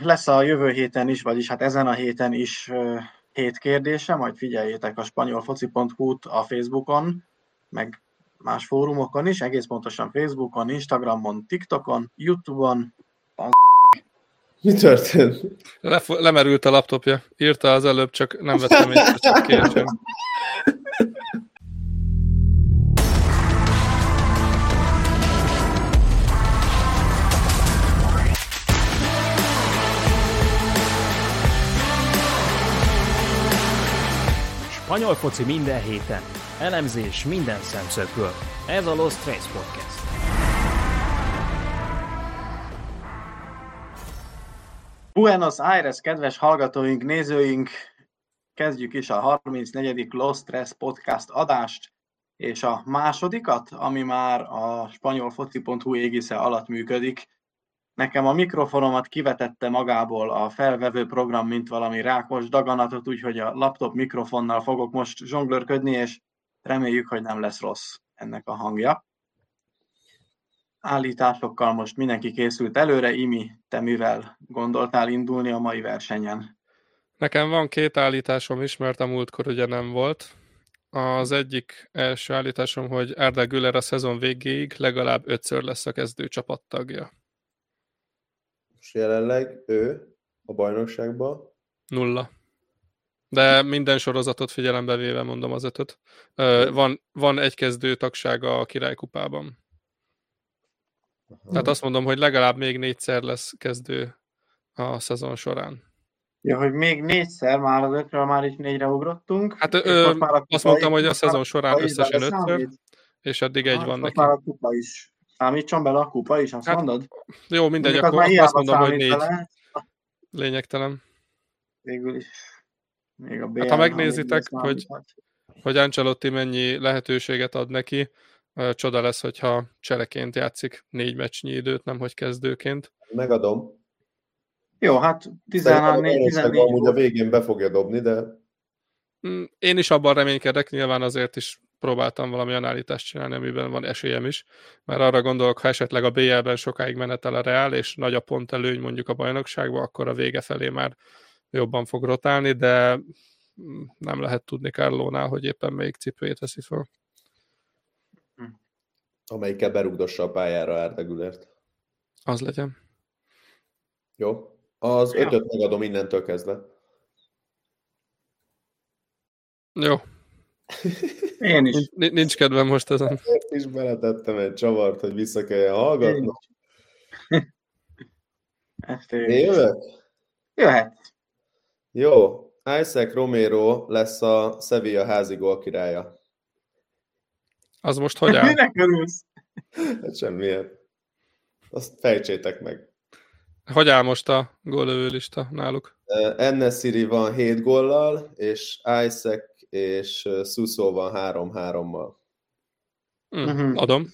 Lesz a jövő héten is, vagyis hát ezen a héten is hét kérdése, majd figyeljétek a spanyolfoci.hu-t a Facebookon, meg más fórumokon is, egész pontosan Facebookon, Instagramon, TikTokon, Youtube-on. Mi történt? Le, lemerült a laptopja. Írta az előbb, csak nem vettem észre, csak. Spanyol foci minden héten. Elemzés minden szemszögből. Ez a Lost Trace Podcast. Buenos Aires, kedves hallgatóink, nézőink! Kezdjük is a 34. Lost Stress Podcast adást, és a másodikat, ami már a spanyolfoci.hu égisze alatt működik, Nekem a mikrofonomat kivetette magából a felvevő program, mint valami rákos daganatot, úgyhogy a laptop mikrofonnal fogok most zsonglőrködni, és reméljük, hogy nem lesz rossz ennek a hangja. Állításokkal most mindenki készült előre. Imi, te mivel gondoltál indulni a mai versenyen? Nekem van két állításom is, mert a múltkor ugye nem volt. Az egyik első állításom, hogy Güler a szezon végéig legalább ötször lesz a kezdő csapattagja. Most jelenleg ő a bajnokságban? Nulla. De minden sorozatot figyelembe véve mondom az ötöt. Van, van egy kezdő tagsága a királykupában. Aha. Tehát azt mondom, hogy legalább még négyszer lesz kezdő a szezon során. Ja, hogy még négyszer, már az ötről már is négyre ugrottunk. Hát ö, már azt mondtam, hogy a szezon során összesen ötször, és eddig egy van neki. Már a kupa is Számítson bele a kupa is, azt hát, mondod? Jó, mindegy, Mondjuk akkor az azt mondom, hogy négy. Bele. Lényegtelen. Végül is. Még a BL, hát, ha megnézitek, hogy, hogy Ancelotti mennyi lehetőséget ad neki, csoda lesz, hogyha cseleként játszik négy meccsnyi időt, nem hogy kezdőként. Megadom. Jó, hát 13-14 Amúgy a végén be fogja dobni, de... Mm, én is abban reménykedek, nyilván azért is próbáltam valami állítást csinálni, amiben van esélyem is, mert arra gondolok, ha esetleg a BL-ben sokáig menetel a Real, és nagy a pont előny mondjuk a bajnokságban, akkor a vége felé már jobban fog rotálni, de nem lehet tudni Kárlónál, hogy éppen melyik cipőjét veszi fel. Amelyikkel berugdossa a pályára Árdegülért. Az legyen. Jó. Az ötöt megadom innentől kezdve. Jó, én is. Nincs kedvem most ezen. Ezt is beletettem egy csavart, hogy vissza kelljen hallgatnom. Én jövök? Jöhet. Jó. Isaac Romero lesz a Sevilla házi királya. Az most hogy áll? Minek örülsz? Hát semmilyen. Azt fejtsétek meg. Hogy áll most a gólövő lista náluk? Ennesiri van 7 góllal, és Isaac és Suso van 3-3-mal. Mm, adom.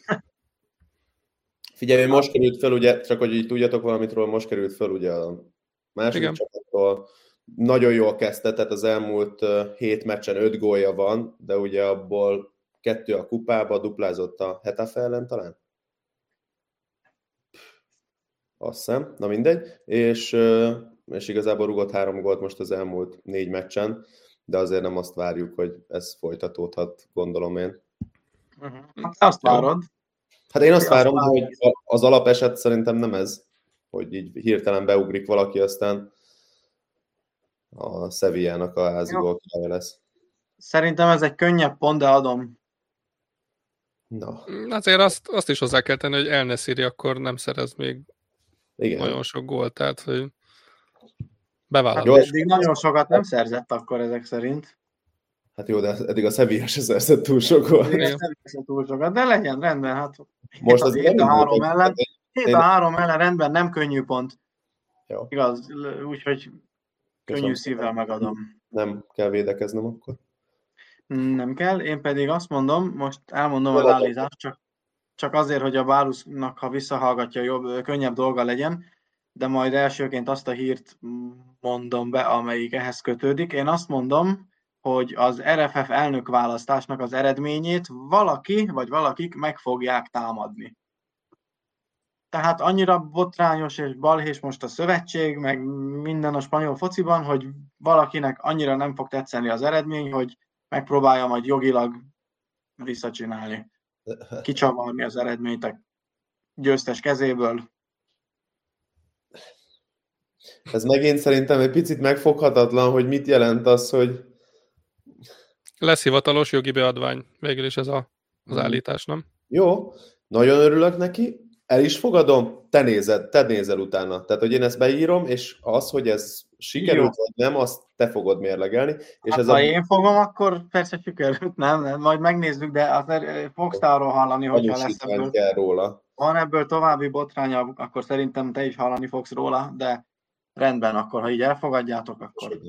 Figyelj, most került fel, ugye, csak hogy így tudjatok valamit róla, most került fel ugye a második csapattól. Nagyon jól kezdte, tehát az elmúlt hét meccsen öt gólja van, de ugye abból kettő a kupába, duplázott a Hetafe ellen talán? Azt hiszem, na mindegy. És, és igazából rugott három gólt most az elmúlt négy meccsen de azért nem azt várjuk, hogy ez folytatódhat, gondolom én. Hát azt várod. Hát én azt várom, azt hogy az alapeset szerintem nem ez, hogy így hirtelen beugrik valaki, aztán a Sevillának a házi lesz. Szerintem ez egy könnyebb pont, de adom. Na. Azért azt, azt is hozzá kell tenni, hogy elneszíri, akkor nem szerez még Igen. nagyon sok gólt, tehát hogy Bevállalom. Hát eddig nagyon sokat nem szerzett akkor ezek szerint. Hát jó, de eddig a Sevilla se szerzett túl sokat. túl sokat, de legyen rendben. Hát Most az 7 a 3 ellen, 7 a 3 ellen rendben, nem könnyű pont. Jó. Igaz, úgyhogy könnyű szívvel megadom. Nem kell védekeznem akkor? Nem kell, én pedig azt mondom, most elmondom az állítást, csak, csak azért, hogy a Bálusznak, ha visszahallgatja, jobb, könnyebb dolga legyen de majd elsőként azt a hírt mondom be, amelyik ehhez kötődik. Én azt mondom, hogy az RFF elnök választásnak az eredményét valaki vagy valakik meg fogják támadni. tehát annyira botrányos és balhés most a szövetség, meg minden a spanyol fociban, hogy valakinek annyira nem fog tetszeni az eredmény, hogy megpróbálja majd jogilag visszacsinálni. Kicsavarni az eredményt a győztes kezéből. Ez megint szerintem egy picit megfoghatatlan, hogy mit jelent az, hogy... Lesz hivatalos jogi beadvány. Végül is ez a, az hmm. állítás, nem? Jó, nagyon örülök neki. El is fogadom, te nézed, te nézel utána. Tehát, hogy én ezt beírom, és az, hogy ez sikerült, Jó. vagy nem, azt te fogod mérlegelni. És hát, ez ha a... én fogom, akkor persze sikerült, nem, nem, majd megnézzük, de azért fogsz arról hallani, hogyha lesz ebből. Kell róla. Van ebből további botránya, akkor szerintem te is hallani fogsz róla, de rendben, akkor ha így elfogadjátok, akkor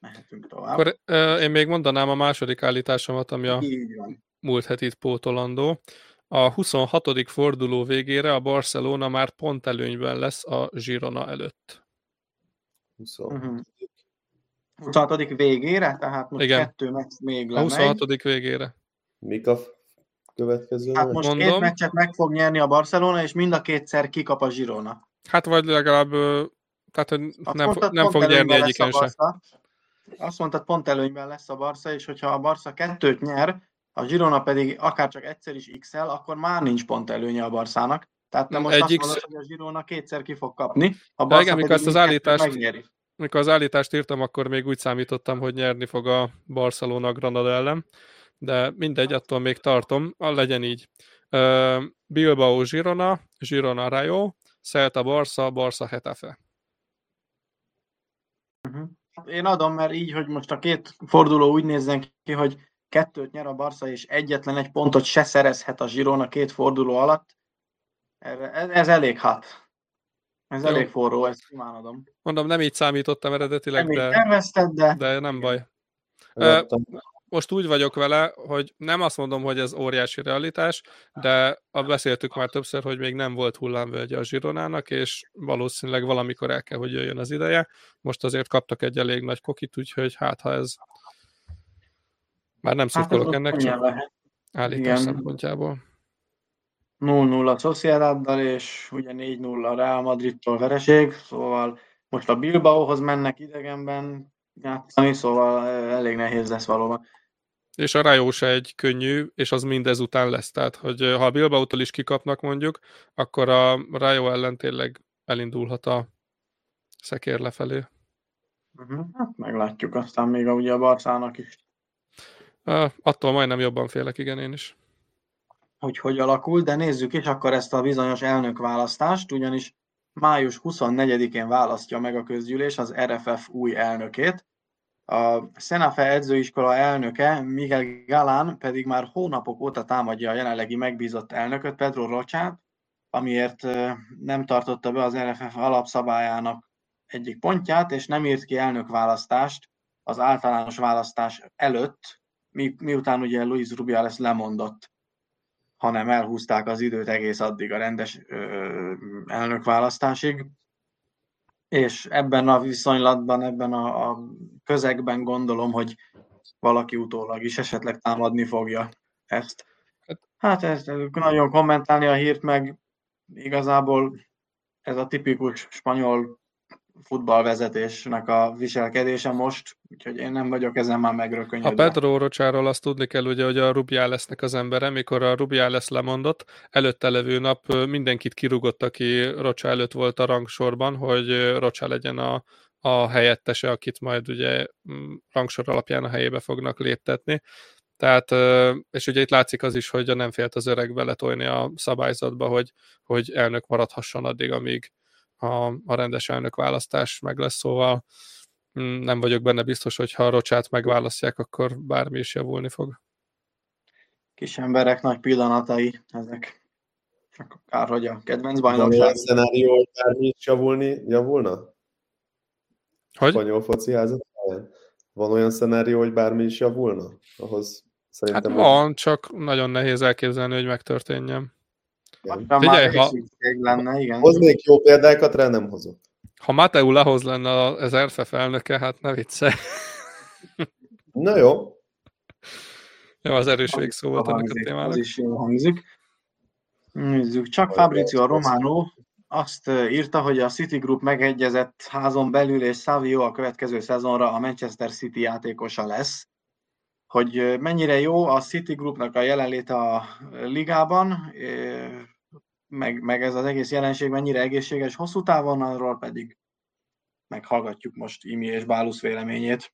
mehetünk tovább. Akkor uh, én még mondanám a második állításomat, ami a múlt hetit pótolandó. A 26. forduló végére a Barcelona már pont előnyben lesz a Girona előtt. 26. 26. végére? Tehát most Igen. kettő meccs még lemegy. A 26. végére. Mik a következő? Hát most Mondom. két meccset meg fog nyerni a Barcelona, és mind a kétszer kikap a Girona. Hát vagy legalább, tehát hogy nem, nem fog nyerni egyiken sem. Azt mondtad, pont előnyben lesz a Barca, és hogyha a Barca kettőt nyer, a Girona pedig akár csak egyszer is XL, akkor már nincs pont előnye a Barszának. Tehát te most Egy azt mondod, hogy a Girona kétszer ki fog kapni, a Barca igen, mikor ezt az állítást, megnyeri. Mikor az állítást írtam, akkor még úgy számítottam, hogy nyerni fog a Barcelona Granada ellen, de mindegy, attól még tartom, a legyen így. Bilbao Girona, Girona Rayo, Celta Barca, Barca Hetafe. Uh-huh. Én adom, mert így, hogy most a két forduló úgy nézzen ki, hogy kettőt nyer a Barca, és egyetlen egy pontot se szerezhet a Girona két forduló alatt, ez, ez elég hat. Ez Jó. elég forró, ezt imádom. Mondom, nem így számítottam eredetileg, nem de, tervezted, de... de nem baj. Most úgy vagyok vele, hogy nem azt mondom, hogy ez óriási realitás, de a beszéltük már többször, hogy még nem volt hullámvölgye a Zsironának, és valószínűleg valamikor el kell, hogy jöjjön az ideje. Most azért kaptak egy elég nagy kokit, úgyhogy hát ha ez már nem szurkolok hát ennek, csak állítás szempontjából. 0-0 a Sociedaddal, és ugye 4-0 a Real Madridtól vereség, szóval most a Bilbaohoz mennek idegenben játszani, szóval elég nehéz lesz valóban. És a Rayo se egy könnyű, és az mindez után lesz. Tehát, hogy ha a Bilbao-tól is kikapnak mondjuk, akkor a Rayo ellen tényleg elindulhat a szekér lefelé. Uh-huh. Hát meglátjuk, aztán még a, ugye a Barszának is Uh, attól majdnem jobban félek, igen, én is. Hogy hogy alakul, de nézzük is akkor ezt a bizonyos elnökválasztást, ugyanis május 24-én választja meg a közgyűlés az RFF új elnökét. A Szenafe edzőiskola elnöke, Miguel Galán pedig már hónapok óta támadja a jelenlegi megbízott elnököt, Pedro Rocsát, amiért nem tartotta be az RFF alapszabályának egyik pontját, és nem írt ki elnökválasztást az általános választás előtt, mi, miután ugye Luis Rubiales lemondott, hanem elhúzták az időt egész addig a rendes elnökválasztásig, és ebben a viszonylatban, ebben a, a közegben gondolom, hogy valaki utólag is esetleg támadni fogja ezt. Hát ezt nagyon kommentálni a hírt, meg igazából ez a tipikus spanyol futballvezetésnek a viselkedése most, úgyhogy én nem vagyok ezen már megrökönyödve. A Pedro Rocsáról azt tudni kell, ugye, hogy a Rubialesnek az embere, mikor a Rubiales lemondott, előtte levő nap mindenkit kirúgott, aki Rocsá előtt volt a rangsorban, hogy Rocsá legyen a, a helyettese, akit majd ugye rangsor alapján a helyébe fognak léptetni. Tehát, és ugye itt látszik az is, hogy nem félt az öreg beletolni a szabályzatba, hogy, hogy elnök maradhasson addig, amíg, a, a rendes elnök választás meg lesz, szóval mm, nem vagyok benne biztos, hogy ha a Rocsát megválasztják, akkor bármi is javulni fog. Kis emberek nagy pillanatai ezek. Csak kár, hogy a kedvenc bajnokság. Van olyan szenárió, hogy bármi is javulni, javulna? Hogy? Spanyol foci házat? Van olyan szenárió, hogy bármi is javulna? Ahhoz szerintem... Hát van, az... csak nagyon nehéz elképzelni, hogy megtörténjen. Figyelj, ha... lenne, igen. Hoznék jó példákat, rá nem hozott. Ha Mateu Lahoz lenne az RFF elnöke, hát ne vicce. Na jó. Jó, az erős végszó volt ennek a témának. Az is jól hangzik. Nézzük, csak Fabrizio Romano azt írta, hogy a City Group megegyezett házon belül, és Savio a következő szezonra a Manchester City játékosa lesz. Hogy mennyire jó a City Groupnak a jelenléte a ligában, meg, meg ez az egész jelenség mennyire egészséges hosszú távon, arról pedig meghallgatjuk most Imi és Bálusz véleményét.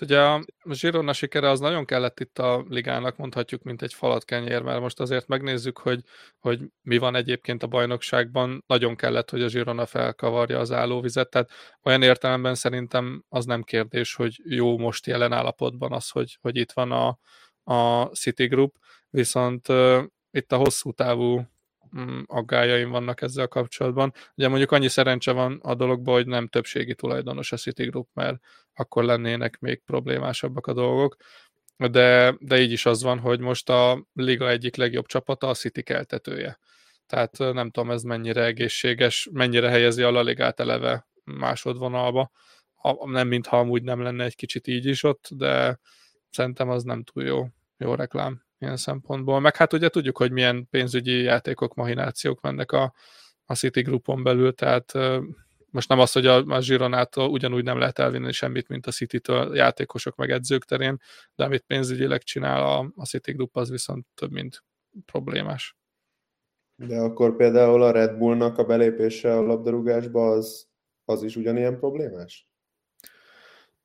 Ugye a Zsirona sikere az nagyon kellett itt a ligának, mondhatjuk, mint egy falatkenyér, mert most azért megnézzük, hogy, hogy mi van egyébként a bajnokságban. Nagyon kellett, hogy a Zsirona felkavarja az állóvizet, tehát olyan értelemben szerintem az nem kérdés, hogy jó most jelen állapotban az, hogy, hogy itt van a, a City Group, viszont uh, itt a hosszú távú aggájaim vannak ezzel kapcsolatban. Ugye mondjuk annyi szerencse van a dologban, hogy nem többségi tulajdonos a Citigroup, mert akkor lennének még problémásabbak a dolgok, de, de így is az van, hogy most a liga egyik legjobb csapata a City keltetője. Tehát nem tudom, ez mennyire egészséges, mennyire helyezi a La Ligát eleve másodvonalba. Nem mintha amúgy nem lenne egy kicsit így is ott, de szerintem az nem túl jó, jó reklám ilyen szempontból. Meg hát ugye tudjuk, hogy milyen pénzügyi játékok, mahinációk mennek a, a City Groupon belül, tehát most nem az, hogy a, a Zsironától ugyanúgy nem lehet elvinni semmit, mint a City-től játékosok meg edzők terén, de amit pénzügyileg csinál a, a City Group, az viszont több, mint problémás. De akkor például a Red Bullnak a belépése a labdarúgásba az, az is ugyanilyen problémás?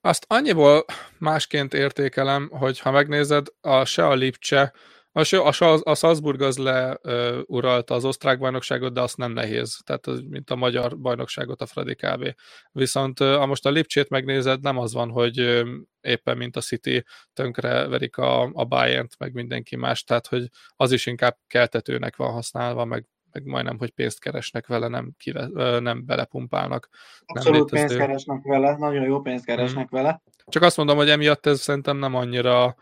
Azt annyiból másként értékelem, hogy ha megnézed, a se a Lipcse, a, a, a Salzburg az leuralta az osztrák bajnokságot, de azt nem nehéz, tehát mint a magyar bajnokságot a Fradi kb. Viszont ha most a Lipcsét megnézed, nem az van, hogy éppen mint a City tönkre verik a, a Bayern-t, meg mindenki más, tehát hogy az is inkább keltetőnek van használva, meg meg majdnem, hogy pénzt keresnek vele, nem, kive, nem belepumpálnak. Abszolút nem pénzt keresnek vele, nagyon jó pénzt keresnek hmm. vele. Csak azt mondom, hogy emiatt ez szerintem nem annyira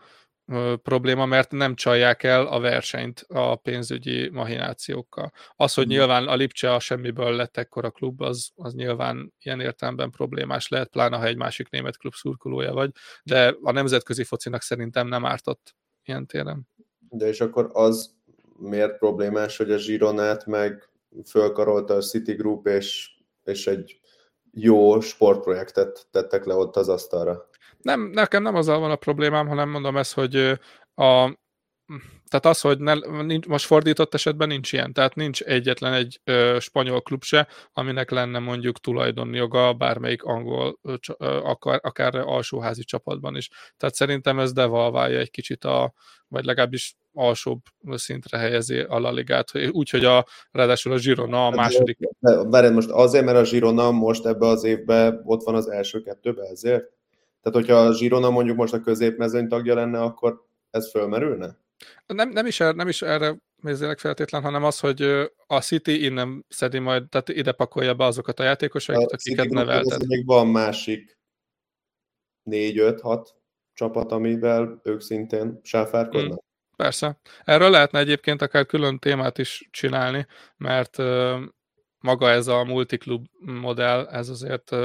probléma, mert nem csalják el a versenyt a pénzügyi mahinációkkal. Az, hogy hmm. nyilván a Lipcse a semmiből lett ekkora klub, az, az nyilván ilyen értelemben problémás lehet, pláne ha egy másik német klub szurkolója vagy, de a nemzetközi focinak szerintem nem ártott ilyen téren. De és akkor az miért problémás, hogy a Zsironát meg fölkarolta a City Group, és, és egy jó sportprojektet tettek le ott az asztalra. Nem, nekem nem azzal van a problémám, hanem mondom ezt, hogy a, tehát az, hogy ne, nincs, most fordított esetben nincs ilyen, tehát nincs egyetlen egy ö, spanyol klub se, aminek lenne mondjuk tulajdonjoga bármelyik angol, ö, akár, akár alsóházi csapatban is. Tehát szerintem ez devalválja egy kicsit a, vagy legalábbis alsóbb szintre helyezi a La Ligát, úgyhogy a, ráadásul a Girona a hát, második. Várj, most azért, mert a Girona most ebbe az évben ott van az első kettőben, ezért? Tehát, hogyha a Girona mondjuk most a középmezőny tagja lenne, akkor ez fölmerülne? Nem, nem, is, er, nem is erre nézzének feltétlen, hanem az, hogy a City innen szedi majd, tehát ide pakolja be azokat a játékosokat, akiket City nevelted. Még van másik 4-5-6 csapat, amivel ők szintén sáfárkodnak. Mm, persze. Erről lehetne egyébként akár külön témát is csinálni, mert maga ez a multiklub modell, ez azért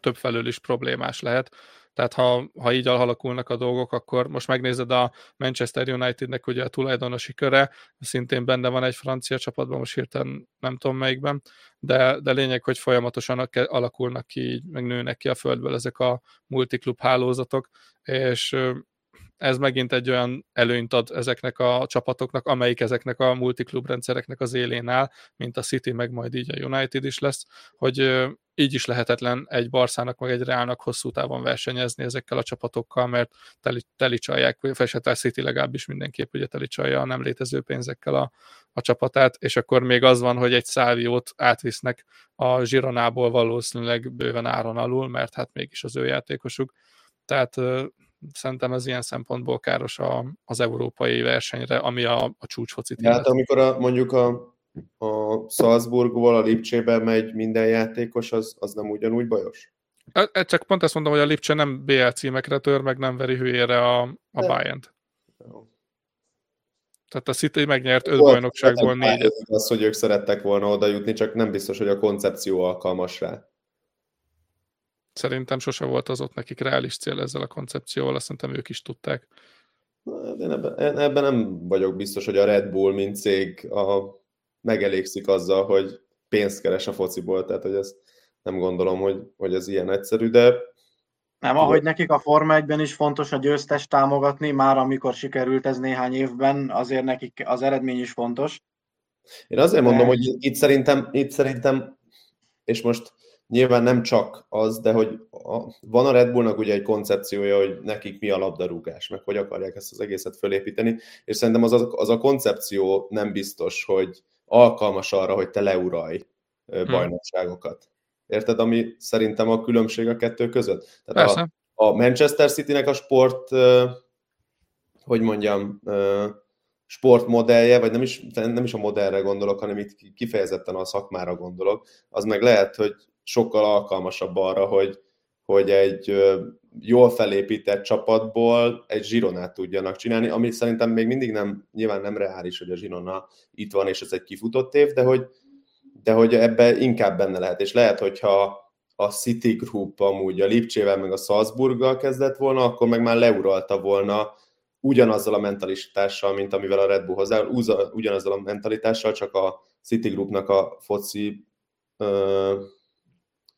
több felől is problémás lehet. Tehát ha, ha így alakulnak a dolgok, akkor most megnézed a Manchester Unitednek ugye a tulajdonosi köre, szintén benne van egy francia csapatban, most hirtelen nem tudom melyikben, de, de lényeg, hogy folyamatosan alakulnak ki, meg nőnek ki a földből ezek a multiklub hálózatok, és ez megint egy olyan előnyt ad ezeknek a csapatoknak, amelyik ezeknek a multiklub rendszereknek az élén áll, mint a City, meg majd így a United is lesz, hogy így is lehetetlen egy Barszának, meg egy Reálnak hosszú távon versenyezni ezekkel a csapatokkal, mert teli, teli csalják, vagy a City legalábbis mindenképp ugye teli csalja a nem létező pénzekkel a, a csapatát, és akkor még az van, hogy egy száviót átvisznek a Zsironából valószínűleg bőven áron alul, mert hát mégis az ő játékosuk. Tehát szerintem ez ilyen szempontból káros a, az európai versenyre, ami a, a csúcsfocit. Hát amikor a, mondjuk a, a Salzburgból a Lipcsébe megy minden játékos, az, az nem ugyanúgy bajos? E, e, csak pont ezt mondom, hogy a Lipcse nem BL címekre tör, meg nem veri hülyére a, a Bayern-t. Tehát a City megnyert öt bajnokságból négyet. Az, hogy ők szerettek volna oda jutni, csak nem biztos, hogy a koncepció alkalmas rá. Szerintem sose volt az ott nekik reális cél ezzel a koncepcióval, azt szerintem ők is tudták. Én ebben, ebben nem vagyok biztos, hogy a Red Bull, mint cég a, megelégszik azzal, hogy pénzt keres a fociból, tehát hogy ezt nem gondolom, hogy, hogy ez ilyen egyszerű, de nem, ahogy nekik a Forma 1-ben is fontos a győztes támogatni, már amikor sikerült ez néhány évben, azért nekik az eredmény is fontos. Én azért mondom, hogy itt szerintem, itt szerintem és most nyilván nem csak az, de hogy a, van a Red Bullnak ugye egy koncepciója, hogy nekik mi a labdarúgás, meg hogy akarják ezt az egészet fölépíteni, és szerintem az a, az a koncepció nem biztos, hogy alkalmas arra, hogy te leuralj hmm. bajnokságokat. Érted, ami szerintem a különbség a kettő között? Tehát Persze. a, a Manchester City-nek a sport, hogy mondjam, sportmodellje, vagy nem is, nem is a modellre gondolok, hanem itt kifejezetten a szakmára gondolok, az meg lehet, hogy sokkal alkalmasabb arra, hogy, hogy egy jól felépített csapatból egy zsironát tudjanak csinálni, ami szerintem még mindig nem, nyilván nem reális, hogy a zsirona itt van, és ez egy kifutott év, de hogy, de hogy ebbe inkább benne lehet, és lehet, hogyha a City Group amúgy a Lipcsével meg a Salzburggal kezdett volna, akkor meg már leuralta volna ugyanazzal a mentalitással, mint amivel a Red Bull hozzá, ugyanazzal a mentalitással, csak a City Groupnak a foci,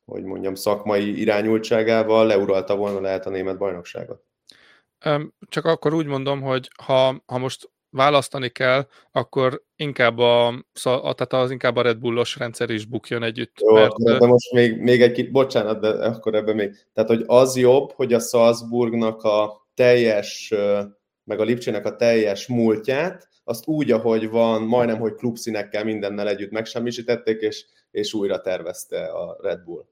hogy mondjam, szakmai irányultságával leuralta volna lehet a német bajnokságot. Csak akkor úgy mondom, hogy ha, ha most választani kell, akkor inkább a, a, tehát az inkább a Red Bullos rendszer is bukjon együtt. Jó, mert... de most még, még egy bocsánat, de akkor ebben még, tehát hogy az jobb, hogy a Salzburgnak a teljes meg a Lipcsének a teljes múltját, azt úgy, ahogy van, majdnem, hogy klubszínekkel mindennel együtt megsemmisítették, és, és újra tervezte a Red Bull.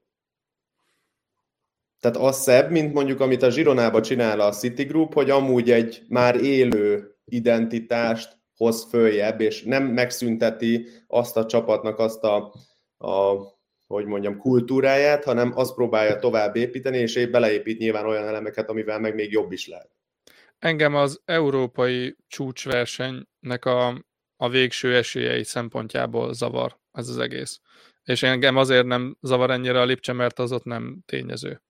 Tehát az szebb, mint mondjuk, amit a Zsironába csinál a City Group, hogy amúgy egy már élő identitást hoz följebb, és nem megszünteti azt a csapatnak azt a, a hogy mondjam, kultúráját, hanem azt próbálja tovább építeni, és épp beleépít nyilván olyan elemeket, amivel meg még jobb is lehet. Engem az európai csúcsversenynek a, a végső esélyei szempontjából zavar ez az egész. És engem azért nem zavar ennyire a Lipcse, mert az ott nem tényező.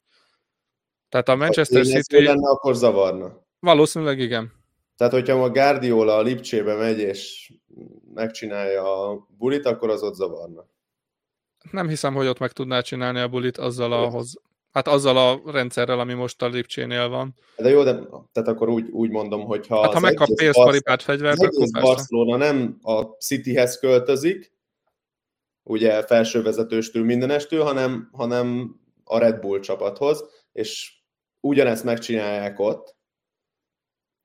Tehát a Manchester ha City... lenne, akkor zavarna. Valószínűleg igen. Tehát, hogyha a Guardiola a Lipcsébe megy, és megcsinálja a bulit, akkor az ott zavarna. Nem hiszem, hogy ott meg tudná csinálni a bulit azzal a, hoz, Hát azzal a rendszerrel, ami most a Lipcsénél van. De jó, de tehát akkor úgy, úgy mondom, hogy ha, hát, ha megkap pénzparipát, fegyvert, akkor Barcelona nem a Cityhez költözik, ugye felsővezetőstől mindenestől, hanem, hanem a Red Bull csapathoz, és ugyanezt megcsinálják ott,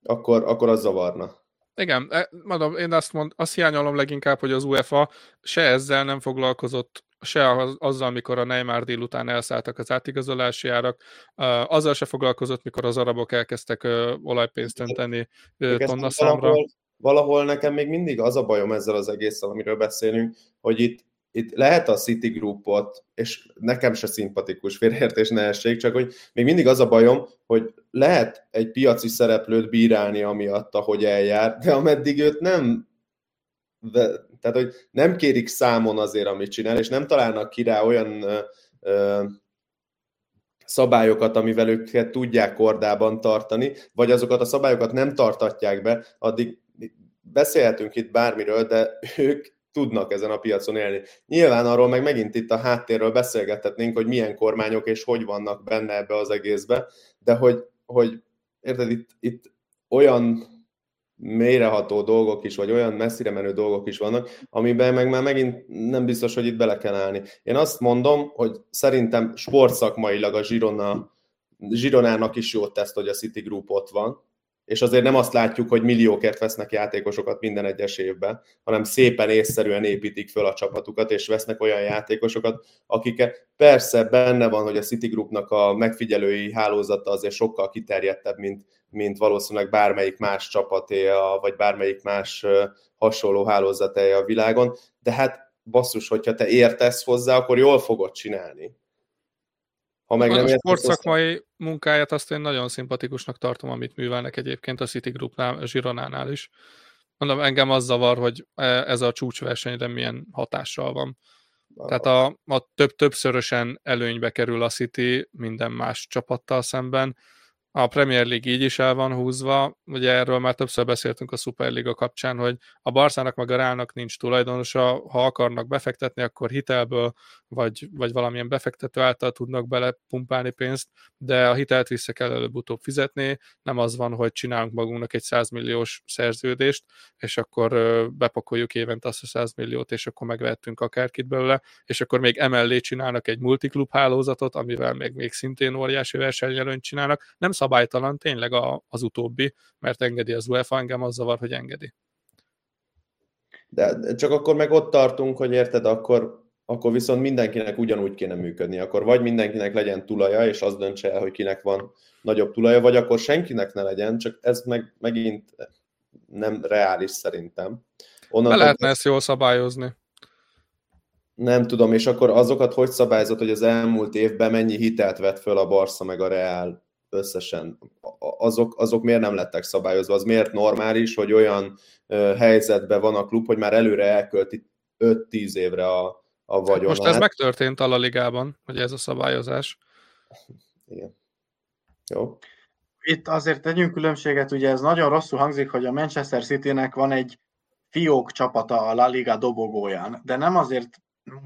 akkor, akkor az zavarna. Igen, e, mondom, én azt, mond, azt hiányolom leginkább, hogy az UEFA se ezzel nem foglalkozott se azzal, amikor a Neymar dél után elszálltak az átigazolási árak, azzal se foglalkozott, mikor az arabok elkezdtek olajpénzt önteni tonna számra. Valahol, valahol nekem még mindig az a bajom ezzel az egésszel, amiről beszélünk, hogy itt, itt lehet a City Groupot, és nekem se szimpatikus félreértés ne essék, csak hogy még mindig az a bajom, hogy lehet egy piaci szereplőt bírálni amiatt, ahogy eljár, de ameddig őt nem tehát, hogy nem kérik számon azért, amit csinál, és nem találnak ki rá olyan ö, ö, szabályokat, amivel őket tudják kordában tartani, vagy azokat a szabályokat nem tartatják be, addig beszélhetünk itt bármiről, de ők tudnak ezen a piacon élni. Nyilván arról meg megint itt a háttérről beszélgethetnénk, hogy milyen kormányok és hogy vannak benne ebbe az egészbe, de hogy, hogy érted, itt, itt olyan mélyreható dolgok is, vagy olyan messzire menő dolgok is vannak, amiben meg már megint nem biztos, hogy itt bele kell állni. Én azt mondom, hogy szerintem sportszakmailag a Girona, Gironának is jó teszt, hogy a City Group ott van, és azért nem azt látjuk, hogy milliókért vesznek játékosokat minden egyes évben, hanem szépen észszerűen építik föl a csapatukat, és vesznek olyan játékosokat, akik persze benne van, hogy a City Groupnak a megfigyelői hálózata azért sokkal kiterjedtebb, mint, mint valószínűleg bármelyik más csapatéja, vagy bármelyik más hasonló hálózatéja a világon, de hát basszus, hogyha te értesz hozzá, akkor jól fogod csinálni. Ha meg nem a sportszakmai azt... munkáját azt én nagyon szimpatikusnak tartom, amit művelnek egyébként a City Groupnál, a Zsironánál is. Mondom, engem az zavar, hogy e, ez a csúcsversenyre milyen hatással van. Tehát a, a több, többszörösen előnybe kerül a City minden más csapattal szemben. A Premier League így is el van húzva, ugye erről már többször beszéltünk a Superliga kapcsán, hogy a Barszának meg a Reálnak nincs tulajdonosa, ha akarnak befektetni, akkor hitelből, vagy, vagy valamilyen befektető által tudnak belepumpálni pénzt, de a hitelt vissza kell előbb-utóbb fizetni, nem az van, hogy csinálunk magunknak egy 100 milliós szerződést, és akkor bepakoljuk évente azt a 100 milliót, és akkor megvehetünk akárkit belőle, és akkor még emellé csinálnak egy multiklub hálózatot, amivel még, még szintén óriási versenyelőnyt csinálnak. Nem szabálytalan tényleg a, az utóbbi, mert engedi az UEFA, engem az zavar, hogy engedi. De csak akkor meg ott tartunk, hogy érted, akkor, akkor viszont mindenkinek ugyanúgy kéne működni. Akkor vagy mindenkinek legyen tulaja, és az döntse el, hogy kinek van nagyobb tulaja, vagy akkor senkinek ne legyen, csak ez meg, megint nem reális szerintem. Onnan De lehetne ezt jól szabályozni. Nem tudom, és akkor azokat hogy szabályozott, hogy az elmúlt évben mennyi hitelt vett föl a Barca meg a Real összesen? Azok, azok miért nem lettek szabályozva? Az miért normális, hogy olyan helyzetben van a klub, hogy már előre elkölti 5-10 évre a, a vagyonát? Most ez megtörtént a La Ligában, hogy ez a szabályozás. Igen. Jó. Itt azért tegyünk különbséget, ugye ez nagyon rosszul hangzik, hogy a Manchester City-nek van egy fiók csapata a La Liga dobogóján, de nem azért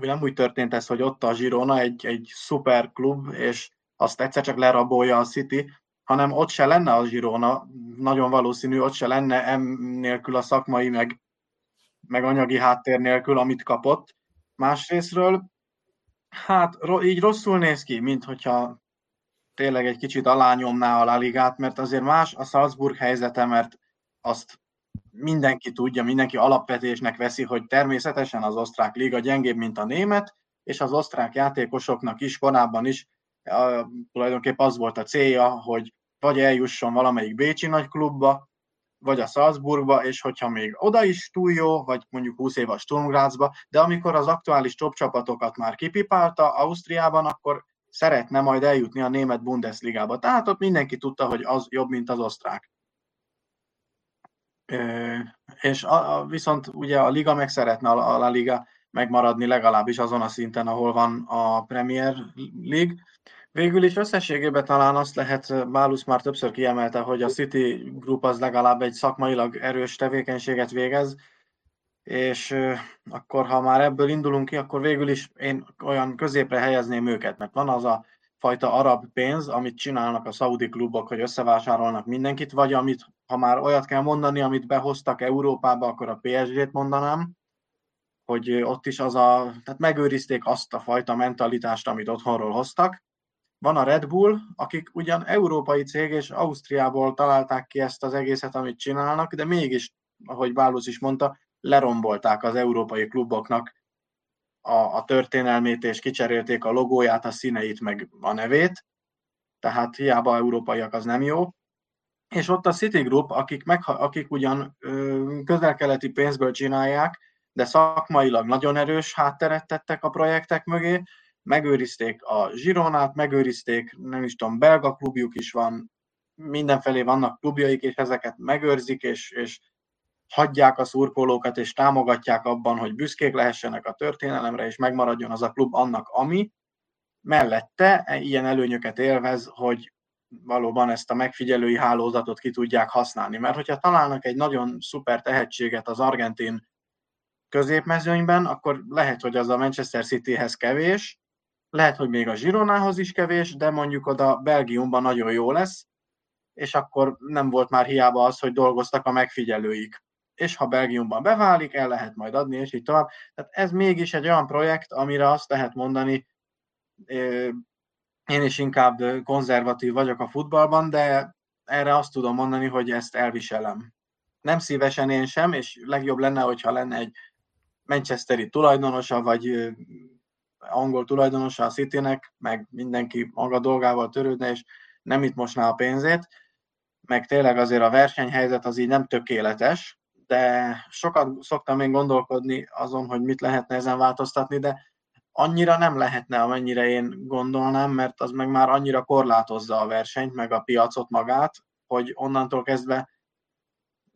nem úgy történt ez, hogy ott a Girona egy, egy szuper klub, és azt egyszer csak lerabolja a City, hanem ott se lenne a Girona, nagyon valószínű, ott se lenne em nélkül a szakmai, meg, meg anyagi háttér nélkül, amit kapott. Másrésztről, hát így rosszul néz ki, mint hogyha tényleg egy kicsit alányomná a La Ligát, mert azért más a Salzburg helyzete, mert azt mindenki tudja, mindenki alapvetésnek veszi, hogy természetesen az osztrák liga gyengébb, mint a német, és az osztrák játékosoknak is korábban is a, tulajdonképpen az volt a célja, hogy vagy eljusson valamelyik Bécsi nagyklubba, vagy a Salzburgba, és hogyha még oda is túl jó, vagy mondjuk 20 év a Sturm Grazba, de amikor az aktuális top csapatokat már kipipálta Ausztriában, akkor szeretne majd eljutni a német Bundesligába. Tehát ott mindenki tudta, hogy az jobb, mint az osztrák. És a, a, viszont ugye a liga meg szeretne a, a liga megmaradni legalábbis azon a szinten, ahol van a Premier League. Végül is összességében talán azt lehet, Bálusz már többször kiemelte, hogy a City Group az legalább egy szakmailag erős tevékenységet végez, és akkor ha már ebből indulunk ki, akkor végül is én olyan középre helyezném őket, mert van az a fajta arab pénz, amit csinálnak a szaudi klubok, hogy összevásárolnak mindenkit, vagy amit, ha már olyat kell mondani, amit behoztak Európába, akkor a PSG-t mondanám, hogy ott is az a, tehát megőrizték azt a fajta mentalitást, amit otthonról hoztak. Van a Red Bull, akik ugyan európai cég, és Ausztriából találták ki ezt az egészet, amit csinálnak, de mégis, ahogy Bálusz is mondta, lerombolták az európai kluboknak a, a történelmét, és kicserélték a logóját, a színeit, meg a nevét, tehát hiába európaiak az nem jó. És ott a Citigroup, akik, meg, akik ugyan közel-keleti pénzből csinálják, de szakmailag nagyon erős hátteret tettek a projektek mögé, megőrizték a Zsironát, megőrizték, nem is tudom, belga klubjuk is van, mindenfelé vannak klubjaik, és ezeket megőrzik, és, és hagyják a szurkolókat, és támogatják abban, hogy büszkék lehessenek a történelemre, és megmaradjon az a klub annak, ami. Mellette e, ilyen előnyöket élvez, hogy valóban ezt a megfigyelői hálózatot ki tudják használni. Mert hogyha találnak egy nagyon szuper tehetséget az argentin középmezőnyben, akkor lehet, hogy az a Manchester Cityhez kevés, lehet, hogy még a Zsironához is kevés, de mondjuk oda Belgiumban nagyon jó lesz, és akkor nem volt már hiába az, hogy dolgoztak a megfigyelőik és ha Belgiumban beválik, el lehet majd adni, és így tovább. Tehát ez mégis egy olyan projekt, amire azt lehet mondani, én is inkább konzervatív vagyok a futballban, de erre azt tudom mondani, hogy ezt elviselem. Nem szívesen én sem, és legjobb lenne, hogyha lenne egy Manchesteri tulajdonosa, vagy angol tulajdonosa a Citynek, meg mindenki maga dolgával törődne, és nem itt mosná a pénzét, meg tényleg azért a versenyhelyzet az így nem tökéletes, de sokat szoktam én gondolkodni azon, hogy mit lehetne ezen változtatni, de annyira nem lehetne, amennyire én gondolnám, mert az meg már annyira korlátozza a versenyt, meg a piacot magát, hogy onnantól kezdve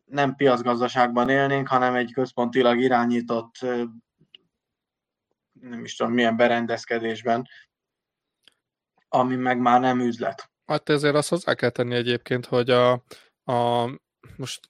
nem piacgazdaságban élnénk, hanem egy központilag irányított, nem is tudom milyen berendezkedésben, ami meg már nem üzlet. Hát ezért azt hozzá kell tenni egyébként, hogy a, a most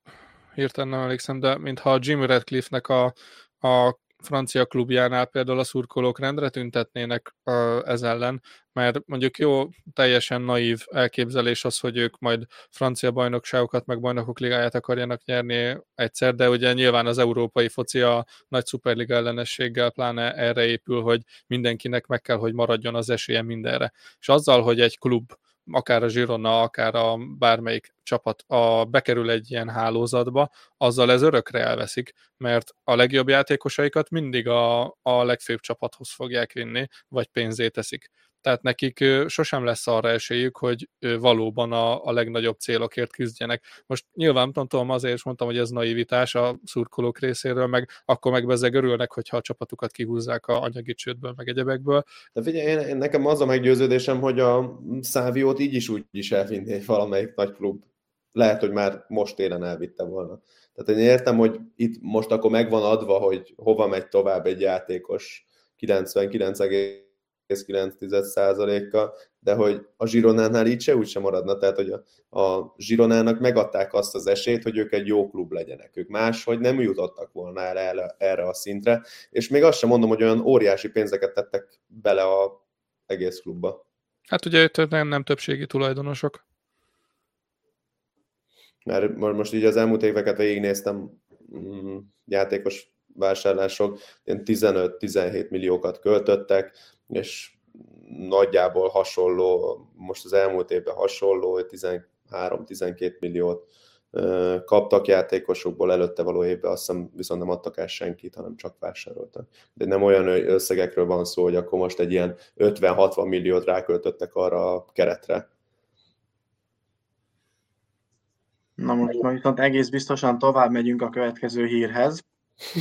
hirtelen nem emlékszem, de mintha a Jim Radcliffe-nek a, a francia klubjánál például a szurkolók rendre tüntetnének ez ellen, mert mondjuk jó, teljesen naív elképzelés az, hogy ők majd francia bajnokságokat, meg bajnokok ligáját akarjanak nyerni egyszer, de ugye nyilván az európai foci a nagy szuperliga ellenességgel pláne erre épül, hogy mindenkinek meg kell, hogy maradjon az esélye mindenre. És azzal, hogy egy klub akár a Girona, akár a bármelyik csapat a, bekerül egy ilyen hálózatba, azzal ez örökre elveszik, mert a legjobb játékosaikat mindig a, a legfőbb csapathoz fogják vinni, vagy pénzét teszik tehát nekik sosem lesz arra esélyük, hogy valóban a, a legnagyobb célokért küzdjenek. Most nyilván tudom, azért is mondtam, hogy ez naivitás a szurkolók részéről, meg akkor meg bezeg örülnek, hogyha a csapatukat kihúzzák a anyagi csődből, meg egyebekből. De figyelj, én, én, nekem az a meggyőződésem, hogy a Száviót így is úgy is elvinné valamelyik nagy klub. Lehet, hogy már most télen elvitte volna. Tehát én értem, hogy itt most akkor megvan adva, hogy hova megy tovább egy játékos 99 9%-kal, de hogy a Zsironánál így se úgy sem maradna, tehát hogy a, a Zsironának megadták azt az esélyt, hogy ők egy jó klub legyenek. Ők máshogy nem jutottak volna el erre, erre a szintre, és még azt sem mondom, hogy olyan óriási pénzeket tettek bele a egész klubba. Hát ugye itt nem, nem többségi tulajdonosok. Mert most így az elmúlt éveket végignéztem, mm, játékos vásárlások, 15-17 milliókat költöttek, és nagyjából hasonló, most az elmúlt évben hasonló, 13-12 milliót kaptak játékosokból, előtte való évben azt hiszem viszont nem adtak el senkit, hanem csak vásároltak. De nem olyan összegekről van szó, hogy akkor most egy ilyen 50-60 milliót ráköltöttek arra a keretre. Na most viszont egész biztosan tovább megyünk a következő hírhez,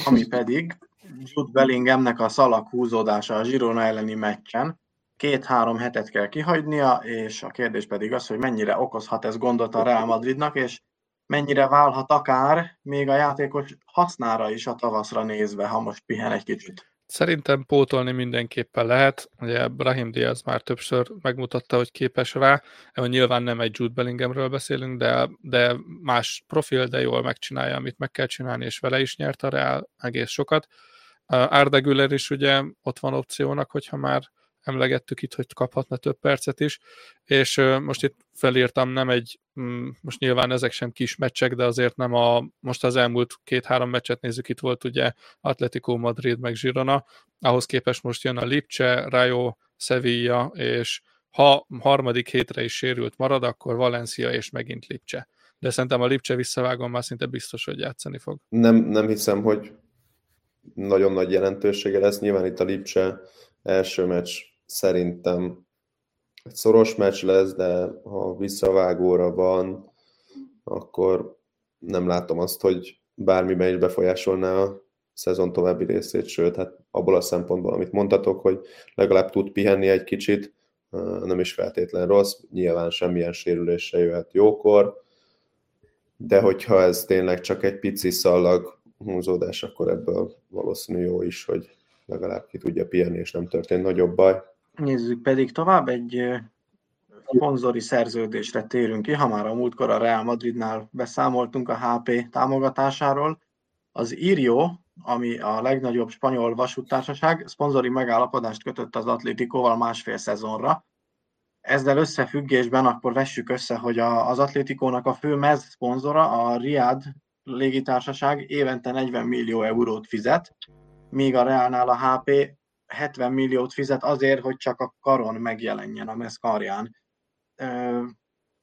ami pedig Jude Bellinghamnek a szalak húzódása a Girona elleni meccsen. Két-három hetet kell kihagynia, és a kérdés pedig az, hogy mennyire okozhat ez gondot a Real Madridnak, és mennyire válhat akár még a játékos hasznára is a tavaszra nézve, ha most pihen egy kicsit. Szerintem pótolni mindenképpen lehet. Ugye Brahim Diaz már többször megmutatta, hogy képes rá. Nyilván nem egy Jude Bellinghamről beszélünk, de, de más profil, de jól megcsinálja, amit meg kell csinálni, és vele is nyert a Real egész sokat. Arda Güler is ugye ott van opciónak, hogyha már emlegettük itt, hogy kaphatna több percet is, és most itt felírtam nem egy, mm, most nyilván ezek sem kis meccsek, de azért nem a, most az elmúlt két-három meccset nézzük, itt volt ugye Atletico Madrid meg Girona, ahhoz képest most jön a Lipcse, Rayo, Sevilla, és ha harmadik hétre is sérült marad, akkor Valencia és megint Lipcse. De szerintem a Lipcse visszavágom már szinte biztos, hogy játszani fog. Nem, nem hiszem, hogy nagyon nagy jelentősége lesz. Nyilván itt a Lipcse első meccs szerintem egy szoros meccs lesz, de ha visszavágóra van, akkor nem látom azt, hogy bármiben is befolyásolná a szezon további részét, sőt, hát abból a szempontból, amit mondtatok, hogy legalább tud pihenni egy kicsit, nem is feltétlen rossz, nyilván semmilyen sérülése jöhet jókor, de hogyha ez tényleg csak egy pici szallag húzódás, akkor ebből valószínű jó is, hogy legalább ki tudja pihenni, és nem történt nagyobb baj. Nézzük pedig tovább, egy szponzori szerződésre térünk ki, ha már a múltkor a Real Madridnál beszámoltunk a HP támogatásáról. Az Irio, ami a legnagyobb spanyol vasúttársaság, szponzori megállapodást kötött az Atlétikóval másfél szezonra. Ezzel összefüggésben akkor vessük össze, hogy az Atlétikónak a fő mez szponzora, a Riad légitársaság évente 40 millió eurót fizet, míg a Realnál a HP 70 milliót fizet azért, hogy csak a karon megjelenjen a mez karján.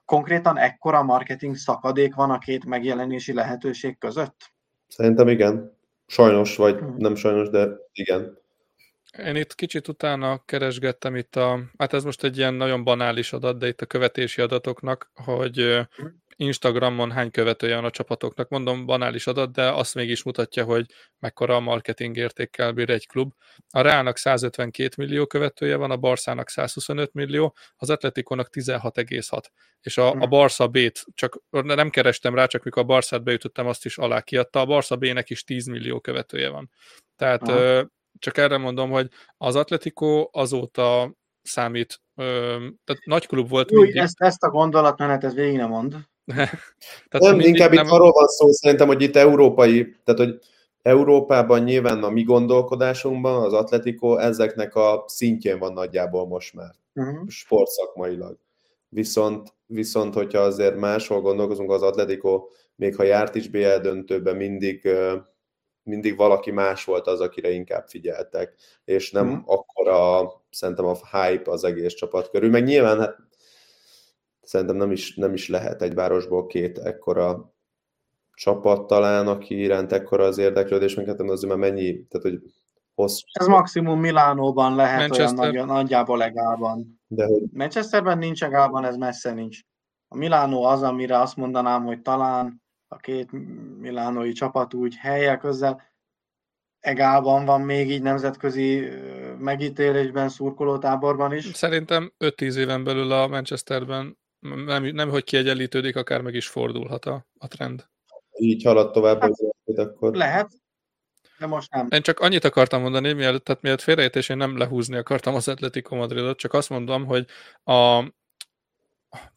Konkrétan ekkora marketing szakadék van a két megjelenési lehetőség között? Szerintem igen. Sajnos, vagy hmm. nem sajnos, de igen. Én itt kicsit utána keresgettem itt a, hát ez most egy ilyen nagyon banális adat, de itt a követési adatoknak, hogy Instagramon hány követője van a csapatoknak. Mondom, banális adat, de azt mégis mutatja, hogy mekkora a marketing értékkel bír egy klub. A Reálnak 152 millió követője van, a Barszának 125 millió, az Atletikónak 16,6. És a, a hmm. Barca B-t, csak nem kerestem rá, csak mikor a Barszát bejutottam, azt is alá kiadta. A Barca B-nek is 10 millió követője van. Tehát Aha. csak erre mondom, hogy az Atletico azóta számít tehát nagy klub volt Jó, mindig. Ezt, ezt a gondolatmenet, ez végig nem mond. Tehát nem, inkább nem... itt arról van szó szerintem, hogy itt európai, tehát hogy Európában nyilván a mi gondolkodásunkban az Atletico ezeknek a szintjén van nagyjából most már, uh-huh. sportszakmailag. Viszont, viszont, hogyha azért máshol gondolkozunk, az Atletico, még ha járt is BL döntőben, mindig, mindig valaki más volt az, akire inkább figyeltek, és nem uh-huh. akkora, szerintem a hype az egész csapat körül. Meg nyilván hát szerintem nem is, nem is lehet egy városból két ekkora csapat talán, aki iránt ekkora az érdeklődés, meg hát azért már mennyi, tehát hogy hosszú. Ez maximum Milánóban lehet Manchester. olyan nagy, nagyjából legálban. De hogy... Manchesterben nincs legálban, ez messze nincs. A Milánó az, amire azt mondanám, hogy talán a két milánói csapat úgy helye közel, egálban van még így nemzetközi megítélésben, szurkolótáborban is. Szerintem 5-10 éven belül a Manchesterben nem, nem hogy kiegyenlítődik, akár meg is fordulhat a, a trend így halad tovább hát, az akkor... Lehet, de most nem. Én csak annyit akartam mondani, mielőtt, tehát mielőtt félreértés, én nem lehúzni akartam az Atletico Madridot, csak azt mondom, hogy a,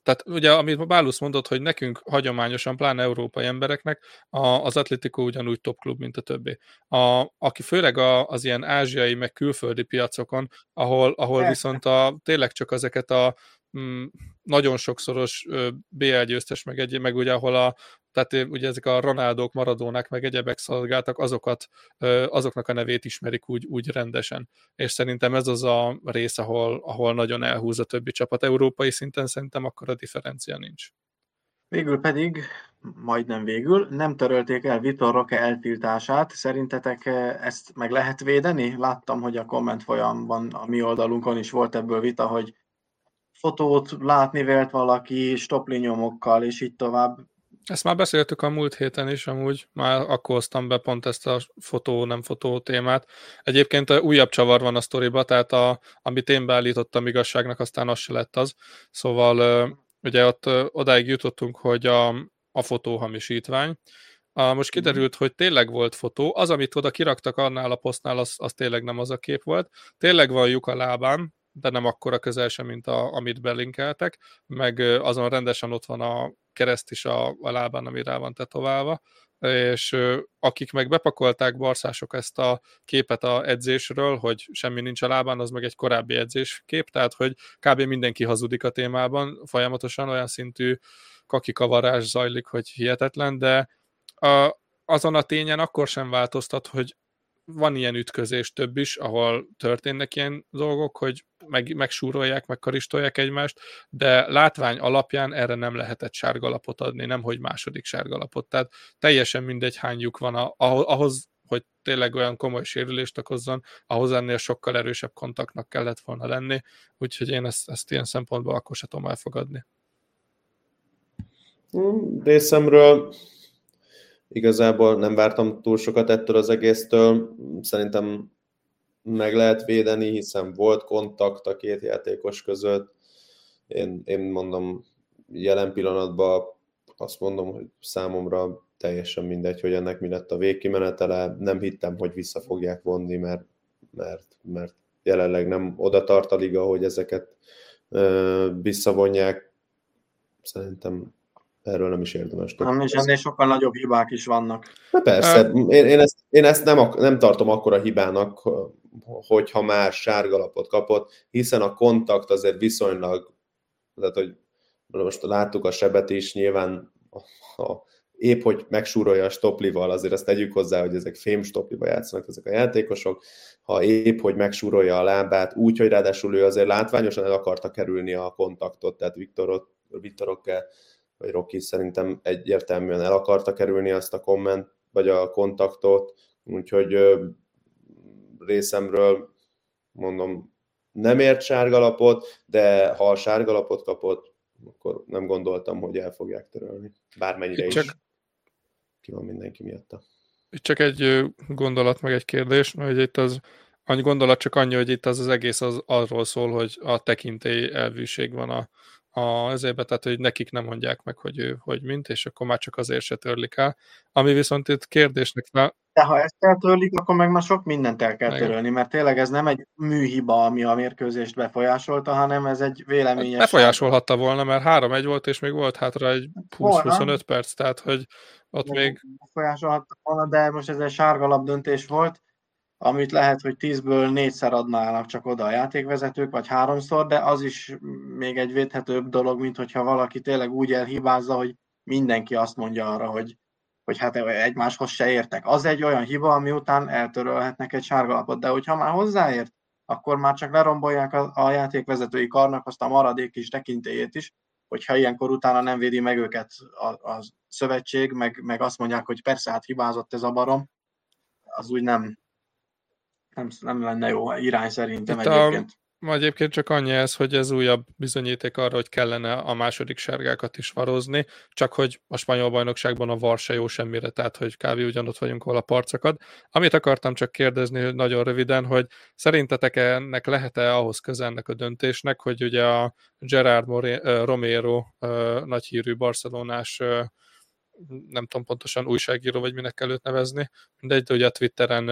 tehát ugye, amit Bálusz mondott, hogy nekünk hagyományosan, pláne európai embereknek, a, az Atletico ugyanúgy top klub, mint a többi. A, aki főleg a, az ilyen ázsiai, meg külföldi piacokon, ahol, ahol viszont a, tényleg csak ezeket a nagyon sokszoros BL győztes, meg, egy, meg ugye, ahol a, tehát ugye ezek a Ronaldók, Maradónák, meg egyebek szolgáltak, azokat, azoknak a nevét ismerik úgy, úgy rendesen. És szerintem ez az a rész, ahol, ahol nagyon elhúz a többi csapat. Európai szinten szerintem akkor a differencia nincs. Végül pedig, majdnem végül, nem törölték el Vitor Roque eltiltását. Szerintetek ezt meg lehet védeni? Láttam, hogy a komment folyamban a mi oldalunkon is volt ebből vita, hogy fotót látni vélt valaki, stoplinyomokkal, és így tovább. Ezt már beszéltük a múlt héten is, amúgy már akkor hoztam be pont ezt a fotó-nem fotó témát. Egyébként újabb csavar van a sztoriba, tehát a, amit én beállítottam igazságnak, aztán az se lett az. Szóval ugye ott odáig jutottunk, hogy a, a fotó hamisítvány. Most mhm. kiderült, hogy tényleg volt fotó. Az, amit oda kiraktak annál a posztnál, az, az tényleg nem az a kép volt. Tényleg van lyuk a lábán, de nem akkora közel sem, mint a, amit belinkeltek, meg azon rendesen ott van a kereszt is a, a lábán, ami rá van tetoválva, és akik meg bepakolták barszások ezt a képet a edzésről, hogy semmi nincs a lábán, az meg egy korábbi edzéskép, tehát hogy kb. mindenki hazudik a témában, folyamatosan olyan szintű kakikavarás zajlik, hogy hihetetlen, de a, azon a tényen akkor sem változtat, hogy van ilyen ütközés több is, ahol történnek ilyen dolgok, hogy meg, megsúrolják, megkaristolják egymást, de látvány alapján erre nem lehetett sárgalapot adni, nem hogy második sárgalapot. Tehát teljesen mindegy hány lyuk van a, ahhoz, hogy tényleg olyan komoly sérülést okozzon, ahhoz ennél sokkal erősebb kontaktnak kellett volna lenni, úgyhogy én ezt, ezt ilyen szempontból akkor sem tudom elfogadni. Hmm, részemről Igazából nem vártam túl sokat ettől az egésztől. Szerintem meg lehet védeni, hiszen volt kontakt a két játékos között. Én, én mondom, jelen pillanatban azt mondom, hogy számomra teljesen mindegy, hogy ennek mi lett a végkimenetele. Nem hittem, hogy vissza fogják vonni, mert, mert, mert jelenleg nem oda tart a liga, hogy ezeket ö, visszavonják. Szerintem erről nem is érdemes. Nem, és ennél sokkal nagyobb hibák is vannak. Na persze, én, én ezt, én ezt nem, nem tartom akkora hibának, hogyha már sárgalapot kapott, hiszen a kontakt azért viszonylag, tehát hogy most láttuk a sebet is, nyilván ha épp hogy megsúrolja a stoplival, azért azt tegyük hozzá, hogy ezek fém stoplival játszanak ezek a játékosok, ha épp hogy megsúrolja a lábát, úgy, hogy ráadásul ő azért látványosan el akarta kerülni a kontaktot, tehát Viktorot, Viktorok vagy Rocky szerintem egyértelműen el akarta kerülni azt a komment, vagy a kontaktot, úgyhogy részemről mondom, nem ért sárgalapot, de ha a sárgalapot kapott, akkor nem gondoltam, hogy el fogják törölni. Bármennyire Csak... is ki van mindenki miatta. Itt csak egy gondolat, meg egy kérdés, hogy itt az annyi gondolat csak annyi, hogy itt az, az egész az arról szól, hogy a tekintély elvűség van a, a, ezébe, tehát hogy nekik nem mondják meg, hogy ő hogy mint, és akkor már csak azért se törlik el. Ami viszont itt kérdésnek, De ha ezt eltörlik, akkor meg már sok mindent el kell törölni, mert tényleg ez nem egy műhiba, ami a mérkőzést befolyásolta, hanem ez egy véleményes... Befolyásolhatta volna, mert 3-1 volt, és még volt hátra egy 20-25 perc, tehát hogy ott még... Befolyásolhatta volna, de most ez egy sárgalap döntés volt, amit lehet, hogy 10-ből négyszer adnának csak oda a játékvezetők, vagy háromszor, de az is még egy védhetőbb dolog, mint hogyha valaki tényleg úgy elhibázza, hogy mindenki azt mondja arra, hogy, hogy hát egymáshoz se értek. Az egy olyan hiba, ami után eltörölhetnek egy sárgalapot, de hogyha már hozzáért, akkor már csak lerombolják a, a játékvezetői karnak azt a maradék kis tekintélyét is, hogyha ilyenkor utána nem védi meg őket a, a szövetség, meg, meg azt mondják, hogy persze, hát hibázott ez a barom, az úgy nem, nem, nem lenne jó irány szerintem Itt egyébként. A, egyébként csak annyi ez, hogy ez újabb bizonyíték arra, hogy kellene a második sárgákat is varozni, csak hogy a spanyol bajnokságban a var se jó semmire, tehát hogy kávé ugyanott vagyunk, ahol a parcakat. Amit akartam csak kérdezni, hogy nagyon röviden, hogy szerintetek ennek lehet-e ahhoz közelnek a döntésnek, hogy ugye a Gerard Romero nagyhírű barcelonás nem tudom pontosan újságíró, vagy minek előtt nevezni, mindegy, de ugye a Twitteren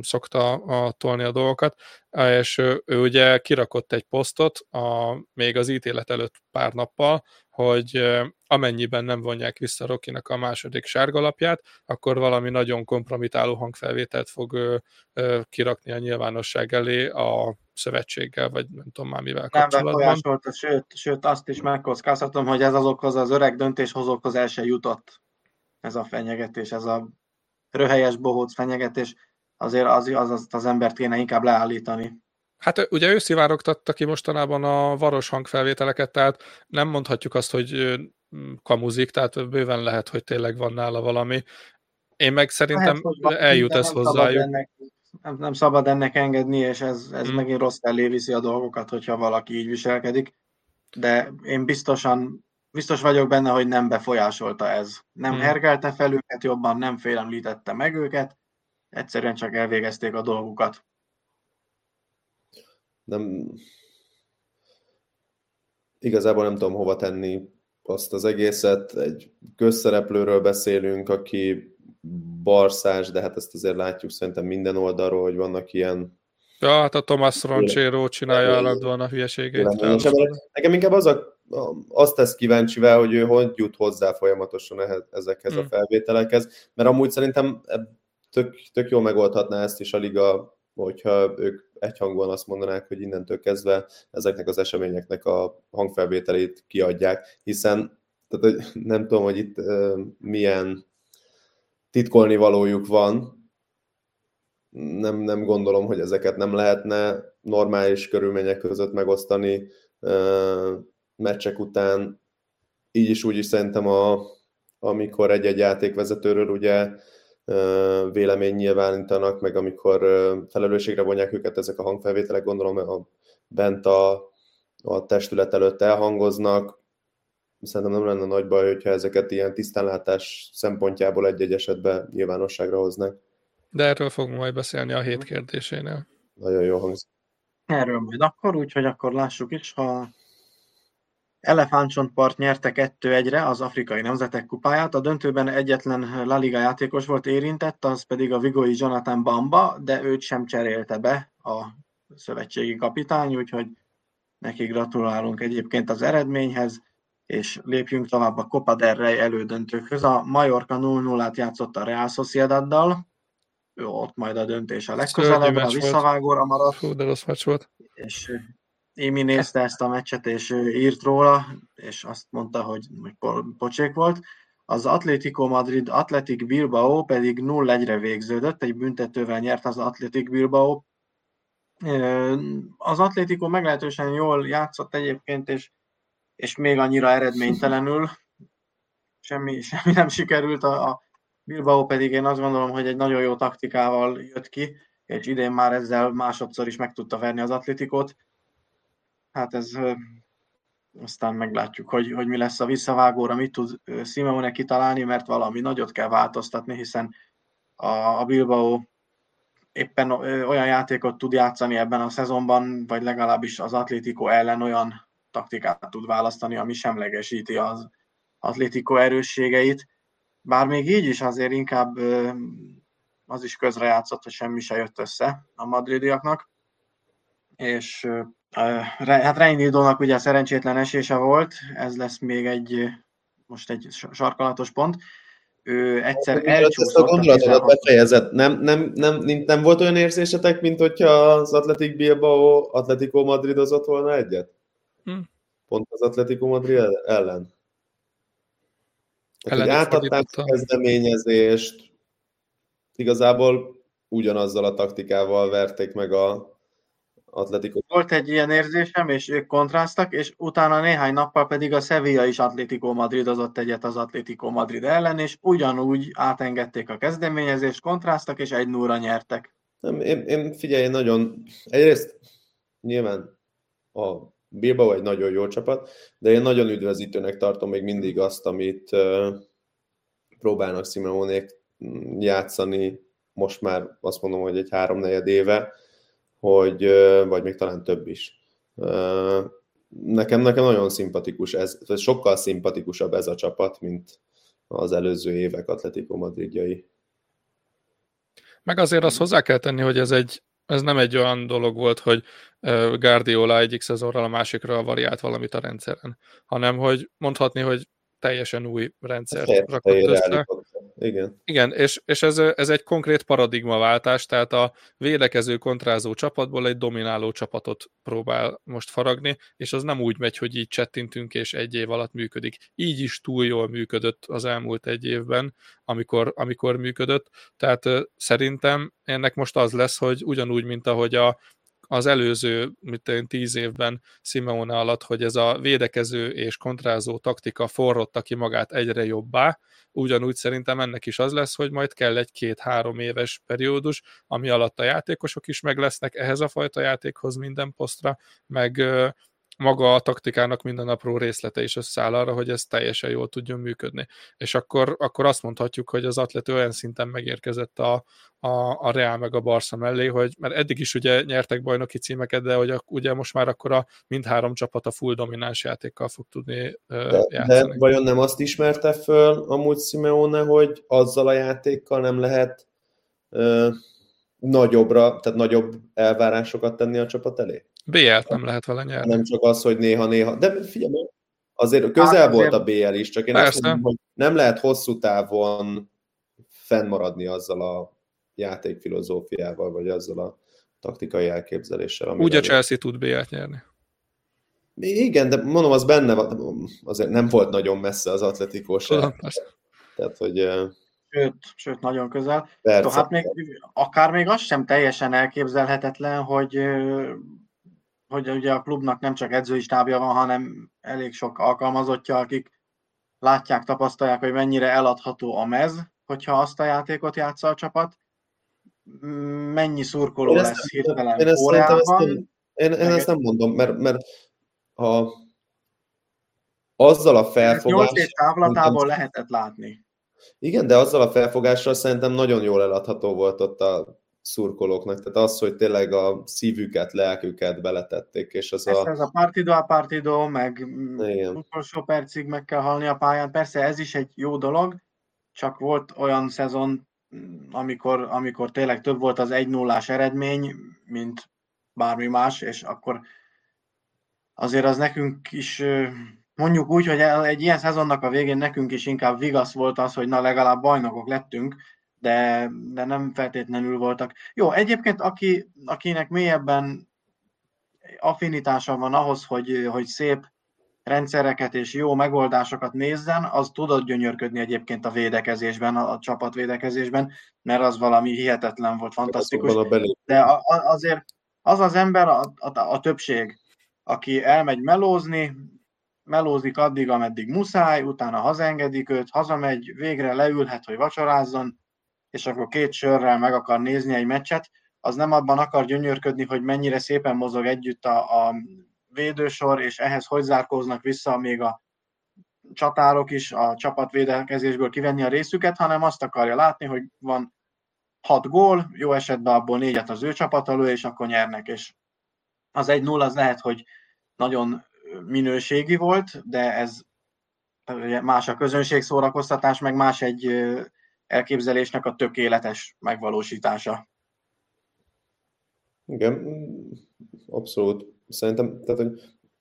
szokta a, tolni a dolgokat, és ő, ő ugye kirakott egy posztot a, még az ítélet előtt pár nappal, hogy amennyiben nem vonják vissza Rokinak a második sárgalapját, akkor valami nagyon kompromitáló hangfelvételt fog ö, ö, kirakni a nyilvánosság elé a szövetséggel, vagy nem tudom már mivel nem kapcsolatban. Nem sőt, sőt azt is megkockáztatom, hogy ez azokhoz az öreg döntéshozókhoz el se jutott ez a fenyegetés, ez a röhelyes bohóc fenyegetés azért az, az, az, az embert kéne inkább leállítani. Hát ugye ő szivárogtatta ki mostanában a varos hangfelvételeket, tehát nem mondhatjuk azt, hogy kamuzik, tehát bőven lehet, hogy tényleg van nála valami. Én meg szerintem lehet, eljut ez hozzájuk. Ennek, nem, nem szabad ennek engedni, és ez, ez hmm. megint rossz felé viszi a dolgokat, hogyha valaki így viselkedik. De én biztosan, biztos vagyok benne, hogy nem befolyásolta ez. Nem hmm. hergelte fel őket jobban, nem félemlítette meg őket, egyszerűen csak elvégezték a dolgukat. Nem, igazából nem tudom hova tenni azt az egészet. Egy közszereplőről beszélünk, aki barszás, de hát ezt azért látjuk szerintem minden oldalról, hogy vannak ilyen Ja, hát a Thomas Roncsero csinálja állandóan a hülyeségét. Nekem inkább az a, azt tesz kíváncsivel, hogy ő hogy jut hozzá folyamatosan ezekhez hmm. a felvételekhez, mert amúgy szerintem tök, tök jól megoldhatná ezt is a liga, hogyha ők egyhangúan azt mondanák, hogy innentől kezdve ezeknek az eseményeknek a hangfelvételét kiadják, hiszen tehát, nem tudom, hogy itt uh, milyen titkolni valójuk van, nem, nem gondolom, hogy ezeket nem lehetne normális körülmények között megosztani uh, meccsek után. Így is úgy is szerintem, a, amikor egy-egy játékvezetőről ugye vélemény nyilvánítanak, meg amikor felelősségre vonják őket ezek a hangfelvételek, gondolom a, bent a, a testület előtt elhangoznak. Szerintem nem lenne nagy baj, hogyha ezeket ilyen tisztánlátás szempontjából egy-egy esetben nyilvánosságra hoznak. De erről fogunk majd beszélni a hét kérdésénél. Nagyon jó hangzik. Erről majd akkor, úgyhogy akkor lássuk is, ha Elefántcsontpart nyerte 2-1-re az Afrikai Nemzetek Kupáját. A döntőben egyetlen La Liga játékos volt érintett, az pedig a Vigoi Jonathan Bamba, de őt sem cserélte be a szövetségi kapitány, úgyhogy neki gratulálunk egyébként az eredményhez, és lépjünk tovább a Copa del Rey elődöntőkhöz. A Majorca 0-0-át játszott a Real Sociedaddal, Jó, ott majd a döntés a legközelebb, a visszavágóra maradt. Fú, de rossz meccs volt. És Émi nézte ezt a meccset, és írt róla, és azt mondta, hogy pocsék volt. Az Atlético Madrid Atletic Bilbao pedig 0-1-re végződött, egy büntetővel nyert az Atletic Bilbao. Az Atlético meglehetősen jól játszott egyébként, és, és még annyira eredménytelenül. Semmi, semmi nem sikerült, a, a Bilbao pedig én azt gondolom, hogy egy nagyon jó taktikával jött ki, és idén már ezzel másodszor is meg tudta verni az Atlétikot hát ez aztán meglátjuk, hogy, hogy mi lesz a visszavágóra, mit tud Simeone kitalálni, mert valami nagyot kell változtatni, hiszen a, a Bilbao éppen olyan játékot tud játszani ebben a szezonban, vagy legalábbis az Atlético ellen olyan taktikát tud választani, ami semlegesíti az Atlético erősségeit. Bár még így is azért inkább az is közrejátszott, hogy semmi se jött össze a madridiaknak, és hát Reinildónak ugye szerencsétlen esése volt, ez lesz még egy, most egy sarkalatos pont, ő egyszer elcsúszott. Ezt a gondolatodat befejezett. Nem, nem, nem, nem, nem, volt olyan érzésetek, mint hogyha az Atletic Bilbao Atletico Madridozott volna egyet? Hm. Pont az Atletico Madrid ellen. Tehát, hogy átadták a kezdeményezést, igazából ugyanazzal a taktikával verték meg a Atletico. Volt egy ilyen érzésem, és ők kontrasztak, és utána néhány nappal pedig a Sevilla is Atletico Madrid azott egyet az Atletico Madrid ellen, és ugyanúgy átengedték a kezdeményezést, kontrasztak, és egy núra nyertek. Nem, én, én figyelj, nagyon, egyrészt nyilván a Bilbao egy nagyon jó csapat, de én nagyon üdvözítőnek tartom még mindig azt, amit uh, próbálnak Simeonék játszani, most már azt mondom, hogy egy háromnegyed éve, hogy, vagy még talán több is. Nekem, nekem nagyon szimpatikus ez, sokkal szimpatikusabb ez a csapat, mint az előző évek Atletico Madridjai. Meg azért azt hozzá kell tenni, hogy ez, egy, ez nem egy olyan dolog volt, hogy Guardiola egyik szezonral a másikra variált valamit a rendszeren, hanem hogy mondhatni, hogy teljesen új rendszer rakott össze. Igen. Igen, és, és ez, ez egy konkrét paradigmaváltás, tehát a védekező kontrázó csapatból egy domináló csapatot próbál most faragni, és az nem úgy megy, hogy így csettintünk, és egy év alatt működik. Így is túl jól működött az elmúlt egy évben, amikor, amikor működött, tehát szerintem ennek most az lesz, hogy ugyanúgy, mint ahogy a az előző, mint én tíz évben Simeone alatt, hogy ez a védekező és kontrázó taktika forrotta ki magát egyre jobbá, ugyanúgy szerintem ennek is az lesz, hogy majd kell egy két-három éves periódus, ami alatt a játékosok is meg lesznek ehhez a fajta játékhoz minden posztra, meg maga a taktikának minden apró részlete is összeáll arra, hogy ez teljesen jól tudjon működni. És akkor, akkor azt mondhatjuk, hogy az atlet olyan szinten megérkezett a, a, a Real meg a Barca mellé, hogy mert eddig is ugye nyertek bajnoki címeket, de hogy a, ugye most már akkor a mindhárom csapat a full domináns játékkal fog tudni uh, de, játszani. De vajon nem azt ismerte föl amúgy Simeone, hogy azzal a játékkal nem lehet uh, nagyobbra, tehát nagyobb elvárásokat tenni a csapat elé? BL-t nem lehet vele nyerni. Nem csak az, hogy néha-néha, de figyelj, azért közel hát, volt a BL is, csak én Persze. azt mondom, hogy nem lehet hosszú távon fennmaradni azzal a játékfilozófiával, vagy azzal a taktikai elképzeléssel. Úgy a Chelsea tud BL-t nyerni. Igen, de mondom, az benne van, azért nem volt nagyon messze az Atletico sem. Tehát, hogy... Sőt, sőt, nagyon közel. Persze. Hát még, akár még az sem teljesen elképzelhetetlen, hogy hogy ugye a klubnak nem csak edzői stábja van, hanem elég sok alkalmazottja, akik látják, tapasztalják, hogy mennyire eladható a mez, hogyha azt a játékot játsza a csapat. Mennyi szurkoló én lesz hirtelen én ezt, ezt nem, én, én ezt nem mondom, mert, mert ha azzal a felfogással... 8 távlatából lehetett látni. Igen, de azzal a felfogással szerintem nagyon jól eladható volt ott a szurkolóknak. Tehát az, hogy tényleg a szívüket, lelküket beletették, és az a... Ez a partido a partido, meg Igen. utolsó percig meg kell halni a pályán. Persze ez is egy jó dolog, csak volt olyan szezon, amikor, amikor tényleg több volt az 1 0 eredmény, mint bármi más, és akkor azért az nekünk is mondjuk úgy, hogy egy ilyen szezonnak a végén nekünk is inkább vigasz volt az, hogy na legalább bajnokok lettünk, de, de nem feltétlenül voltak. Jó, egyébként aki, akinek mélyebben affinitása van ahhoz, hogy, hogy szép rendszereket és jó megoldásokat nézzen, az tudott gyönyörködni egyébként a védekezésben, a, a csapat védekezésben, mert az valami hihetetlen volt, fantasztikus. De a, a, azért az az ember, a, a, a többség, aki elmegy melózni, melózik addig, ameddig muszáj, utána hazaengedik őt, hazamegy, végre leülhet, hogy vacsorázzon, és akkor két sörrel meg akar nézni egy meccset, az nem abban akar gyönyörködni, hogy mennyire szépen mozog együtt a, a védősor, és ehhez hogy zárkóznak vissza még a csatárok is a csapatvédekezésből kivenni a részüket, hanem azt akarja látni, hogy van hat gól, jó esetben abból négyet az ő csapat elő, és akkor nyernek, és az egy 0 az lehet, hogy nagyon minőségi volt, de ez más a közönség szórakoztatás, meg más egy elképzelésnek a tökéletes megvalósítása. Igen, abszolút. Szerintem, tehát, hogy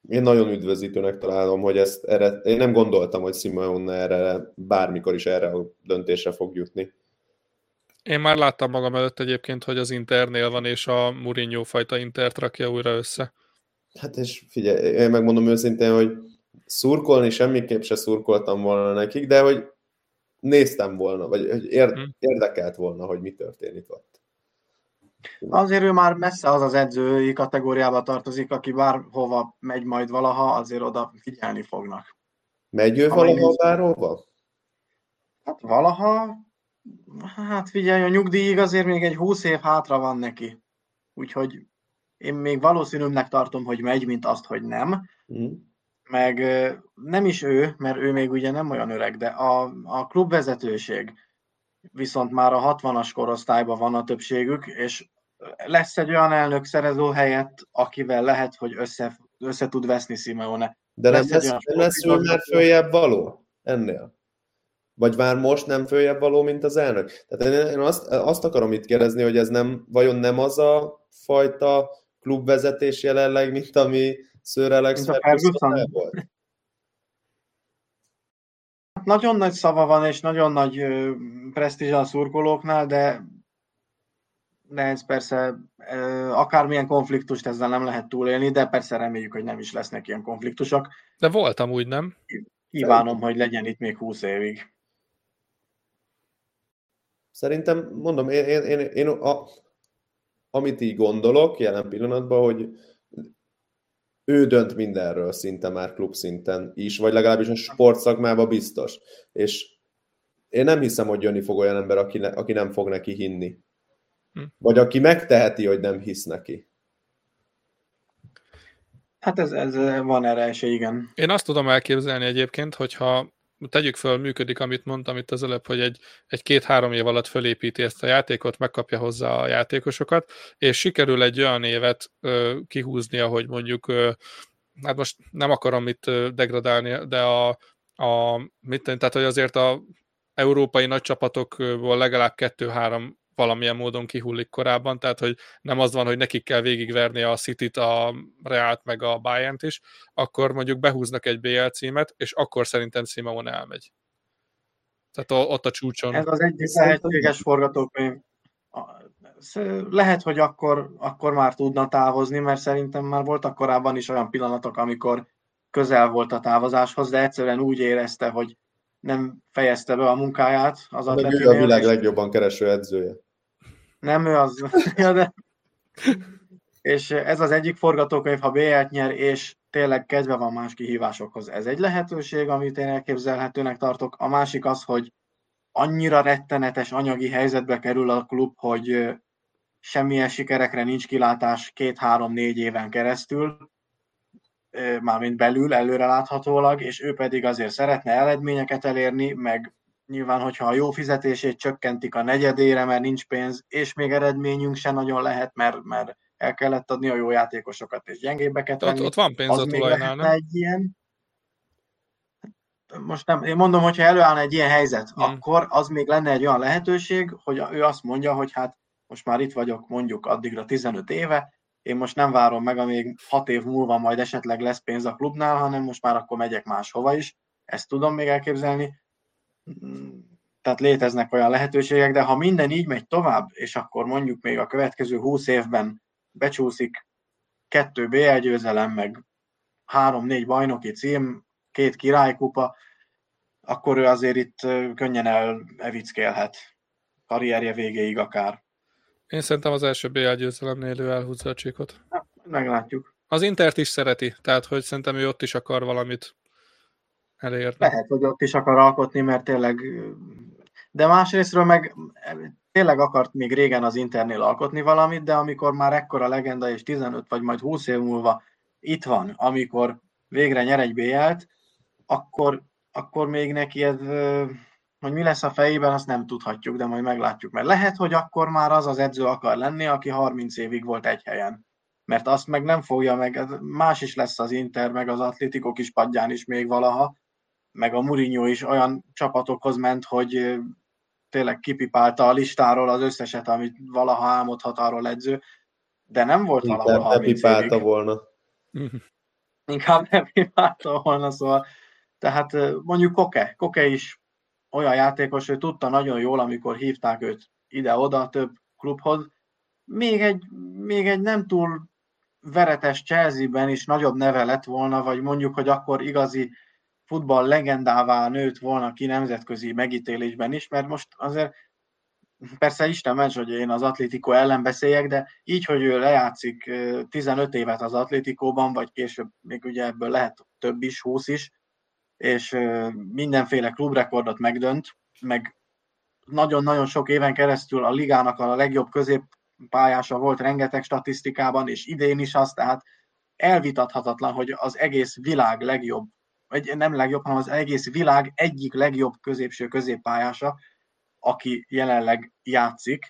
én nagyon üdvözítőnek találom, hogy ezt erre, én nem gondoltam, hogy Simeone erre bármikor is erre a döntésre fog jutni. Én már láttam magam előtt egyébként, hogy az Internél van, és a Mourinho fajta Intert rakja újra össze. Hát és figyelj, én megmondom őszintén, hogy szurkolni semmiképp se szurkoltam volna nekik, de hogy néztem volna, vagy hmm. érdekelt volna, hogy mi történik ott. Azért ő már messze az az edzői kategóriába tartozik, aki bárhova megy majd valaha, azért oda figyelni fognak. Megy ő valaha bárhova? Hát valaha, hát figyelj, a nyugdíjig azért még egy húsz év hátra van neki. Úgyhogy én még valószínűbbnek tartom, hogy megy, mint azt, hogy nem. Mm. Meg nem is ő, mert ő még ugye nem olyan öreg, de a, a klubvezetőség, viszont már a 60-as korosztályban van a többségük, és lesz egy olyan elnök szerező helyett, akivel lehet, hogy össze, össze tud veszni Simeone. De lesz nem lesz, nem lesz ő már följebb való ennél? Vagy már most nem följebb való, mint az elnök? Tehát én azt, azt akarom itt kérdezni, hogy ez nem, vajon nem az a fajta klubvezetés jelenleg, mint ami Sir Alex Ferguson volt? Nagyon nagy szava van, és nagyon nagy presztízs a szurkolóknál, de de ez persze akármilyen konfliktust ezzel nem lehet túlélni, de persze reméljük, hogy nem is lesznek ilyen konfliktusok. De voltam úgy, nem? Kívánom, hogy legyen itt még 20 évig. Szerintem, mondom, én, én, én, én a, amit így gondolok jelen pillanatban, hogy ő dönt mindenről szinte már klub szinten is, vagy legalábbis a sportszakmában biztos. És én nem hiszem, hogy jönni fog olyan ember, aki, ne, aki nem fog neki hinni. Hm. Vagy aki megteheti, hogy nem hisz neki. Hát ez, ez van erre esély, igen. Én azt tudom elképzelni egyébként, hogyha tegyük föl, működik, amit mondtam itt az előbb, hogy egy, egy két-három év alatt fölépíti ezt a játékot, megkapja hozzá a játékosokat, és sikerül egy olyan évet ö, kihúzni, ahogy mondjuk, ö, hát most nem akarom itt degradálni, de a, a mit tehát hogy azért a európai nagy csapatokból legalább kettő-három valamilyen módon kihullik korábban, tehát hogy nem az van, hogy nekik kell végigverni a City-t, a Realt meg a bayern is, akkor mondjuk behúznak egy BL címet, és akkor szerintem Simon elmegy. Tehát ott a csúcson. Ez az egyik lehetséges forgatókönyv. Lehet, hogy akkor, akkor már tudna távozni, mert szerintem már voltak korábban is olyan pillanatok, amikor közel volt a távozáshoz, de egyszerűen úgy érezte, hogy nem fejezte be a munkáját az a Ő a világ legjobban kereső edzője. Nem ő az. ja, de... És ez az egyik forgatókönyv, ha BL-t nyer, és tényleg kedve van más kihívásokhoz. Ez egy lehetőség, amit én elképzelhetőnek tartok. A másik az, hogy annyira rettenetes anyagi helyzetbe kerül a klub, hogy semmilyen sikerekre nincs kilátás két-három-négy éven keresztül, mármint belül, előreláthatólag, és ő pedig azért szeretne eredményeket elérni, meg nyilván, hogyha a jó fizetését csökkentik a negyedére, mert nincs pénz, és még eredményünk se nagyon lehet, mert, mert el kellett adni a jó játékosokat és gyengébbeket. Ott, ott van pénz az a tulajnál, nem? Egy ilyen, most nem, én mondom, hogyha előállna egy ilyen helyzet, hmm. akkor az még lenne egy olyan lehetőség, hogy ő azt mondja, hogy hát most már itt vagyok mondjuk addigra 15 éve, én most nem várom meg, amíg hat év múlva majd esetleg lesz pénz a klubnál, hanem most már akkor megyek máshova is. Ezt tudom még elképzelni. Tehát léteznek olyan lehetőségek, de ha minden így megy tovább, és akkor mondjuk még a következő 20 évben becsúszik kettő BL győzelem, meg három-négy bajnoki cím, két királykupa, akkor ő azért itt könnyen elevickelhet karrierje végéig akár. Én szerintem az első BL győzelemnél ő elhúzza a csíkot. Meglátjuk. Az Intert is szereti, tehát hogy szerintem ő ott is akar valamit elérni. Lehet, hogy ott is akar alkotni, mert tényleg... De másrésztről meg tényleg akart még régen az Internél alkotni valamit, de amikor már ekkora legenda és 15 vagy majd 20 év múlva itt van, amikor végre nyer egy BL-t, akkor, akkor még neki ez hogy mi lesz a fejében, azt nem tudhatjuk, de majd meglátjuk. Mert lehet, hogy akkor már az az edző akar lenni, aki 30 évig volt egy helyen. Mert azt meg nem fogja meg, más is lesz az Inter, meg az Atlétikok is padján is még valaha, meg a Mourinho is olyan csapatokhoz ment, hogy tényleg kipipálta a listáról az összeset, amit valaha álmodhat arról edző, de nem volt Inkább valahol 30 pipálta évig. volna. Inkább nem pipálta volna, szóval tehát mondjuk Koke, Koke is olyan játékos, hogy tudta nagyon jól, amikor hívták őt ide-oda több klubhoz. Még egy, még egy nem túl veretes Chelsea-ben is nagyobb neve lett volna, vagy mondjuk, hogy akkor igazi futball legendává nőtt volna ki nemzetközi megítélésben is, mert most azért persze Isten ments, hogy én az Atlético ellen beszéljek, de így, hogy ő lejátszik 15 évet az Atlétikóban, vagy később még ugye ebből lehet több is, 20 is, és mindenféle klubrekordot megdönt, meg nagyon-nagyon sok éven keresztül a ligának a legjobb középpályása volt rengeteg statisztikában, és idén is az, tehát elvitathatatlan, hogy az egész világ legjobb, vagy nem legjobb, hanem az egész világ egyik legjobb középső középpályása, aki jelenleg játszik,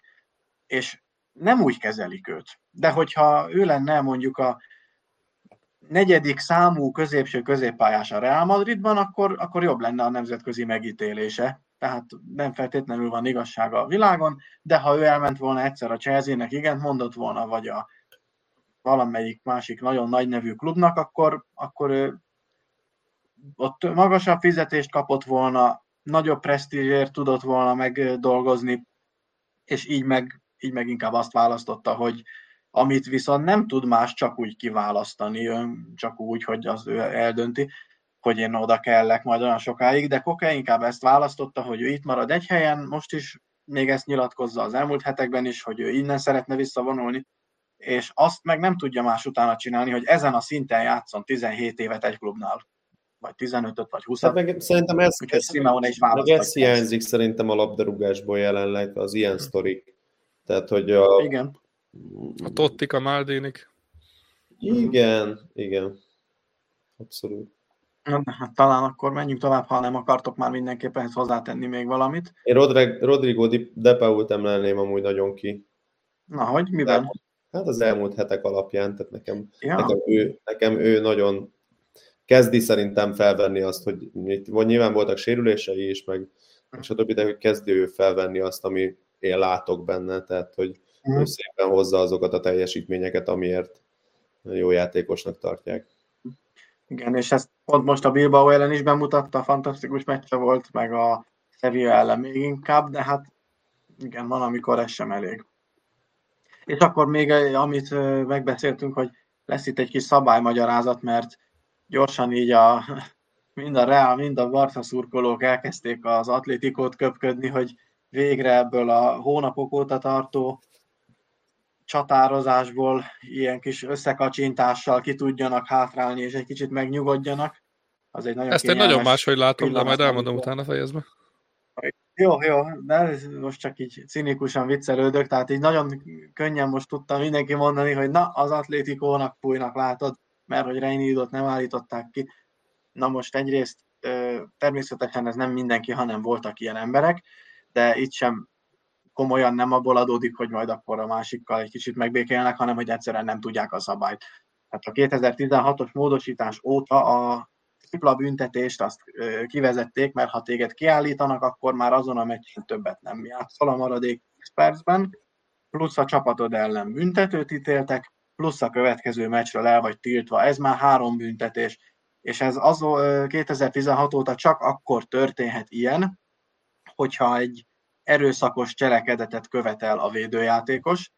és nem úgy kezelik őt. De hogyha ő lenne mondjuk a negyedik számú középső középpályás a Real Madridban, akkor, akkor jobb lenne a nemzetközi megítélése. Tehát nem feltétlenül van igazsága a világon, de ha ő elment volna egyszer a Chelsea-nek, igen, mondott volna, vagy a valamelyik másik nagyon nagy nevű klubnak, akkor, akkor ő ott magasabb fizetést kapott volna, nagyobb presztízsért tudott volna megdolgozni, és így meg, így meg inkább azt választotta, hogy amit viszont nem tud más csak úgy kiválasztani, csak úgy, hogy az ő eldönti, hogy én oda kellek majd olyan sokáig, de Koke inkább ezt választotta, hogy ő itt marad egy helyen, most is még ezt nyilatkozza az elmúlt hetekben is, hogy ő innen szeretne visszavonulni, és azt meg nem tudja más utána csinálni, hogy ezen a szinten játszon 17 évet egy klubnál vagy 15-öt, vagy 20 hát meg szerintem ez, ez, Simeone is meg ez hiányzik szerintem a labdarúgásból jelenleg, az ilyen sztorik. Tehát, hogy a... Igen. A Tottik, a Maldinik. Igen, igen. Abszolút. Hát, talán akkor menjünk tovább, ha nem akartok már mindenképpen ezt hozzátenni még valamit. Én Rodrig, Rodrigo De Paul-t emelném amúgy nagyon ki. Na, hogy miben? Hát az elmúlt hetek alapján, tehát nekem, ja. nekem, ő, nekem ő nagyon kezdi szerintem felvenni azt, hogy vagy nyilván voltak sérülései is, meg stb., de hogy kezdi ő felvenni azt, ami én látok benne, tehát hogy ő szépen hozza azokat a teljesítményeket, amiért jó játékosnak tartják. Igen, és ezt pont most a Bilbao ellen is bemutatta, fantasztikus meccse volt, meg a Sevilla ellen még inkább, de hát igen, van, amikor ez sem elég. És akkor még, amit megbeszéltünk, hogy lesz itt egy kis szabálymagyarázat, mert gyorsan így a, mind a Real, mind a Barca szurkolók elkezdték az atlétikót köpködni, hogy végre ebből a hónapok óta tartó csatározásból ilyen kis összekacsintással ki tudjanak hátrálni, és egy kicsit megnyugodjanak. Az egy nagyon Ezt én nagyon máshogy látom, de majd elmondom utána fejezve. Jó, jó, de most csak így cinikusan viccelődök, tehát így nagyon könnyen most tudtam mindenki mondani, hogy na, az atlétikónak fújnak, látod, mert hogy Reinildot nem állították ki. Na most egyrészt természetesen ez nem mindenki, hanem voltak ilyen emberek, de itt sem komolyan nem abból adódik, hogy majd akkor a másikkal egy kicsit megbékélnek, hanem hogy egyszerűen nem tudják a szabályt. Hát a 2016-os módosítás óta a tripla büntetést azt kivezették, mert ha téged kiállítanak, akkor már azon a meccsen többet nem játszol a maradék 10 percben, plusz a csapatod ellen büntetőt ítéltek, plusz a következő meccsről el vagy tiltva. Ez már három büntetés, és ez az 2016 óta csak akkor történhet ilyen, hogyha egy erőszakos cselekedetet követel a védőjátékos,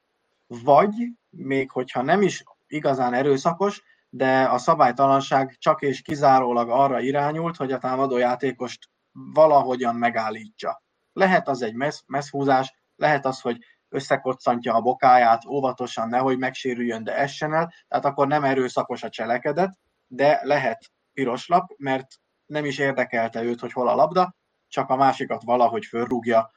vagy még hogyha nem is igazán erőszakos, de a szabálytalanság csak és kizárólag arra irányult, hogy a támadójátékost valahogyan megállítsa. Lehet az egy messz, messzhúzás, lehet az, hogy összekoccantja a bokáját óvatosan, nehogy megsérüljön, de essen el, tehát akkor nem erőszakos a cselekedet, de lehet piros lap, mert nem is érdekelte őt, hogy hol a labda, csak a másikat valahogy fölrúgja,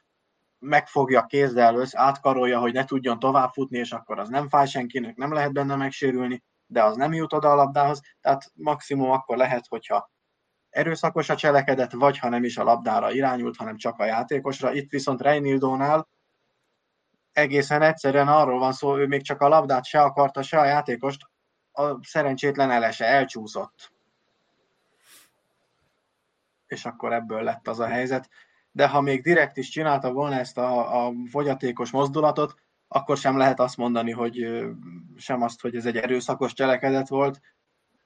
megfogja kézzel, össz, átkarolja, hogy ne tudjon tovább futni, és akkor az nem fáj senkinek, nem lehet benne megsérülni, de az nem jut oda a labdához, tehát maximum akkor lehet, hogyha erőszakos a cselekedet, vagy ha nem is a labdára irányult, hanem csak a játékosra. Itt viszont Reinildónál egészen egyszerűen arról van szó, ő még csak a labdát se akarta, se a játékost, a szerencsétlen elese elcsúszott. És akkor ebből lett az a helyzet. De ha még direkt is csinálta volna ezt a, a fogyatékos mozdulatot, akkor sem lehet azt mondani, hogy sem azt, hogy ez egy erőszakos cselekedet volt,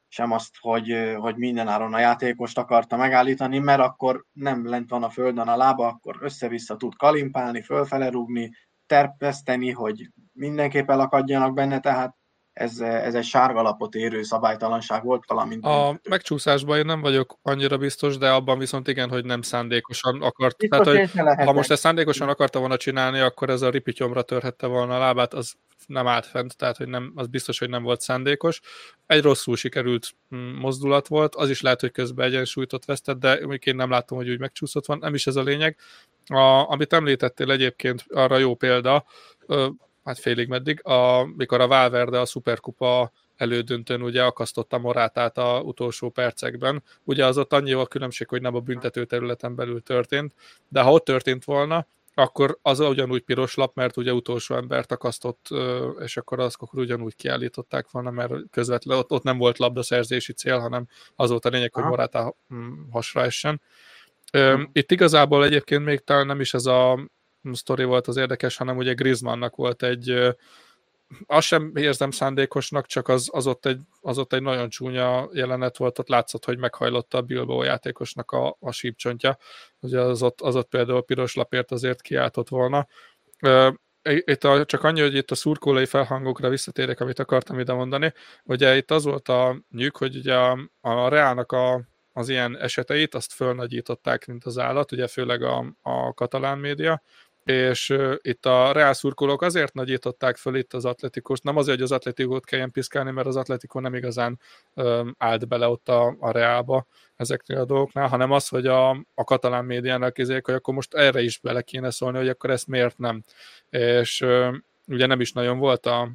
sem azt, hogy, hogy mindenáron a játékost akarta megállítani, mert akkor nem lent van a földön a lába, akkor össze-vissza tud kalimpálni, fölfele rúgni, terpeszteni, hogy mindenképp elakadjanak benne, tehát ez, ez egy sárgalapot érő szabálytalanság volt, valamint... A megcsúszásban én nem vagyok annyira biztos, de abban viszont igen, hogy nem szándékosan akart. Biztos tehát, hogy ha most ezt szándékosan akarta volna csinálni, akkor ez a ripityomra törhette volna a lábát, az nem állt fent, tehát hogy nem, az biztos, hogy nem volt szándékos. Egy rosszul sikerült mm, mozdulat volt, az is lehet, hogy közben egyensúlytot vesztett, de még én nem látom, hogy úgy megcsúszott van, nem is ez a lényeg. A, amit említettél egyébként, arra jó példa, hát félig meddig, amikor a Valverde a Superkupa elődöntőn ugye akasztotta Morátát a utolsó percekben. Ugye az ott annyi a különbség, hogy nem a büntető területen belül történt, de ha ott történt volna, akkor az ugyanúgy piros lap, mert ugye utolsó embert akasztott, és akkor azt akkor ugyanúgy kiállították volna, mert közvetlenül ott, ott nem volt labdaszerzési cél, hanem az volt a lényeg, hogy Morata hm, hasra essen. Itt igazából egyébként még talán nem is ez a sztori volt az érdekes, hanem ugye Griezmannnak volt egy, azt sem érzem szándékosnak, csak az, az, ott egy, az ott egy nagyon csúnya jelenet volt, ott látszott, hogy meghajlotta a Bilbao játékosnak a, a sípcsontja, ugye az ott, az ott például piros lapért azért kiáltott volna. Itt a, csak annyi, hogy itt a szurkolói felhangokra visszatérek, amit akartam ide mondani. Ugye itt az volt a nyűk, hogy ugye a, a Reálnak a, az ilyen eseteit, azt fölnagyították, mint az állat, ugye főleg a, a katalán média, és itt a Real szurkolók azért nagyították föl itt az atletikost, nem azért, hogy az atletikót kelljen piszkálni, mert az atletikó nem igazán um, állt bele ott a, a Realba ezeknél a dolgoknál, hanem az, hogy a, a katalán médiának izék, hogy akkor most erre is bele kéne szólni, hogy akkor ezt miért nem. És ugye nem is nagyon volt a,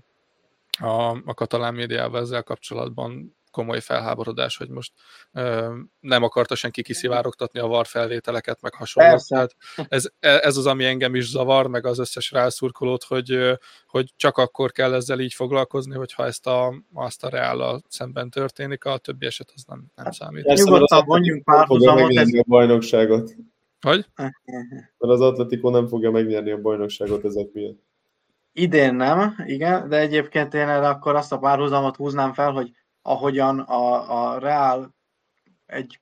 a, a katalán médiával ezzel kapcsolatban komoly felháborodás, hogy most ö, nem akarta senki kiszivárogtatni a VAR felvételeket, meg hasonló. Tehát ez, ez az, ami engem is zavar, meg az összes rászurkolót, hogy, hogy csak akkor kell ezzel így foglalkozni, hogyha ezt a, azt a reállal szemben történik, a többi eset az nem, nem számít. Nyugodtan vonjunk párhuzamot. Ez... a bajnokságot. Hogy? Mert az Atletico nem fogja megnyerni a bajnokságot ezek miatt. Idén nem, igen, de egyébként én erre akkor azt a párhuzamot húznám fel, hogy ahogyan a, a Real egy,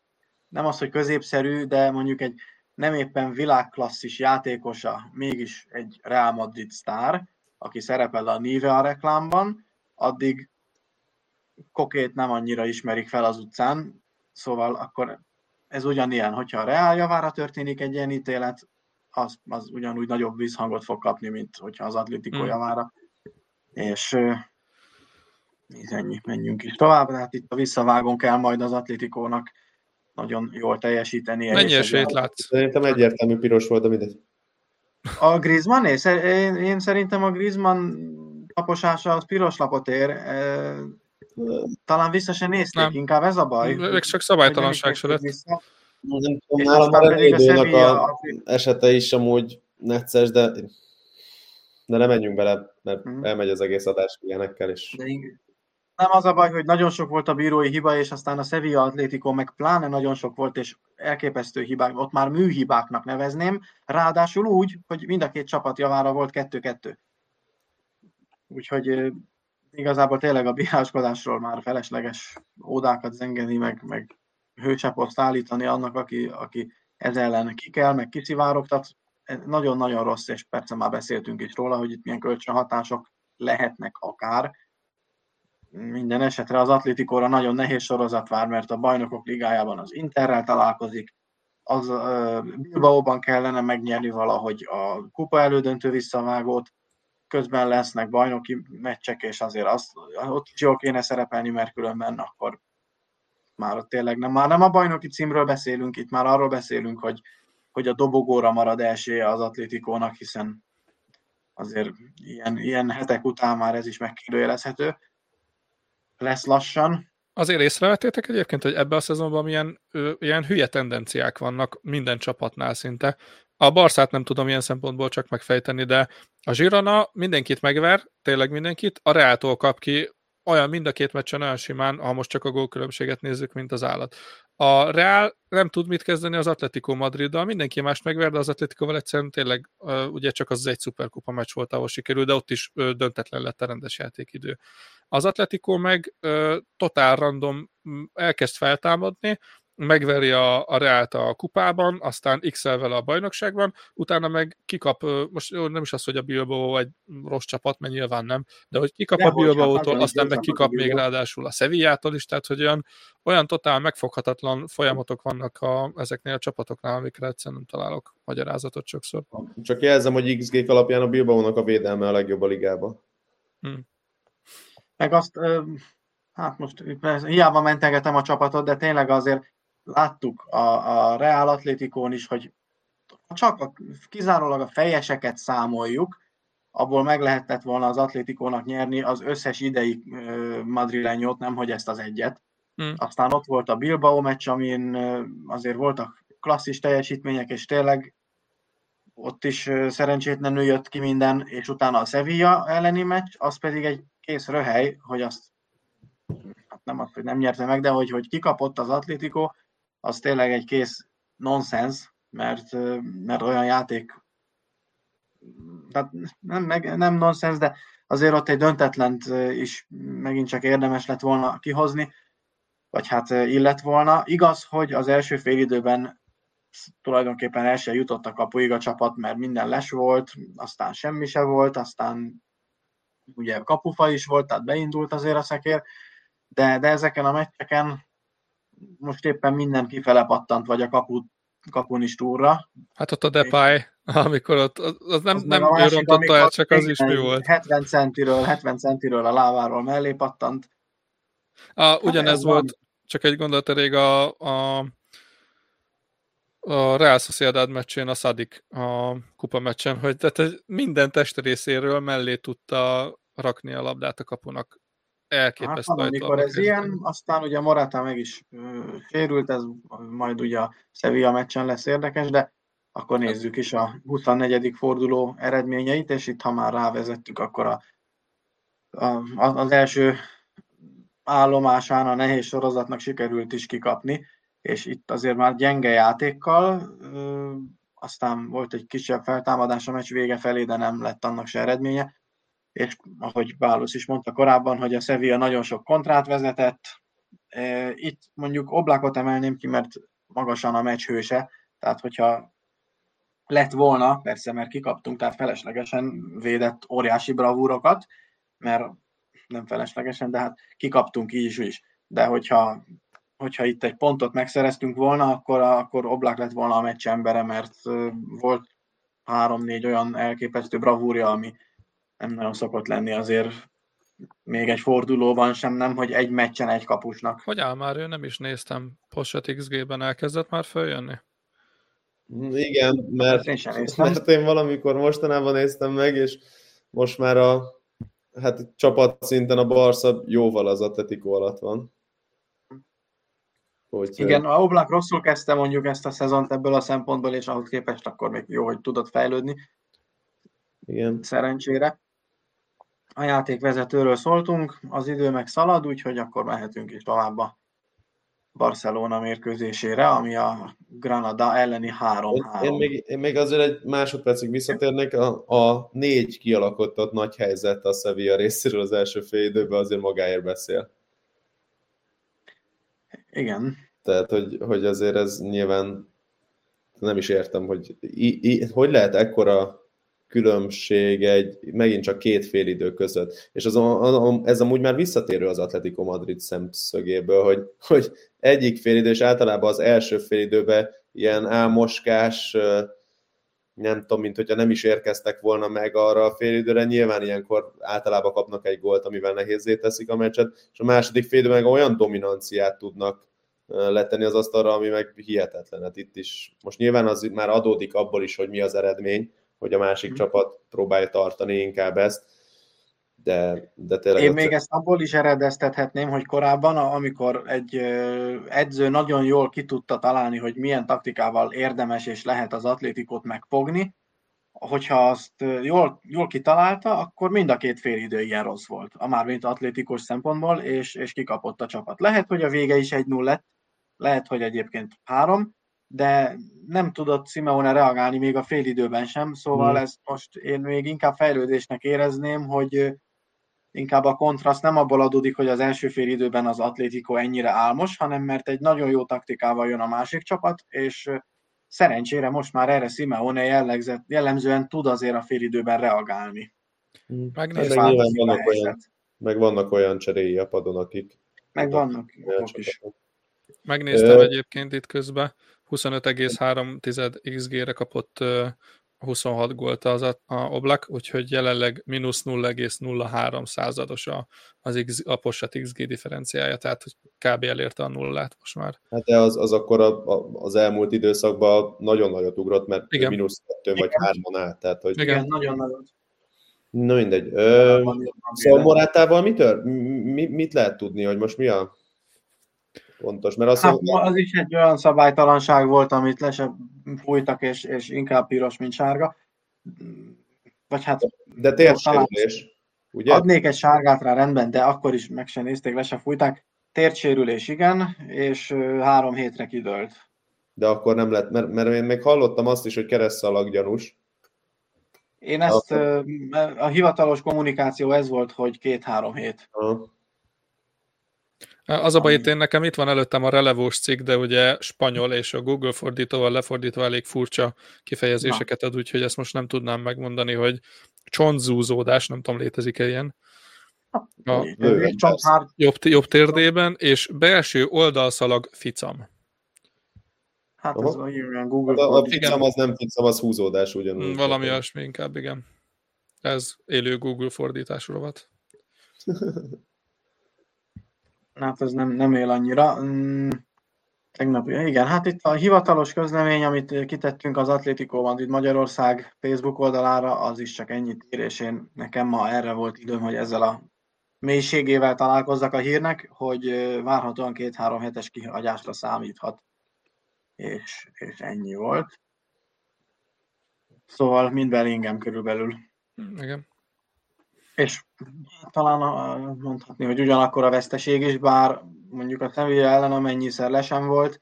nem az, hogy középszerű, de mondjuk egy nem éppen világklasszis játékosa, mégis egy Real Madrid sztár, aki szerepel a Nive a reklámban, addig kokét nem annyira ismerik fel az utcán, szóval akkor ez ugyanilyen, hogyha a Real javára történik egy ilyen ítélet, az, az ugyanúgy nagyobb vízhangot fog kapni, mint hogyha az Atletico mm. javára. És ennyi, menjünk is tovább, hát itt a visszavágón kell majd az Atlétikónak nagyon jól teljesíteni. Mennyi esélyt látsz? Szerintem egyértelmű piros volt, de mindegy. A Griezmann? Én, én szerintem a Griezmann taposása az piros lapot ér. E, talán vissza se nézték, nem. inkább ez a baj. Még csak szabálytalanság se lett. Nem tudom, nálam már a, a esete is amúgy necces, de de nem menjünk bele, mert mm. elmegy az egész adás ilyenekkel is. De nem az a baj, hogy nagyon sok volt a bírói hiba, és aztán a Sevilla Atlético meg pláne nagyon sok volt, és elképesztő hibák, ott már műhibáknak nevezném, ráadásul úgy, hogy mind a két csapat javára volt kettő-kettő. Úgyhogy igazából tényleg a bíráskodásról már felesleges ódákat zengeni, meg, meg hőcseposzt állítani annak, aki, aki ez ellen ki kell, meg kiszivárogtat. Nagyon-nagyon rossz, és persze már beszéltünk is róla, hogy itt milyen kölcsönhatások lehetnek akár, minden esetre az Atlétikóra nagyon nehéz sorozat vár, mert a bajnokok ligájában az Interrel találkozik, az uh, Bilbaóban kellene megnyerni valahogy a kupa elődöntő visszavágót, közben lesznek bajnoki meccsek, és azért azt, ott is jól kéne szerepelni, mert különben akkor már ott tényleg nem, már nem a bajnoki címről beszélünk, itt már arról beszélünk, hogy, hogy a dobogóra marad esélye az Atlétikónak, hiszen azért ilyen, ilyen hetek után már ez is megkérdőjelezhető lesz lassan. Azért észrevettétek egyébként, hogy ebben a szezonban milyen ö, ilyen hülye tendenciák vannak minden csapatnál szinte. A Barszát nem tudom ilyen szempontból csak megfejteni, de a Zsirana mindenkit megver, tényleg mindenkit, a Reától kap ki olyan mind a két meccsen olyan simán, ha most csak a gólkülönbséget nézzük, mint az állat. A Real nem tud mit kezdeni az Atletico Madriddal, mindenki más megver, de az Atleticoval egyszerűen tényleg ugye csak az egy szuperkupa meccs volt, ahol sikerült, de ott is döntetlen lett a rendes játékidő. Az Atletico meg totál random elkezd feltámadni, megveri a, a Reált a kupában, aztán x vele a bajnokságban, utána meg kikap, most nem is az, hogy a Bilbao egy rossz csapat, mert nyilván nem, de hogy kikap de a Bilbao-tól, aztán meg kikap még ráadásul a Sevillától is, tehát hogy olyan, olyan totál megfoghatatlan folyamatok vannak a, ezeknél a csapatoknál, amikre egyszerűen nem találok magyarázatot sokszor. Csak jelzem, hogy XG alapján a Bilbao-nak a védelme a legjobb a ligában. Hmm. Meg azt, hát most hiába mentegetem a csapatot, de tényleg azért láttuk a, a Real Atlétikón is, hogy csak a, kizárólag a fejeseket számoljuk, abból meg lehetett volna az Atlétikónak nyerni az összes idei madrilenyót, nem hogy ezt az egyet. Hmm. Aztán ott volt a Bilbao meccs, amin azért voltak klasszis teljesítmények, és tényleg ott is szerencsétlenül jött ki minden, és utána a Sevilla elleni meccs, az pedig egy kész röhely, hogy azt hát nem hogy nem nyerte meg, de hogy, hogy kikapott az Atlético, az tényleg egy kész nonsens, mert, mert olyan játék, tehát nem, meg, nem nonsens, de azért ott egy döntetlent is megint csak érdemes lett volna kihozni, vagy hát illet volna. Igaz, hogy az első fél időben tulajdonképpen el sem jutott a kapuig a csapat, mert minden les volt, aztán semmi se volt, aztán ugye kapufa is volt, tehát beindult azért a szekér, de, de ezeken a meccseken most éppen minden kifele pattant, vagy a kaput, kapun is túlra. Hát ott a Depay, amikor ott, az nem, az nem ő rontotta el, csak az is mi volt. 70 centiről, 70 centiről a láváról mellé pattant. A, ugyanez hát volt, van. csak egy gondolat elég a, a, a Real Sociedad meccsén, a Sadik a kupa meccsen, hogy tehát minden testrészéről mellé tudta rakni a labdát a kapunak elképesztő. Hát, amikor ez ilyen, aztán ugye Morata meg is uh, sérült, ez majd ugye a Sevilla meccsen lesz érdekes, de akkor nézzük is a 24. forduló eredményeit, és itt ha már rávezettük, akkor a, a, az első állomásán a nehéz sorozatnak sikerült is kikapni, és itt azért már gyenge játékkal, aztán volt egy kisebb feltámadás a meccs vége felé, de nem lett annak se eredménye és ahogy Bálusz is mondta korábban, hogy a Sevilla nagyon sok kontrát vezetett. Itt mondjuk Oblakot emelném ki, mert magasan a meccs hőse, tehát hogyha lett volna, persze, mert kikaptunk, tehát feleslegesen védett óriási bravúrokat, mert nem feleslegesen, de hát kikaptunk így is, is. De hogyha, hogyha itt egy pontot megszereztünk volna, akkor, akkor Oblak lett volna a meccs embere, mert volt három-négy olyan elképesztő bravúrja, ami, nem nagyon szokott lenni azért még egy fordulóban sem, nem, hogy egy meccsen egy kapusnak. Hogy áll már, ő nem is néztem. Posset XG-ben elkezdett már följönni? Igen, mert én, sem mert én valamikor mostanában néztem meg, és most már a hát csapat szinten a Barca jóval az Atletico alatt van. Hogy, Igen, a Oblak rosszul kezdte mondjuk ezt a szezont ebből a szempontból, és ahhoz képest akkor még jó, hogy tudott fejlődni. Igen. Szerencsére a játékvezetőről szóltunk, az idő meg szalad, úgyhogy akkor mehetünk is tovább a Barcelona mérkőzésére, ami a Granada elleni 3-3. Én, én, még, én még azért egy másodpercig visszatérnék, a, a négy kialakított nagy helyzet a Sevilla részéről az első fél időben azért magáért beszél. Igen. Tehát, hogy, hogy azért ez nyilván nem is értem, hogy i, i, hogy lehet ekkora különbség egy megint csak két fél idő között. És az, ez amúgy már visszatérő az Atletico Madrid szemszögéből, hogy, hogy egyik fél idő, és általában az első fél időben ilyen álmoskás, nem tudom, mint hogyha nem is érkeztek volna meg arra a fél időre, nyilván ilyenkor általában kapnak egy gólt, amivel nehézé teszik a meccset, és a második fél meg olyan dominanciát tudnak letenni az asztalra, ami meg hihetetlen. Hát itt is, most nyilván az már adódik abból is, hogy mi az eredmény, hogy a másik mm. csapat próbálja tartani inkább ezt. De, de tényleg... Én még ezt abból is eredeztethetném, hogy korábban, amikor egy edző nagyon jól ki tudta találni, hogy milyen taktikával érdemes és lehet az atlétikot megfogni, hogyha azt jól, jól kitalálta, akkor mind a két idő ilyen rossz volt, a mármint atlétikus szempontból, és, és kikapott a csapat. Lehet, hogy a vége is egy 0 lett, lehet, hogy egyébként három, de nem tudott Simeone reagálni még a félidőben sem, szóval hmm. ezt most én még inkább fejlődésnek érezném, hogy inkább a kontraszt nem abból adódik, hogy az első fél időben az Atlético ennyire álmos, hanem mert egy nagyon jó taktikával jön a másik csapat, és szerencsére most már erre Simeone jellegzett, jellemzően tud azért a fél időben reagálni. Hmm. Megnézem, meg, vannak olyan, meg vannak olyan cseréi a padon, akik... Meg vannak is. Megnéztem egyébként itt közben, 25,3 XG-re kapott 26 gólt az a, a Oblak, úgyhogy jelenleg mínusz 0,03 százados a, az X, a Possat XG differenciája, tehát hogy kb. elérte a nullát most már. Hát de az, az akkor a, a, az elmúlt időszakban nagyon nagyot ugrott, mert Igen. mínusz 2 vagy 3 át. Tehát, hogy... Igen, nagyon nagyot. Na mindegy. Ö, szóval Morátával? Mi, mit lehet tudni, hogy most mi a pontos. Mert azt hát, mondja, az is egy olyan szabálytalanság volt, amit le sem fújtak, és, és inkább piros, mint sárga. Vagy hát... De térsérülés, ugye? Adnék egy sárgát rá rendben, de akkor is meg sem nézték, le sem fújták. Tértsérülés igen, és három hétre kidőlt. De akkor nem lett, mert, mert én még hallottam azt is, hogy keresztszalag gyanús. Én ezt, a hivatalos kommunikáció ez volt, hogy két-három hét. Aha. Az a baj, itt én nekem itt van előttem a relevós cikk, de ugye spanyol és a Google fordítóval lefordítva elég furcsa kifejezéseket ad, úgyhogy ezt most nem tudnám megmondani, hogy csontzúzódás, nem tudom, létezik-e ilyen. A jobb, jobb térdében, és belső oldalszalag ficam. Hát ez olyan Google hát a, a ficam az nem ficam, az húzódás ugyanúgy. Mm, valami olyasmi inkább, igen. Ez élő Google fordítás rovat. hát ez nem, nem él annyira. Mm, tegnap, igen, hát itt a hivatalos közlemény, amit kitettünk az Atlético Madrid Magyarország Facebook oldalára, az is csak ennyit ír, és én nekem ma erre volt időm, hogy ezzel a mélységével találkozzak a hírnek, hogy várhatóan két-három hetes kihagyásra számíthat. És, és ennyi volt. Szóval mind Bellingham körülbelül. Igen. És talán mondhatni, hogy ugyanakkor a veszteség is, bár mondjuk a Sevilla ellen amennyiszer le sem volt,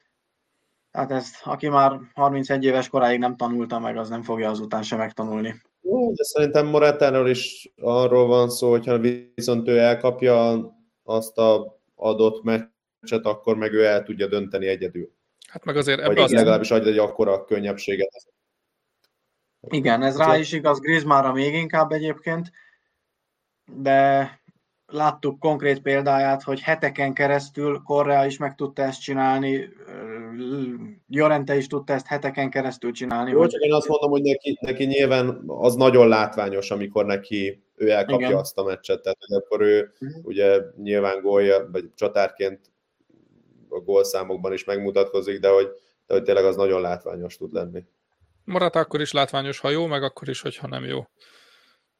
tehát ezt, aki már 31 éves koráig nem tanulta meg, az nem fogja azután sem megtanulni. Jó, de szerintem Moratáról is arról van szó, hogyha viszont ő elkapja azt a adott meccset, akkor meg ő el tudja dönteni egyedül. Hát meg azért ebben az... legalábbis adja egy akkora könnyebbséget. Igen, ez rá is igaz Griezmannra még inkább egyébként, de láttuk konkrét példáját, hogy heteken keresztül Korea is meg tudta ezt csinálni, Jorente is tudta ezt heteken keresztül csinálni. Jó, hogy... csak én azt mondom, hogy neki, neki nyilván az nagyon látványos, amikor neki ő elkapja Igen. azt a meccset, tehát hogy akkor ő uh-huh. ugye nyilván gólja, vagy csatárként a gólszámokban is megmutatkozik, de hogy, de hogy tényleg az nagyon látványos tud lenni. Marad akkor is látványos, ha jó, meg akkor is, hogyha nem jó.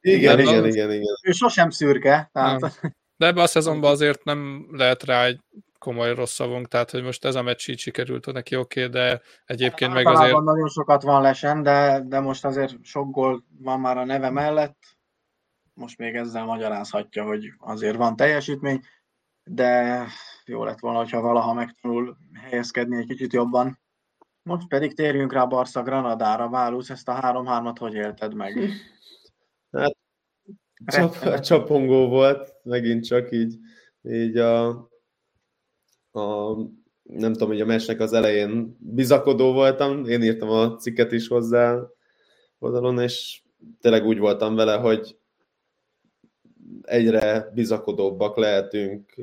Igen, igen, igen, igen, igen. Ő sosem szürke. Tehát... De ebbe a szezonban azért nem lehet rá egy komoly rossz szavunk, tehát hogy most ez a meccs így sikerült neki, oké, okay, de egyébként hát, meg azért... nagyon sokat van lesen, de, de most azért sok gól van már a neve mellett, most még ezzel magyarázhatja, hogy azért van teljesítmény, de jó lett volna, ha valaha megtanul helyezkedni egy kicsit jobban. Most pedig térjünk rá Barca Granadára. Válusz, ezt a 3-3-at hogy élted meg? Hát csap, csapongó volt, megint csak így, így a, a nem tudom, hogy a mesnek az elején bizakodó voltam, én írtam a cikket is hozzá oldalon, és tényleg úgy voltam vele, hogy egyre bizakodóbbak lehetünk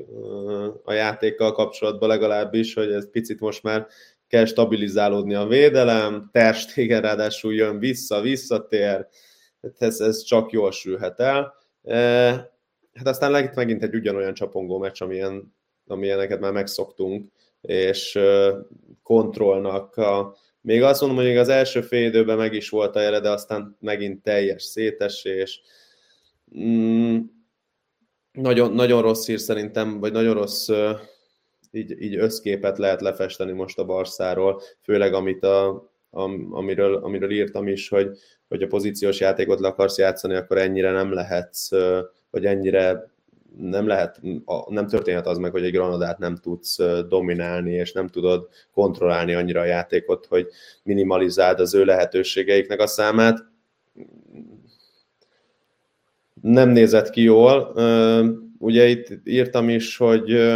a játékkal kapcsolatban legalábbis, hogy ez picit most már kell stabilizálódni a védelem, Terstégen ráadásul jön vissza, visszatér, ez, ez csak jól sülhet el. E, hát aztán lett megint egy ugyanolyan csapongó meccs, amilyen, amilyeneket már megszoktunk, és kontrollnak a, még azt mondom, hogy az első fél időben meg is volt a jele, de aztán megint teljes szétesés. Mm, nagyon, nagyon rossz hír szerintem, vagy nagyon rossz így, így összképet lehet lefesteni most a Barszáról, főleg amit a, am, amiről, amiről írtam is, hogy, hogy a pozíciós játékot le akarsz játszani, akkor ennyire nem lehetsz, vagy ennyire nem lehet, nem történhet az meg, hogy egy granadát nem tudsz dominálni, és nem tudod kontrollálni annyira a játékot, hogy minimalizáld az ő lehetőségeiknek a számát. Nem nézett ki jól. Ugye itt írtam is, hogy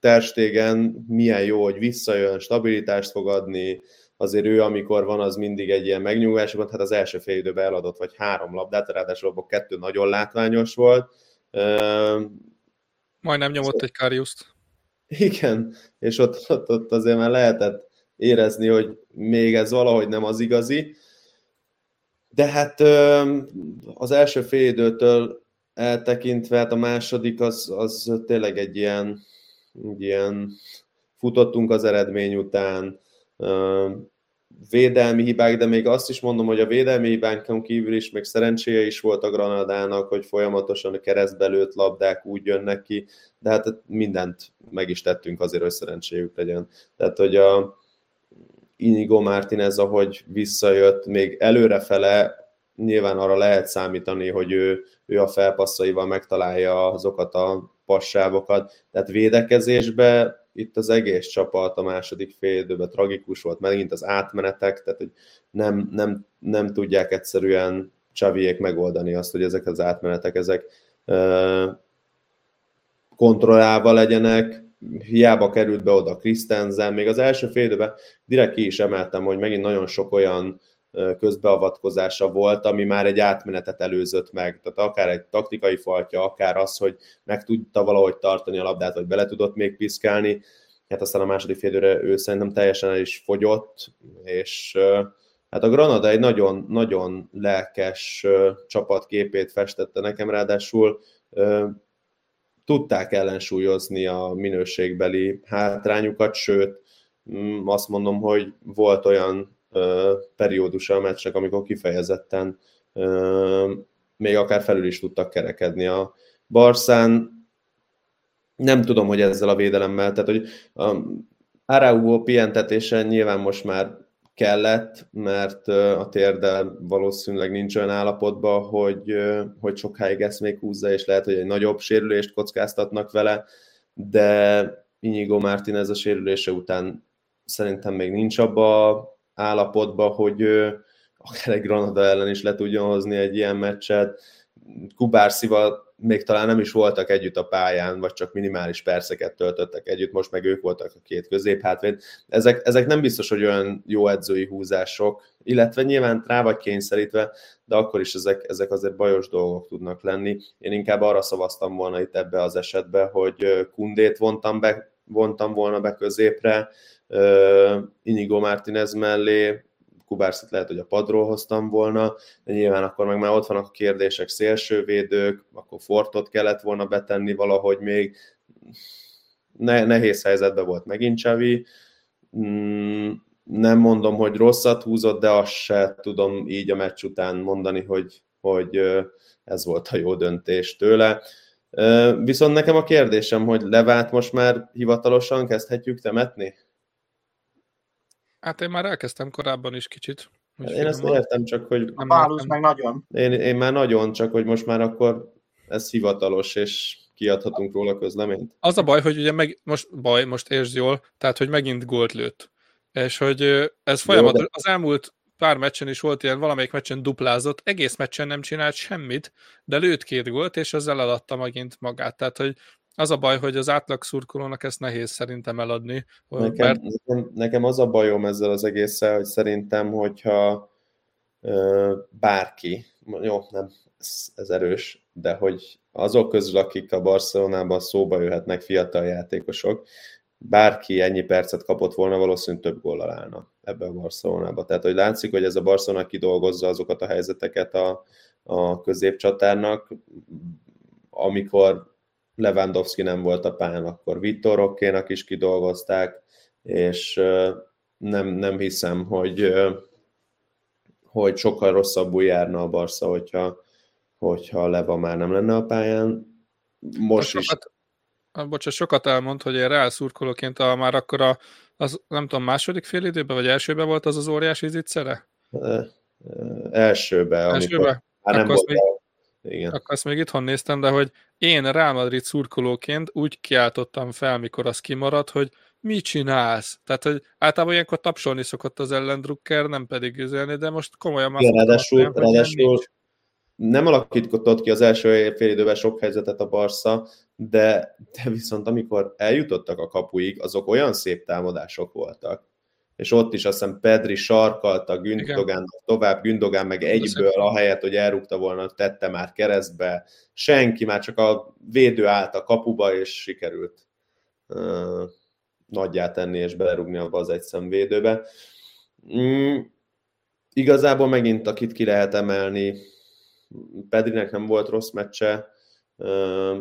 Terstégen milyen jó, hogy visszajön, stabilitást fog adni, azért ő, amikor van, az mindig egy ilyen megnyugvás, hát az első fél időben eladott vagy három labdát, ráadásul abból kettő nagyon látványos volt, Majdnem nyomott szóval... egy Kariuszt. Igen, és ott, ott, ott azért már lehetett érezni, hogy még ez valahogy nem az igazi. De hát az első fél időtől eltekintve, hát a második az, az tényleg egy ilyen, egy ilyen futottunk az eredmény után, védelmi hibák, de még azt is mondom, hogy a védelmi hibánkon kívül is még szerencséje is volt a Granadának, hogy folyamatosan a keresztbe lőtt labdák úgy jönnek ki, de hát mindent meg is tettünk azért, hogy szerencséjük legyen. Tehát, hogy a Inigo Martinez, ahogy visszajött, még előrefele nyilván arra lehet számítani, hogy ő, ő a felpasszaival megtalálja azokat a passávokat, tehát védekezésbe itt az egész csapat a második fél időben tragikus volt, megint az átmenetek, tehát hogy nem, nem, nem tudják egyszerűen Csaviék megoldani azt, hogy ezek az átmenetek, ezek kontrollálva legyenek, hiába került be oda Christensen, még az első fél időben direkt ki is emeltem, hogy megint nagyon sok olyan közbeavatkozása volt, ami már egy átmenetet előzött meg. Tehát akár egy taktikai faltja, akár az, hogy meg tudta valahogy tartani a labdát, vagy bele tudott még piszkálni. Hát aztán a második félőre ő szerintem teljesen el is fogyott, és hát a Granada egy nagyon, nagyon lelkes csapatképét festette nekem, ráadásul tudták ellensúlyozni a minőségbeli hátrányukat, sőt, mm, azt mondom, hogy volt olyan periódusa a meccsnek, amikor kifejezetten még akár felül is tudtak kerekedni a Barszán. Nem tudom, hogy ezzel a védelemmel, tehát hogy a Araujo pihentetése nyilván most már kellett, mert a térde valószínűleg nincs olyan állapotban, hogy, hogy sokáig ezt még húzza, és lehet, hogy egy nagyobb sérülést kockáztatnak vele, de Inigo Martinez a sérülése után szerintem még nincs abba állapotba, hogy akár egy Granada ellen is le tudjon hozni egy ilyen meccset. Kubárszival még talán nem is voltak együtt a pályán, vagy csak minimális perceket töltöttek együtt, most meg ők voltak a két középhátvéd. Ezek, ezek nem biztos, hogy olyan jó edzői húzások, illetve nyilván rá vagy kényszerítve, de akkor is ezek, ezek azért bajos dolgok tudnak lenni. Én inkább arra szavaztam volna itt ebbe az esetbe, hogy Kundét vontam, be, vontam volna be középre, Inigo Martinez mellé, Kubárszit lehet, hogy a padról hoztam volna, de nyilván akkor meg már ott vannak a kérdések, szélsővédők, akkor Fortot kellett volna betenni valahogy még, ne, nehéz helyzetben volt megint Csavi, mm, nem mondom, hogy rosszat húzott, de azt se tudom így a meccs után mondani, hogy, hogy ez volt a jó döntés tőle. Viszont nekem a kérdésem, hogy Levát most már hivatalosan kezdhetjük temetni? Hát én már elkezdtem korábban is kicsit. Én ezt értem, csak hogy... A Bálus meg nagyon. Én, én már nagyon, csak hogy most már akkor ez hivatalos, és kiadhatunk róla közleményt. Az a baj, hogy ugye meg, most baj, most értsd jól, tehát hogy megint gólt lőtt. És hogy ez folyamat, de... az elmúlt pár meccsen is volt ilyen, valamelyik meccsen duplázott, egész meccsen nem csinált semmit, de lőtt két gólt, és ezzel eladta megint magát. Tehát, hogy az a baj, hogy az átlag szurkolónak ezt nehéz szerintem eladni. Nekem, mert... nekem, nekem az a bajom ezzel az egésszel, hogy szerintem, hogyha ö, bárki, jó, nem, ez, ez erős, de hogy azok közül, akik a Barcelonában szóba jöhetnek fiatal játékosok, bárki ennyi percet kapott volna, valószínűleg több góllal állna ebbe a Barcelonába. Tehát, hogy látszik, hogy ez a Barcelona kidolgozza azokat a helyzeteket a, a középcsatárnak, amikor Lewandowski nem volt a pályán, akkor Vittor Okénak is kidolgozták, és nem, nem hiszem, hogy, hogy sokkal rosszabbul járna a Barca, hogyha, hogyha Leva már nem lenne a pályán. Most sokat, is. Bocsánat, sokat elmond, hogy én Real szurkolóként a, már akkor a, Az nem tudom, második fél időben, vagy elsőben volt az az óriási zicsere? Elsőbe. Elsőbe? Hát nem volt még, igen. Akkor azt még itthon néztem, de hogy én Real Madrid szurkolóként úgy kiáltottam fel, mikor az kimaradt, hogy mit csinálsz? Tehát, hogy általában ilyenkor tapsolni szokott az ellendrukker, nem pedig üzelni, de most komolyan már... Igen, ráadásul, ráadásul nem alakított ki az első fél időben sok helyzetet a Barca, de, de viszont amikor eljutottak a kapuig, azok olyan szép támadások voltak, és ott is azt hiszem Pedri sarkalta Gündogán tovább, Gündogán meg egyből, ahelyett, hogy elrúgta volna, tette már keresztbe, senki, már csak a védő állt a kapuba, és sikerült uh, nagyját tenni, és belerúgni abba az egy szemvédőbe. Mm, igazából megint, akit ki lehet emelni, Pedrinek nem volt rossz meccse, uh,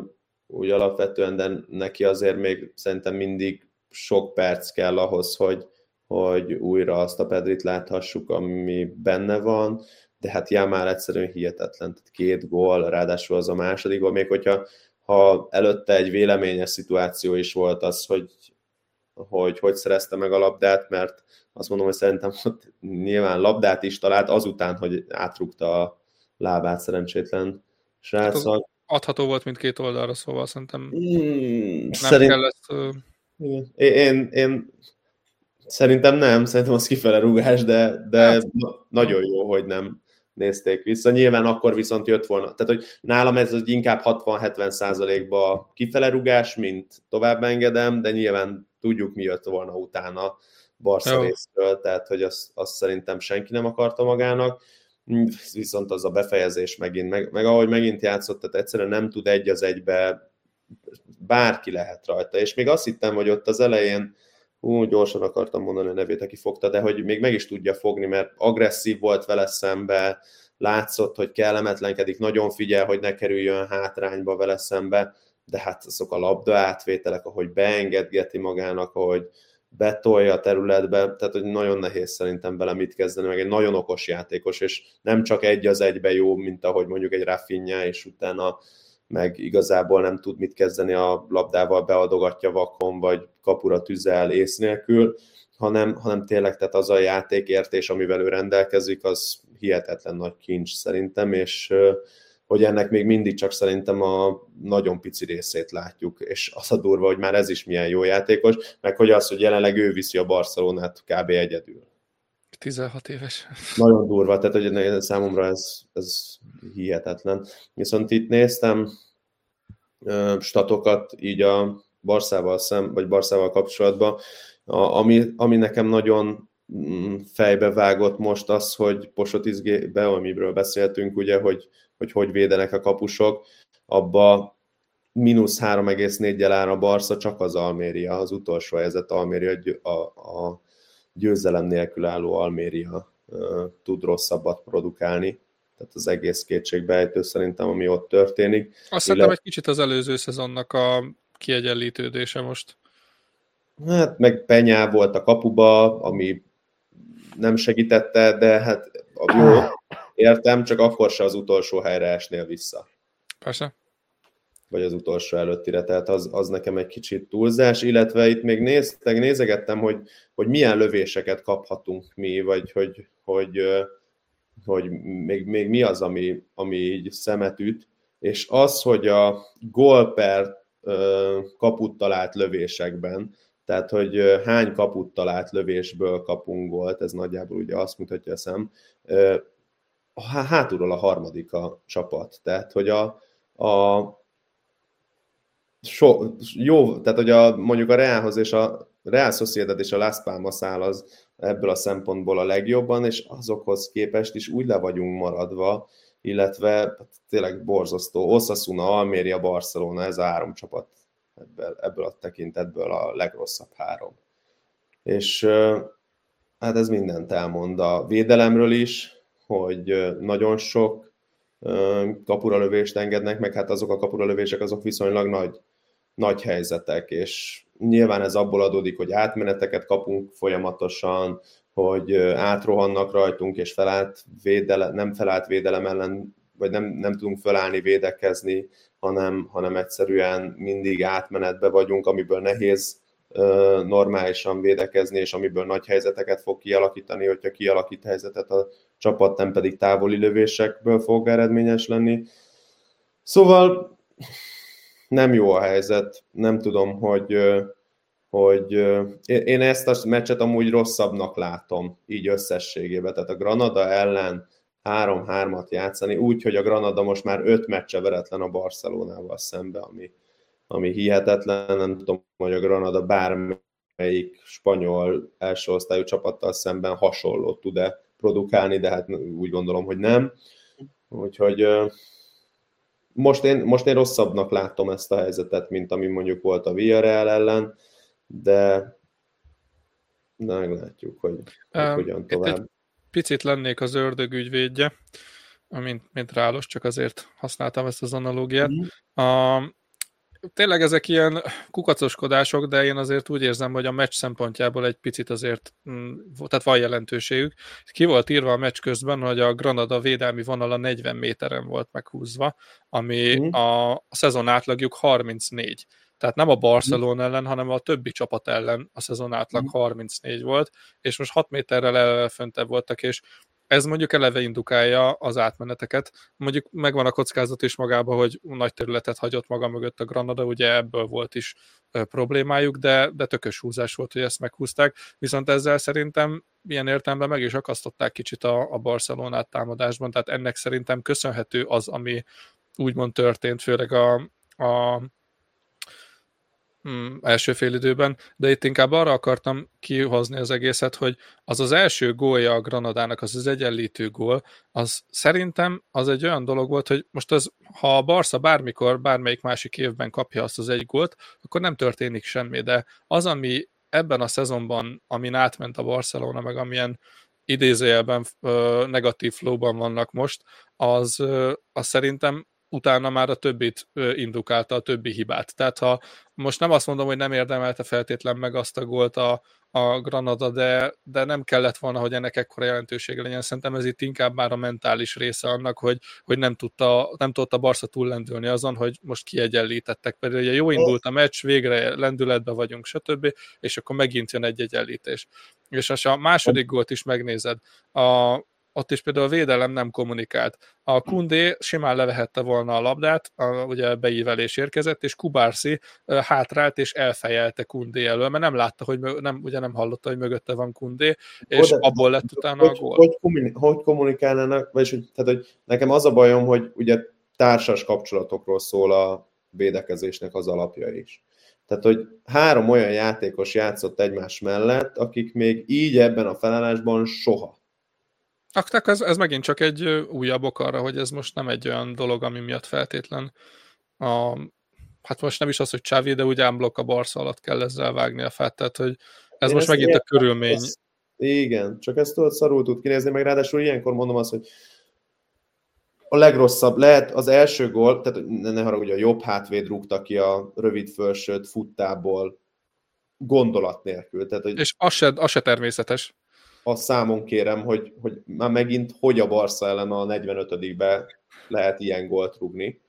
úgy alapvetően, de neki azért még szerintem mindig sok perc kell ahhoz, hogy, hogy újra azt a Pedrit láthassuk, ami benne van, de hát já már egyszerűen hihetetlen, tehát két gól, ráadásul az a második gól, még hogyha ha előtte egy véleményes szituáció is volt az, hogy hogy hogy szerezte meg a labdát, mert azt mondom, hogy szerintem ott nyilván labdát is talált azután, hogy átrúgta a lábát szerencsétlen. Hát adható volt mindkét oldalra, szóval szerintem mm, nem szerint... kell ezt... Uh... Én, én, én Szerintem nem, szerintem az kifele rugás, de, de hát. nagyon jó, hogy nem nézték vissza. Nyilván akkor viszont jött volna. Tehát, hogy nálam ez az inkább 60-70 százalékba kifele rugás, mint tovább engedem, de nyilván tudjuk, mi jött volna utána Barca részről, tehát, hogy azt, azt szerintem senki nem akarta magának. Viszont az a befejezés megint, meg, meg ahogy megint játszott, tehát egyszerűen nem tud egy az egybe, bárki lehet rajta. És még azt hittem, hogy ott az elején Ú, gyorsan akartam mondani a nevét, aki fogta, de hogy még meg is tudja fogni, mert agresszív volt vele szembe, látszott, hogy kellemetlenkedik, nagyon figyel, hogy ne kerüljön hátrányba vele szembe, de hát azok a labda átvételek, ahogy beengedgeti magának, ahogy betolja a területbe, tehát hogy nagyon nehéz szerintem vele mit kezdeni, meg egy nagyon okos játékos, és nem csak egy az egybe jó, mint ahogy mondjuk egy Rafinha, és utána meg igazából nem tud mit kezdeni a labdával, beadogatja vakon, vagy kapura tüzel ész nélkül, hanem, hanem tényleg tehát az a játékértés, amivel ő rendelkezik, az hihetetlen nagy kincs szerintem, és hogy ennek még mindig csak szerintem a nagyon pici részét látjuk, és az a durva, hogy már ez is milyen jó játékos, meg hogy az, hogy jelenleg ő viszi a Barcelonát kb. egyedül. 16 éves. Nagyon durva, tehát hogy számomra ez, ez hihetetlen. Viszont itt néztem statokat így a Barszával szem, vagy Barszával kapcsolatban, ami, ami nekem nagyon mm, fejbe vágott most az, hogy Posotizgébe, amiről beszéltünk, ugye, hogy, hogy hogy védenek a kapusok, abba mínusz 3,4-jel áll a Barca, csak az Alméria, az utolsó helyzet Alméria, a, a győzelem nélkül álló Alméria tud rosszabbat produkálni tehát az egész kétségbejtő szerintem, ami ott történik. Azt hiszem egy kicsit az előző szezonnak a kiegyenlítődése most. Hát meg Penyá volt a kapuba, ami nem segítette, de hát a jó, értem, csak akkor se az utolsó helyre esnél vissza. Persze. Vagy az utolsó előttire, tehát az, az nekem egy kicsit túlzás, illetve itt még néztek, nézegettem, hogy, hogy milyen lövéseket kaphatunk mi, vagy hogy, hogy, hogy még, még mi az, ami, ami így szemet üt, és az, hogy a gól per kaput talált lövésekben, tehát hogy hány kaput talált lövésből kapunk gólt, ez nagyjából ugye azt mutatja a szem, hátulról a harmadik a csapat. Tehát, hogy a, a so, jó, tehát hogy a, mondjuk a Realhoz és a Real Sociedad és a Las Palmas áll az ebből a szempontból a legjobban, és azokhoz képest is úgy le vagyunk maradva, illetve hát tényleg borzasztó. Osasuna, Almeria, Barcelona, ez a három csapat ebből, ebből a tekintetből a legrosszabb három. És hát ez mindent elmond a védelemről is, hogy nagyon sok kapuralövést engednek, meg hát azok a kapuralövések azok viszonylag nagy, nagy helyzetek, és Nyilván ez abból adódik, hogy átmeneteket kapunk folyamatosan, hogy átrohannak rajtunk, és felállt védele, nem felállt védelem ellen, vagy nem, nem tudunk felállni, védekezni, hanem, hanem egyszerűen mindig átmenetbe vagyunk, amiből nehéz normálisan védekezni, és amiből nagy helyzeteket fog kialakítani, hogyha kialakít helyzetet a csapat, nem pedig távoli lövésekből fog eredményes lenni. Szóval nem jó a helyzet, nem tudom, hogy, hogy én ezt a meccset amúgy rosszabbnak látom, így összességében. Tehát a Granada ellen 3-3-at játszani, úgy, hogy a Granada most már 5 meccse veretlen a Barcelonával szembe, ami, ami hihetetlen, nem tudom, hogy a Granada bármelyik spanyol első osztályú csapattal szemben hasonlót tud-e produkálni, de hát úgy gondolom, hogy nem. Úgyhogy most én, most én rosszabbnak látom ezt a helyzetet, mint ami mondjuk volt a Villarreal ellen, de, de meglátjuk, hogy, hogy um, hogyan tovább. Egy picit lennék az ördög ügyvédje, mint, mint rálos, csak azért használtam ezt az analógiát. Mm. Tényleg ezek ilyen kukacoskodások, de én azért úgy érzem, hogy a meccs szempontjából egy picit azért, mm, tehát van jelentőségük. Ki volt írva a meccs közben, hogy a Granada védelmi vonala 40 méteren volt meghúzva, ami mm. a, szezon átlagjuk 34. Tehát nem a Barcelona ellen, hanem a többi csapat ellen a szezon átlag 34 volt, és most 6 méterrel eleve föntebb voltak, és ez mondjuk eleve indukálja az átmeneteket. Mondjuk megvan a kockázat is magában, hogy nagy területet hagyott maga mögött a Granada, ugye ebből volt is problémájuk, de, de tökös húzás volt, hogy ezt meghúzták. Viszont ezzel szerintem ilyen értelemben meg is akasztották kicsit a, a Barcelonát támadásban, tehát ennek szerintem köszönhető az, ami úgymond történt, főleg a, a mm, első időben, de itt inkább arra akartam kihozni az egészet, hogy az az első gólja a Granadának, az az egyenlítő gól, az szerintem az egy olyan dolog volt, hogy most az, ha a Barca bármikor, bármelyik másik évben kapja azt az egy gólt, akkor nem történik semmi, de az, ami ebben a szezonban, amin átment a Barcelona, meg amilyen idézőjelben negatív flowban vannak most, az, az szerintem utána már a többit indukálta, a többi hibát. Tehát ha most nem azt mondom, hogy nem érdemelte feltétlen meg azt a gólt a, a Granada, de, de nem kellett volna, hogy ennek ekkora jelentősége legyen. Szerintem ez itt inkább már a mentális része annak, hogy, hogy nem, tudta, nem tudta Barca túllendülni azon, hogy most kiegyenlítettek. Pedig ugye jó indult a meccs, végre lendületbe vagyunk, stb. És akkor megint jön egy egyenlítés. És ha a második gólt is megnézed, a, ott is például a védelem nem kommunikált. A Kundé simán levehette volna a labdát, a, ugye beívelés érkezett, és Kubársi hátrált és elfejelte Kundé elől, mert nem látta, hogy nem, ugye nem hallotta, hogy mögötte van Kundé, és Oda, abból lett utána hogy, a gól. Hogy, hogy, hogy kommunikálnának, vagyis hogy, tehát, hogy nekem az a bajom, hogy ugye társas kapcsolatokról szól a védekezésnek az alapja is. Tehát, hogy három olyan játékos játszott egymás mellett, akik még így ebben a felállásban soha akkor ez, ez megint csak egy újabb ok arra, hogy ez most nem egy olyan dolog, ami miatt feltétlen a, hát most nem is az, hogy Csávi, de úgy ámblok a Barca alatt kell ezzel vágni a fát, tehát hogy ez Én most megint a körülmény. Ez, igen, csak ezt tudod szarul tud kinézni, meg ráadásul ilyenkor mondom azt, hogy a legrosszabb lehet az első gól, tehát ne haragudj, a jobb hátvéd rúgta ki a rövid fölsőt futtából gondolat nélkül. Tehát, hogy... És az se, az se természetes a számon kérem, hogy, hogy már megint hogy a Barca ellen a 45-be lehet ilyen gólt rúgni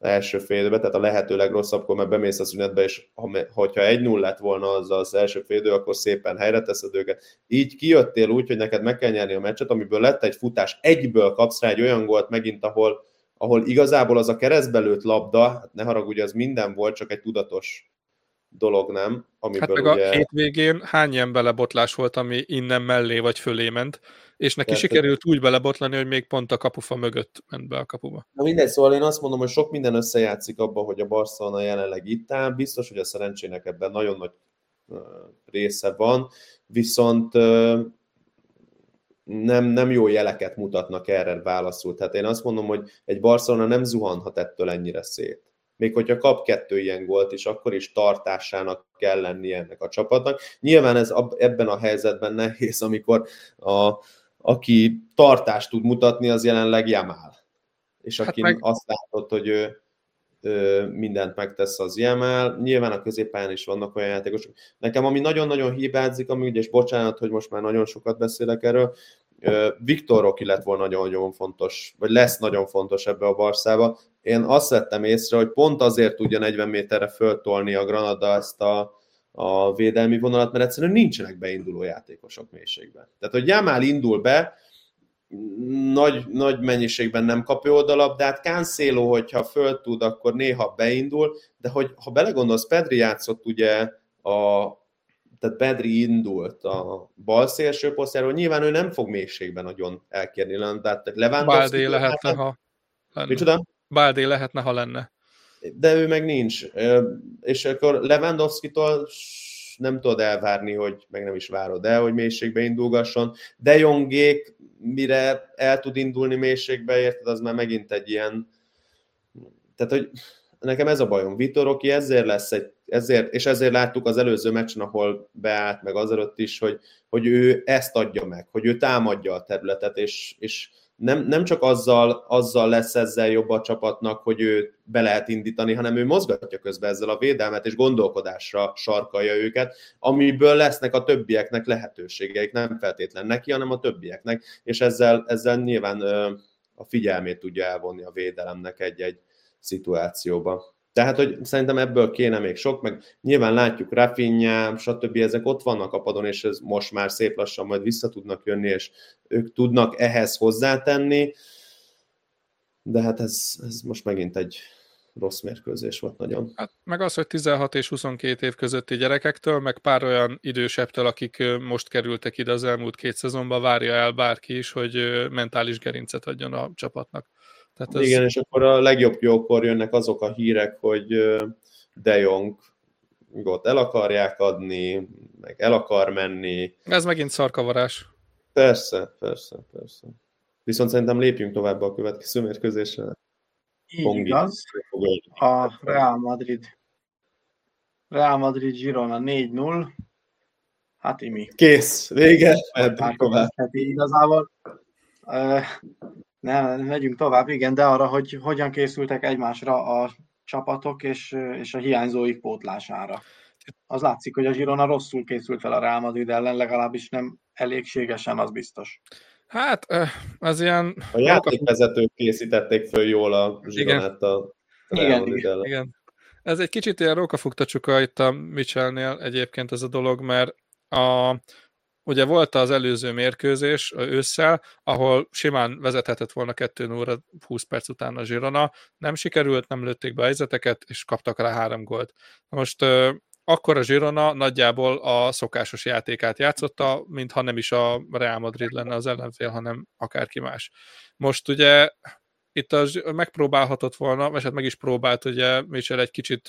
első félbe, tehát a lehető legrosszabbkor, mert bemész a szünetbe, és ha, hogyha egy 0 lett volna az az első félidő, akkor szépen helyre teszed őket. Így kijöttél úgy, hogy neked meg kell nyerni a meccset, amiből lett egy futás, egyből kapsz rá egy olyan gólt megint, ahol, ahol igazából az a keresztbelőtt labda, hát ne haragudj, az minden volt, csak egy tudatos dolog, nem? Amiből hát meg ugye... a hétvégén hány ilyen belebotlás volt, ami innen mellé vagy fölé ment, és neki Tehát, sikerült úgy belebotlani, hogy még pont a kapufa mögött ment be a kapuba. Na mindegy, szóval én azt mondom, hogy sok minden összejátszik abban, hogy a Barcelona jelenleg itt áll, biztos, hogy a szerencsének ebben nagyon nagy része van, viszont nem, nem jó jeleket mutatnak erre válaszul. Tehát én azt mondom, hogy egy Barcelona nem zuhanhat ettől ennyire szét még hogyha kap kettő ilyen gólt is, akkor is tartásának kell lenni ennek a csapatnak. Nyilván ez ebben a helyzetben nehéz, amikor a, aki tartást tud mutatni, az jelenleg Jamal. És hát aki meg... azt látod, hogy ő, ő mindent megtesz az Jamal. Nyilván a középpályán is vannak olyan játékosok. Nekem ami nagyon-nagyon hibázik, ami ugye, és bocsánat, hogy most már nagyon sokat beszélek erről, Viktor Roki lett volna nagyon-nagyon fontos, vagy lesz nagyon fontos ebbe a Barszába. Én azt vettem észre, hogy pont azért tudja 40 méterre föltolni a Granada ezt a, a védelmi vonalat, mert egyszerűen nincsenek beinduló játékosok mélységben. Tehát, hogy Jamal indul be, nagy, nagy mennyiségben nem kapja oldalabdát, Cancelo, hogyha föl tud, akkor néha beindul, de hogy ha belegondolsz, Pedri játszott ugye a, tehát Pedri indult a bal szélső posztjáról, nyilván ő nem fog mélységben nagyon elkérni tehát Lewandowski... Baldé lehetne, ha lenne. Micsoda? Baldé lehetne, ha lenne. De ő meg nincs. És akkor Lewandowski-tól nem tudod elvárni, hogy meg nem is várod el, hogy mélységbe indulgasson. De Jongék, mire el tud indulni mélységbe, érted, az már megint egy ilyen... Tehát, hogy nekem ez a bajom. Vitor Oki ezért lesz egy, ezért, és ezért láttuk az előző meccsen, ahol beállt, meg azelőtt is, hogy, hogy ő ezt adja meg, hogy ő támadja a területet, és, és nem, nem csak azzal, azzal lesz ezzel jobb a csapatnak, hogy ő be lehet indítani, hanem ő mozgatja közben ezzel a védelmet, és gondolkodásra sarkalja őket, amiből lesznek a többieknek lehetőségeik, nem feltétlen neki, hanem a többieknek, és ezzel, ezzel nyilván a figyelmét tudja elvonni a védelemnek egy-egy szituációba. Tehát, hogy szerintem ebből kéne még sok, meg nyilván látjuk Rafinha, stb. ezek ott vannak a padon, és ez most már szép lassan majd vissza tudnak jönni, és ők tudnak ehhez hozzátenni, de hát ez, ez most megint egy rossz mérkőzés volt nagyon. Hát meg az, hogy 16 és 22 év közötti gyerekektől, meg pár olyan idősebbtől, akik most kerültek ide az elmúlt két szezonban, várja el bárki is, hogy mentális gerincet adjon a csapatnak. Tehát ez... Igen, és akkor a legjobb jókor jönnek azok a hírek, hogy De Jong ott el akarják adni, meg el akar menni. Ez megint szarkavarás. Persze, persze, persze. Viszont szerintem lépjünk tovább a következő mérkőzésre. Így igaz. A Real Madrid Real Madrid Girona 4-0. Hát imi. Kész, vége, mehetünk tovább. Igazából nem, megyünk tovább, igen, de arra, hogy hogyan készültek egymásra a csapatok és, és a hiányzóik pótlására. Az látszik, hogy a Girona rosszul készült fel a Real Madrid ellen, legalábbis nem elégségesen, az biztos. Hát, ez ilyen... A játékvezetők készítették föl jól a Gironát a Real Madrid ellen. Igen. Ez egy kicsit ilyen rókafugta csuka itt a Mitchellnél egyébként ez a dolog, mert a, Ugye volt az előző mérkőzés ősszel, ahol simán vezethetett volna 2 óra 20 perc után a Zsirona, nem sikerült, nem lőtték be a helyzeteket, és kaptak rá három gólt. Most akkor a Zsirona nagyjából a szokásos játékát játszotta, mintha nem is a Real Madrid lenne az ellenfél, hanem akárki más. Most ugye itt az megpróbálhatott volna, vagy hát meg is próbált ugye Mitchell egy kicsit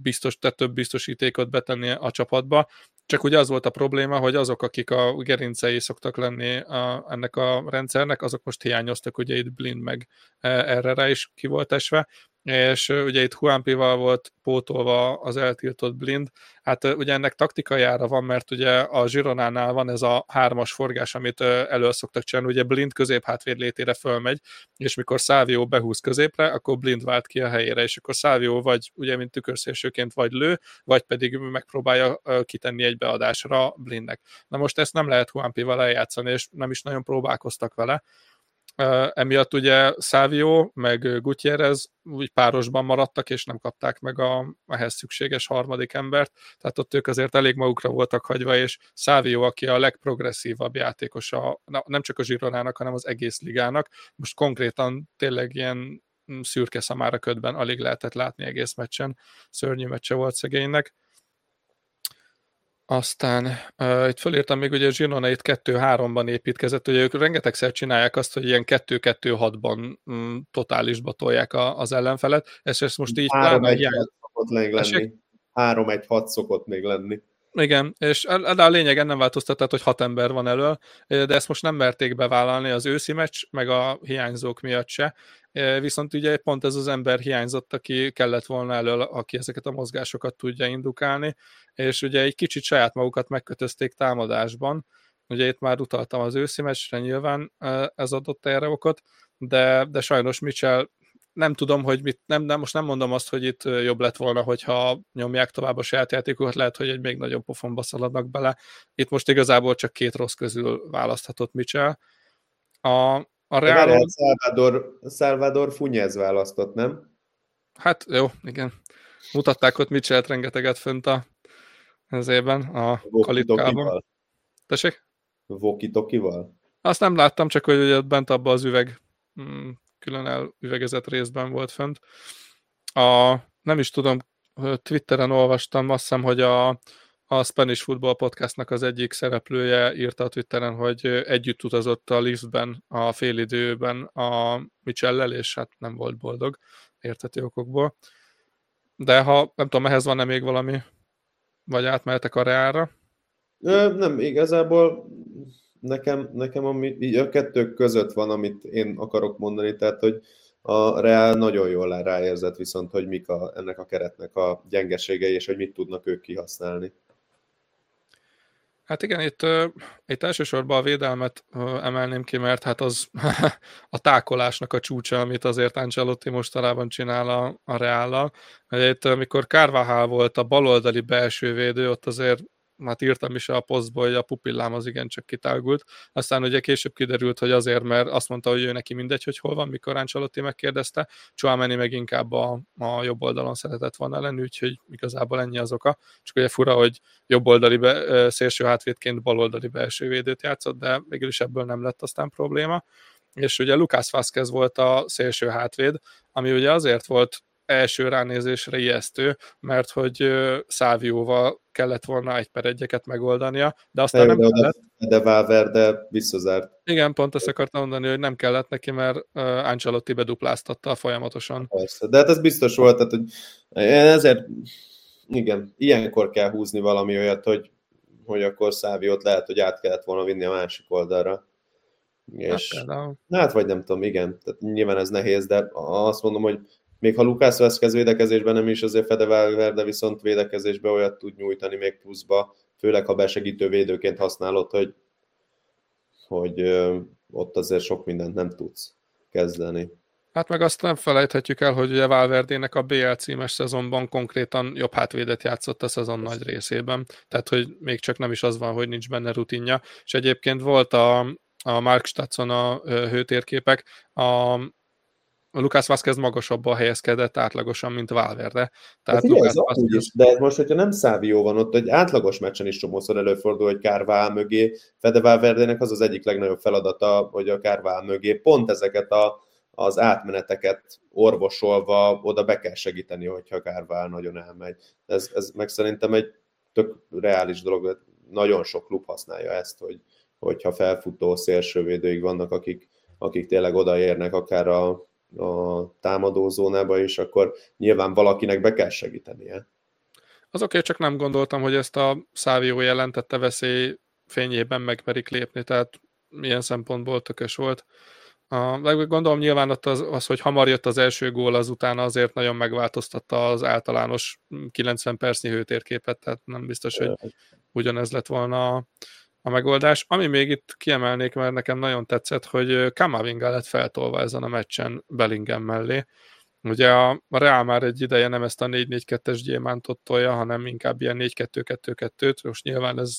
biztos, tehát több biztosítékot betenni a csapatba, csak ugye az volt a probléma, hogy azok, akik a gerincei szoktak lenni a, ennek a rendszernek, azok most hiányoztak, ugye itt Blind meg e, erre rá is ki volt esve, és ugye itt Huampival volt pótolva az eltiltott blind. Hát ugye ennek taktikai van, mert ugye a Zsironánál van ez a hármas forgás, amit elő szoktak csinálni, ugye blind közép hátvéd létére fölmegy, és mikor Szávio behúz középre, akkor blind vált ki a helyére, és akkor Szávio vagy ugye, mint tükörszélsőként vagy lő, vagy pedig megpróbálja kitenni egy beadásra blindnek. Na most ezt nem lehet Huampival eljátszani, és nem is nagyon próbálkoztak vele, emiatt ugye Savio meg Gutierrez úgy párosban maradtak, és nem kapták meg a, ehhez szükséges harmadik embert, tehát ott ők azért elég magukra voltak hagyva, és Savio, aki a legprogresszívabb játékosa, nem csak a Zsironának, hanem az egész ligának, most konkrétan tényleg ilyen szürke szamára ködben alig lehetett látni egész meccsen, szörnyű meccse volt szegénynek aztán uh, itt fölírtam még, hogy a Girona itt 2-3-ban építkezett, hogy ők rengetegszer csinálják azt, hogy ilyen 2-2-6-ban mm, totálisba tolják a, az ellenfelet, és ezt most így 3-1-6 szokott még lenni. 3-1-6 szokott még lenni. Igen, és de a lényeg nem változtat, tehát, hogy hat ember van elől, de ezt most nem merték bevállalni az őszi meccs, meg a hiányzók miatt se, viszont ugye pont ez az ember hiányzott, aki kellett volna elől, aki ezeket a mozgásokat tudja indukálni, és ugye egy kicsit saját magukat megkötözték támadásban, ugye itt már utaltam az őszi meccsre, nyilván ez adott erre okot, de, de sajnos Mitchell nem tudom, hogy mit, nem, nem, most nem mondom azt, hogy itt jobb lett volna, hogyha nyomják tovább a saját játékokat, lehet, hogy egy még nagyobb pofonba szaladnak bele. Itt most igazából csak két rossz közül választhatott Mitchell. A, a Real... Salvador, Salvador Funyez választott, nem? Hát jó, igen. Mutatták ott Mitchell-t rengeteget fönt a ezében a kalitkában. Tessék? Vokitokival? Azt nem láttam, csak hogy bent abban az üveg mm, külön elüvegezett részben volt fönt. A, nem is tudom, Twitteren olvastam, azt hiszem, hogy a, a Spanish Football Podcastnak az egyik szereplője írta a Twitteren, hogy együtt utazott a liftben a félidőben a Michellel, és hát nem volt boldog érthető okokból. De ha nem tudom, ehhez van-e még valami, vagy átmehetek a reára? Nem, igazából nekem, nekem ami, így a kettő között van, amit én akarok mondani, tehát hogy a Real nagyon jól ráérzett viszont, hogy mik a, ennek a keretnek a gyengeségei, és hogy mit tudnak ők kihasználni. Hát igen, itt, itt elsősorban a védelmet emelném ki, mert hát az a tákolásnak a csúcsa, amit azért Ancelotti mostanában csinál a, a Reállal. Itt, amikor Carvajal volt a baloldali belső védő, ott azért hát írtam is a posztból, hogy a pupillám az igencsak kitágult. Aztán ugye később kiderült, hogy azért, mert azt mondta, hogy ő neki mindegy, hogy hol van, mikor Ancelotti megkérdezte. Chouameni meg inkább a, a jobb oldalon szeretett volna lenni, úgyhogy igazából ennyi az oka. Csak ugye fura, hogy jobb oldali be, szélső hátvédként baloldali belső védőt játszott, de végül is ebből nem lett aztán probléma. És ugye Lucas Vázquez volt a szélső hátvéd, ami ugye azért volt első ránézésre ijesztő, mert hogy Szávióval kellett volna egy per egyeket megoldania, de aztán nem de, kellett. De Valverde visszazárt. Igen, pont ezt akartam mondani, hogy nem kellett neki, mert Ancelotti bedupláztatta folyamatosan. Persze, de hát ez biztos volt, tehát, hogy ezért igen, ilyenkor kell húzni valami olyat, hogy, hogy akkor Száviót lehet, hogy át kellett volna vinni a másik oldalra. És, hát, hát vagy nem tudom, igen, tehát nyilván ez nehéz, de azt mondom, hogy még ha Lukász Veszkez védekezésben nem is, azért Fede de viszont védekezésben olyat tud nyújtani még pluszba, főleg ha besegítő védőként használod, hogy, hogy ott azért sok mindent nem tudsz kezdeni. Hát meg azt nem felejthetjük el, hogy ugye Valverdének a BL címes szezonban konkrétan jobb hátvédet játszott a szezon nagy részében, tehát hogy még csak nem is az van, hogy nincs benne rutinja, és egyébként volt a, a Mark Statson a hőtérképek, a, a Lucas Vázquez magasabban helyezkedett átlagosan, mint Valverde. Tehát hát Lucas Vázquez... is, de most, hogyha nem Szávió van ott, egy átlagos meccsen is csomószor előfordul, hogy Kárvál mögé, Fede Valverdének az az egyik legnagyobb feladata, hogy a Kárvál mögé pont ezeket a, az átmeneteket orvosolva oda be kell segíteni, hogyha Kárvál nagyon elmegy. Ez, ez meg szerintem egy tök reális dolog, nagyon sok klub használja ezt, hogy, hogyha felfutó szélsővédőig vannak, akik, akik tényleg odaérnek akár a, a támadózónába, és akkor nyilván valakinek be kell segítenie. Az oké, csak nem gondoltam, hogy ezt a Szávió jelentette veszély fényében megmerik lépni, tehát milyen szempontból tökös volt. Uh, gondolom nyilván ott az, az, hogy hamar jött az első gól, azután azért nagyon megváltoztatta az általános 90 percnyi hőtérképet, tehát nem biztos, hogy ugyanez lett volna a megoldás. Ami még itt kiemelnék, mert nekem nagyon tetszett, hogy Kamavinga lett feltolva ezen a meccsen Bellingham mellé. Ugye a Real már egy ideje nem ezt a 4-4-2-es gyémántot tolja, hanem inkább ilyen 4-2-2-2-t. Most nyilván ez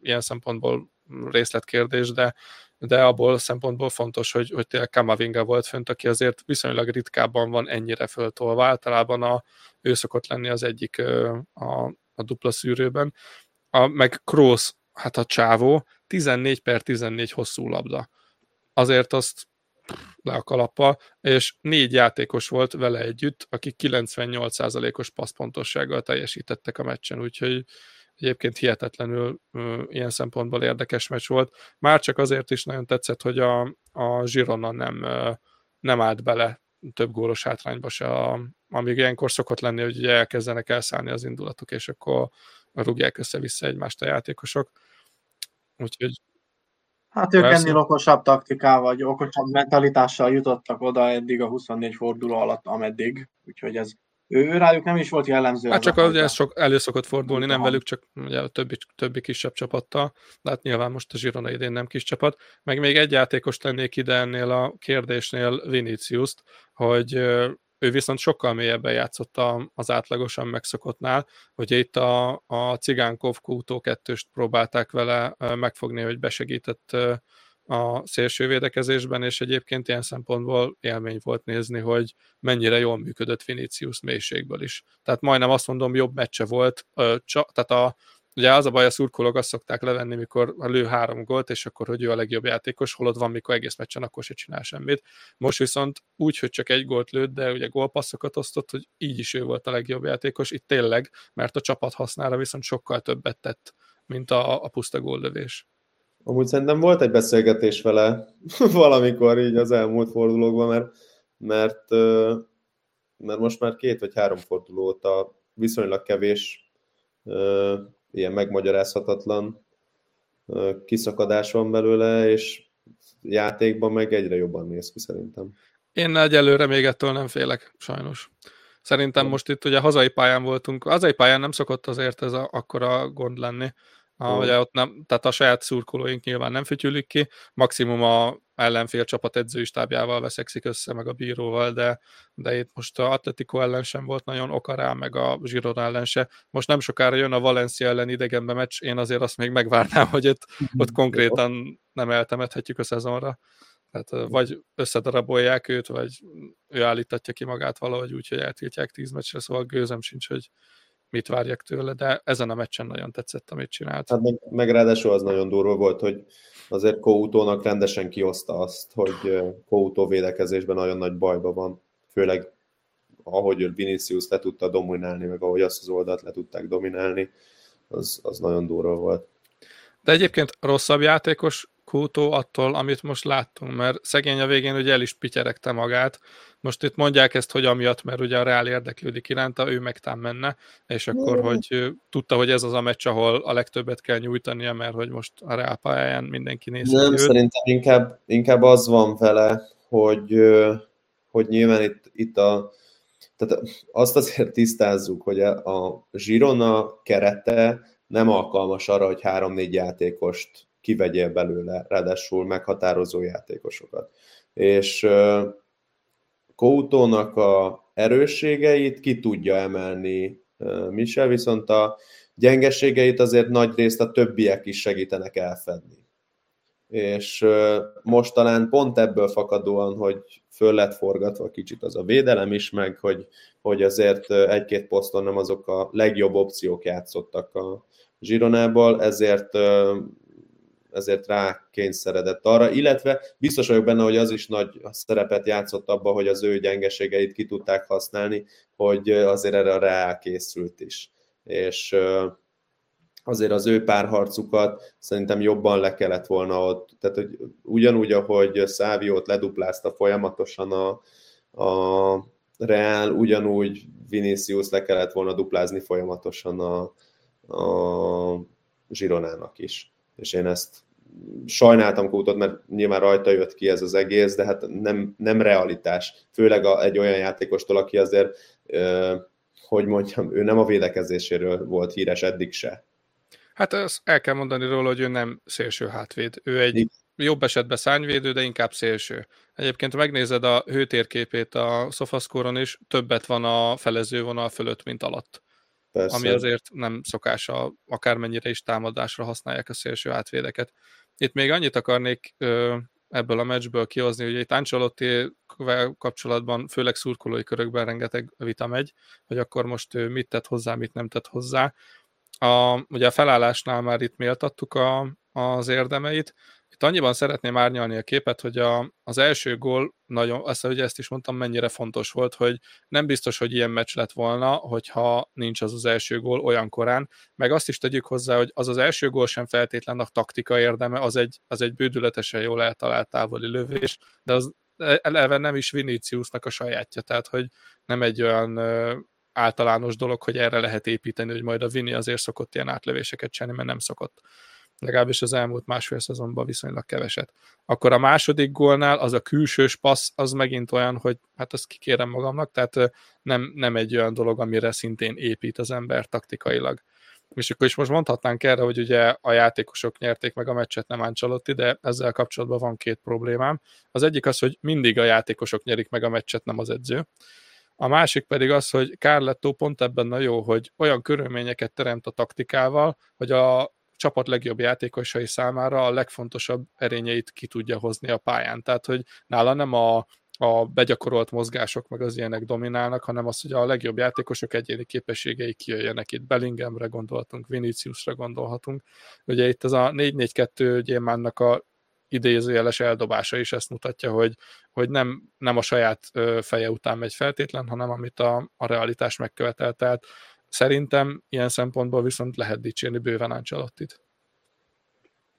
ilyen szempontból részletkérdés, de, de abból a szempontból fontos, hogy, hogy tényleg Kamavinga volt fönt, aki azért viszonylag ritkábban van ennyire föltolva. Általában a, ő szokott lenni az egyik a, a dupla szűrőben. A, meg Kroos hát a csávó 14 per 14 hosszú labda. Azért azt le a kalappal, és négy játékos volt vele együtt, akik 98%-os passzpontossággal teljesítettek a meccsen, úgyhogy egyébként hihetetlenül ilyen szempontból érdekes meccs volt. Már csak azért is nagyon tetszett, hogy a, a Girona nem, nem állt bele több gólos hátrányba se, a, amíg ilyenkor szokott lenni, hogy ugye elkezdenek elszállni az indulatok, és akkor rúgják össze-vissza egymást a játékosok. Úgyhogy Hát ők persze. ennél okosabb taktikával, vagy okosabb mentalitással jutottak oda eddig a 24 forduló alatt, ameddig. Úgyhogy ez ő rájuk nem is volt jellemző. Hát csak ugye ez sok elő szokott fordulni, nem velük, csak ugye a többi, többi kisebb csapattal. De hát nyilván most a Zsirona idén nem kis csapat. Meg még egy játékos tennék ide ennél a kérdésnél Vinicius-t, hogy ő viszont sokkal mélyebben játszott az átlagosan megszokottnál, hogy itt a, a Cigánkov Kútó kettőst próbálták vele megfogni, hogy besegített a szélső védekezésben, és egyébként ilyen szempontból élmény volt nézni, hogy mennyire jól működött Vinicius mélységből is. Tehát majdnem azt mondom, jobb meccse volt, tehát a, ugye az a baj, a szurkolók azt szokták levenni, mikor lő három gólt, és akkor, hogy ő a legjobb játékos, holott van, mikor egész meccsen akkor se csinál semmit. Most viszont úgy, hogy csak egy gólt lőtt, de ugye gólpasszokat osztott, hogy így is ő volt a legjobb játékos, itt tényleg, mert a csapat hasznára viszont sokkal többet tett, mint a, a puszta góllövés. Amúgy szerintem volt egy beszélgetés vele valamikor így az elmúlt fordulókban, mert, mert, mert most már két vagy három forduló óta viszonylag kevés ilyen megmagyarázhatatlan kiszakadás van belőle, és játékban meg egyre jobban néz ki szerintem. Én egyelőre még ettől nem félek, sajnos. Szerintem most itt ugye hazai pályán voltunk, hazai pályán nem szokott azért ez a, akkora gond lenni, a, ugye ott nem, tehát a saját szurkolóink nyilván nem fütyülik ki, maximum a ellenfél csapat edzőistábjával veszekszik össze, meg a bíróval, de, de itt most a Atletico ellen sem volt nagyon oka rá, meg a Girona ellen se. Most nem sokára jön a Valencia ellen idegenbe meccs, én azért azt még megvárnám, hogy ott, mhm. ott konkrétan nem eltemethetjük a szezonra. Tehát vagy összedarabolják őt, vagy ő állítatja ki magát valahogy úgy, hogy eltiltják tíz meccsre, szóval gőzem sincs, hogy mit várjak tőle, de ezen a meccsen nagyon tetszett, amit csinált. Hát meg, meg ráadásul az nagyon durva volt, hogy azért Koutónak rendesen kioszta azt, hogy Koutó védekezésben nagyon nagy bajba van, főleg ahogy Vinicius le tudta dominálni, meg ahogy azt az oldalt le tudták dominálni, az, az nagyon durva volt. De egyébként rosszabb játékos Kútó attól, amit most láttunk, mert szegény a végén ugye el is pityeregte magát. Most itt mondják ezt, hogy amiatt, mert ugye a Reál érdeklődik iránta, ő meg tám menne, és akkor, hogy tudta, hogy ez az a meccs, ahol a legtöbbet kell nyújtania, mert hogy most a Reál pályán mindenki néz. Nem, őt. szerintem inkább, inkább az van vele, hogy, hogy nyilván itt, itt a tehát azt azért tisztázzuk, hogy a, a Girona kerete nem alkalmas arra, hogy három-négy játékost kivegyél belőle, ráadásul meghatározó játékosokat. És Koutónak a erősségeit ki tudja emelni Michel, viszont a gyengeségeit azért nagy részt a többiek is segítenek elfedni. És most talán pont ebből fakadóan, hogy föl lett forgatva kicsit az a védelem is, meg hogy, hogy azért egy-két poszton nem azok a legjobb opciók játszottak a Zsironából, ezért ezért rá kényszeredett arra, illetve biztos vagyok benne, hogy az is nagy szerepet játszott abba, hogy az ő gyengeségeit ki tudták használni, hogy azért erre a Reál készült is. És azért az ő párharcukat szerintem jobban le kellett volna ott, tehát hogy ugyanúgy, ahogy Száviót leduplázta folyamatosan a, a Real, ugyanúgy Vinicius le kellett volna duplázni folyamatosan a, a Zsironának is. És én ezt sajnáltam Kótot, mert nyilván rajta jött ki ez az egész, de hát nem, nem realitás. Főleg a, egy olyan játékostól, aki azért, ö, hogy mondjam, ő nem a védekezéséről volt híres eddig se. Hát ezt el kell mondani róla, hogy ő nem szélső hátvéd. Ő egy jobb esetben szányvédő, de inkább szélső. Egyébként megnézed a hőtérképét a Sofascoron is, többet van a felező vonal fölött, mint alatt. Persze. Ami azért nem szokás, akármennyire is támadásra használják a szélső átvédeket. Itt még annyit akarnék ebből a meccsből kihozni, hogy egy Ancelotti kapcsolatban, főleg szurkolói körökben rengeteg vita megy, hogy akkor most mit tett hozzá, mit nem tett hozzá. A, ugye a felállásnál már itt méltattuk a, az érdemeit, itt annyiban szeretném árnyalni a képet, hogy a, az első gól, nagyon, azt, hogy ezt is mondtam, mennyire fontos volt, hogy nem biztos, hogy ilyen meccs lett volna, hogyha nincs az az első gól olyan korán, meg azt is tegyük hozzá, hogy az az első gól sem feltétlen a taktika érdeme, az egy, az egy bődületesen jól eltalált távoli lövés, de az eleve nem is Viniciusnak a sajátja, tehát hogy nem egy olyan általános dolog, hogy erre lehet építeni, hogy majd a Vini azért szokott ilyen átlövéseket csinálni, mert nem szokott legalábbis az elmúlt másfél szezonban viszonylag keveset. Akkor a második gólnál az a külsős passz, az megint olyan, hogy hát azt kikérem magamnak, tehát nem, nem egy olyan dolog, amire szintén épít az ember taktikailag. És akkor is most mondhatnánk erre, hogy ugye a játékosok nyerték meg a meccset, nem Ancelotti, de ezzel kapcsolatban van két problémám. Az egyik az, hogy mindig a játékosok nyerik meg a meccset, nem az edző. A másik pedig az, hogy Carletto pont ebben a jó, hogy olyan körülményeket teremt a taktikával, hogy a csapat legjobb játékosai számára a legfontosabb erényeit ki tudja hozni a pályán. Tehát, hogy nála nem a a begyakorolt mozgások meg az ilyenek dominálnak, hanem az, hogy a legjobb játékosok egyéni képességei kijöjjenek itt. Bellinghamre gondolhatunk, Viniciusra gondolhatunk. Ugye itt ez a 4-4-2 gyémánnak a idézőjeles eldobása is ezt mutatja, hogy, hogy nem, nem a saját feje után megy feltétlen, hanem amit a, a realitás megkövetel. Tehát szerintem ilyen szempontból viszont lehet dicsérni bőven Ancelottit.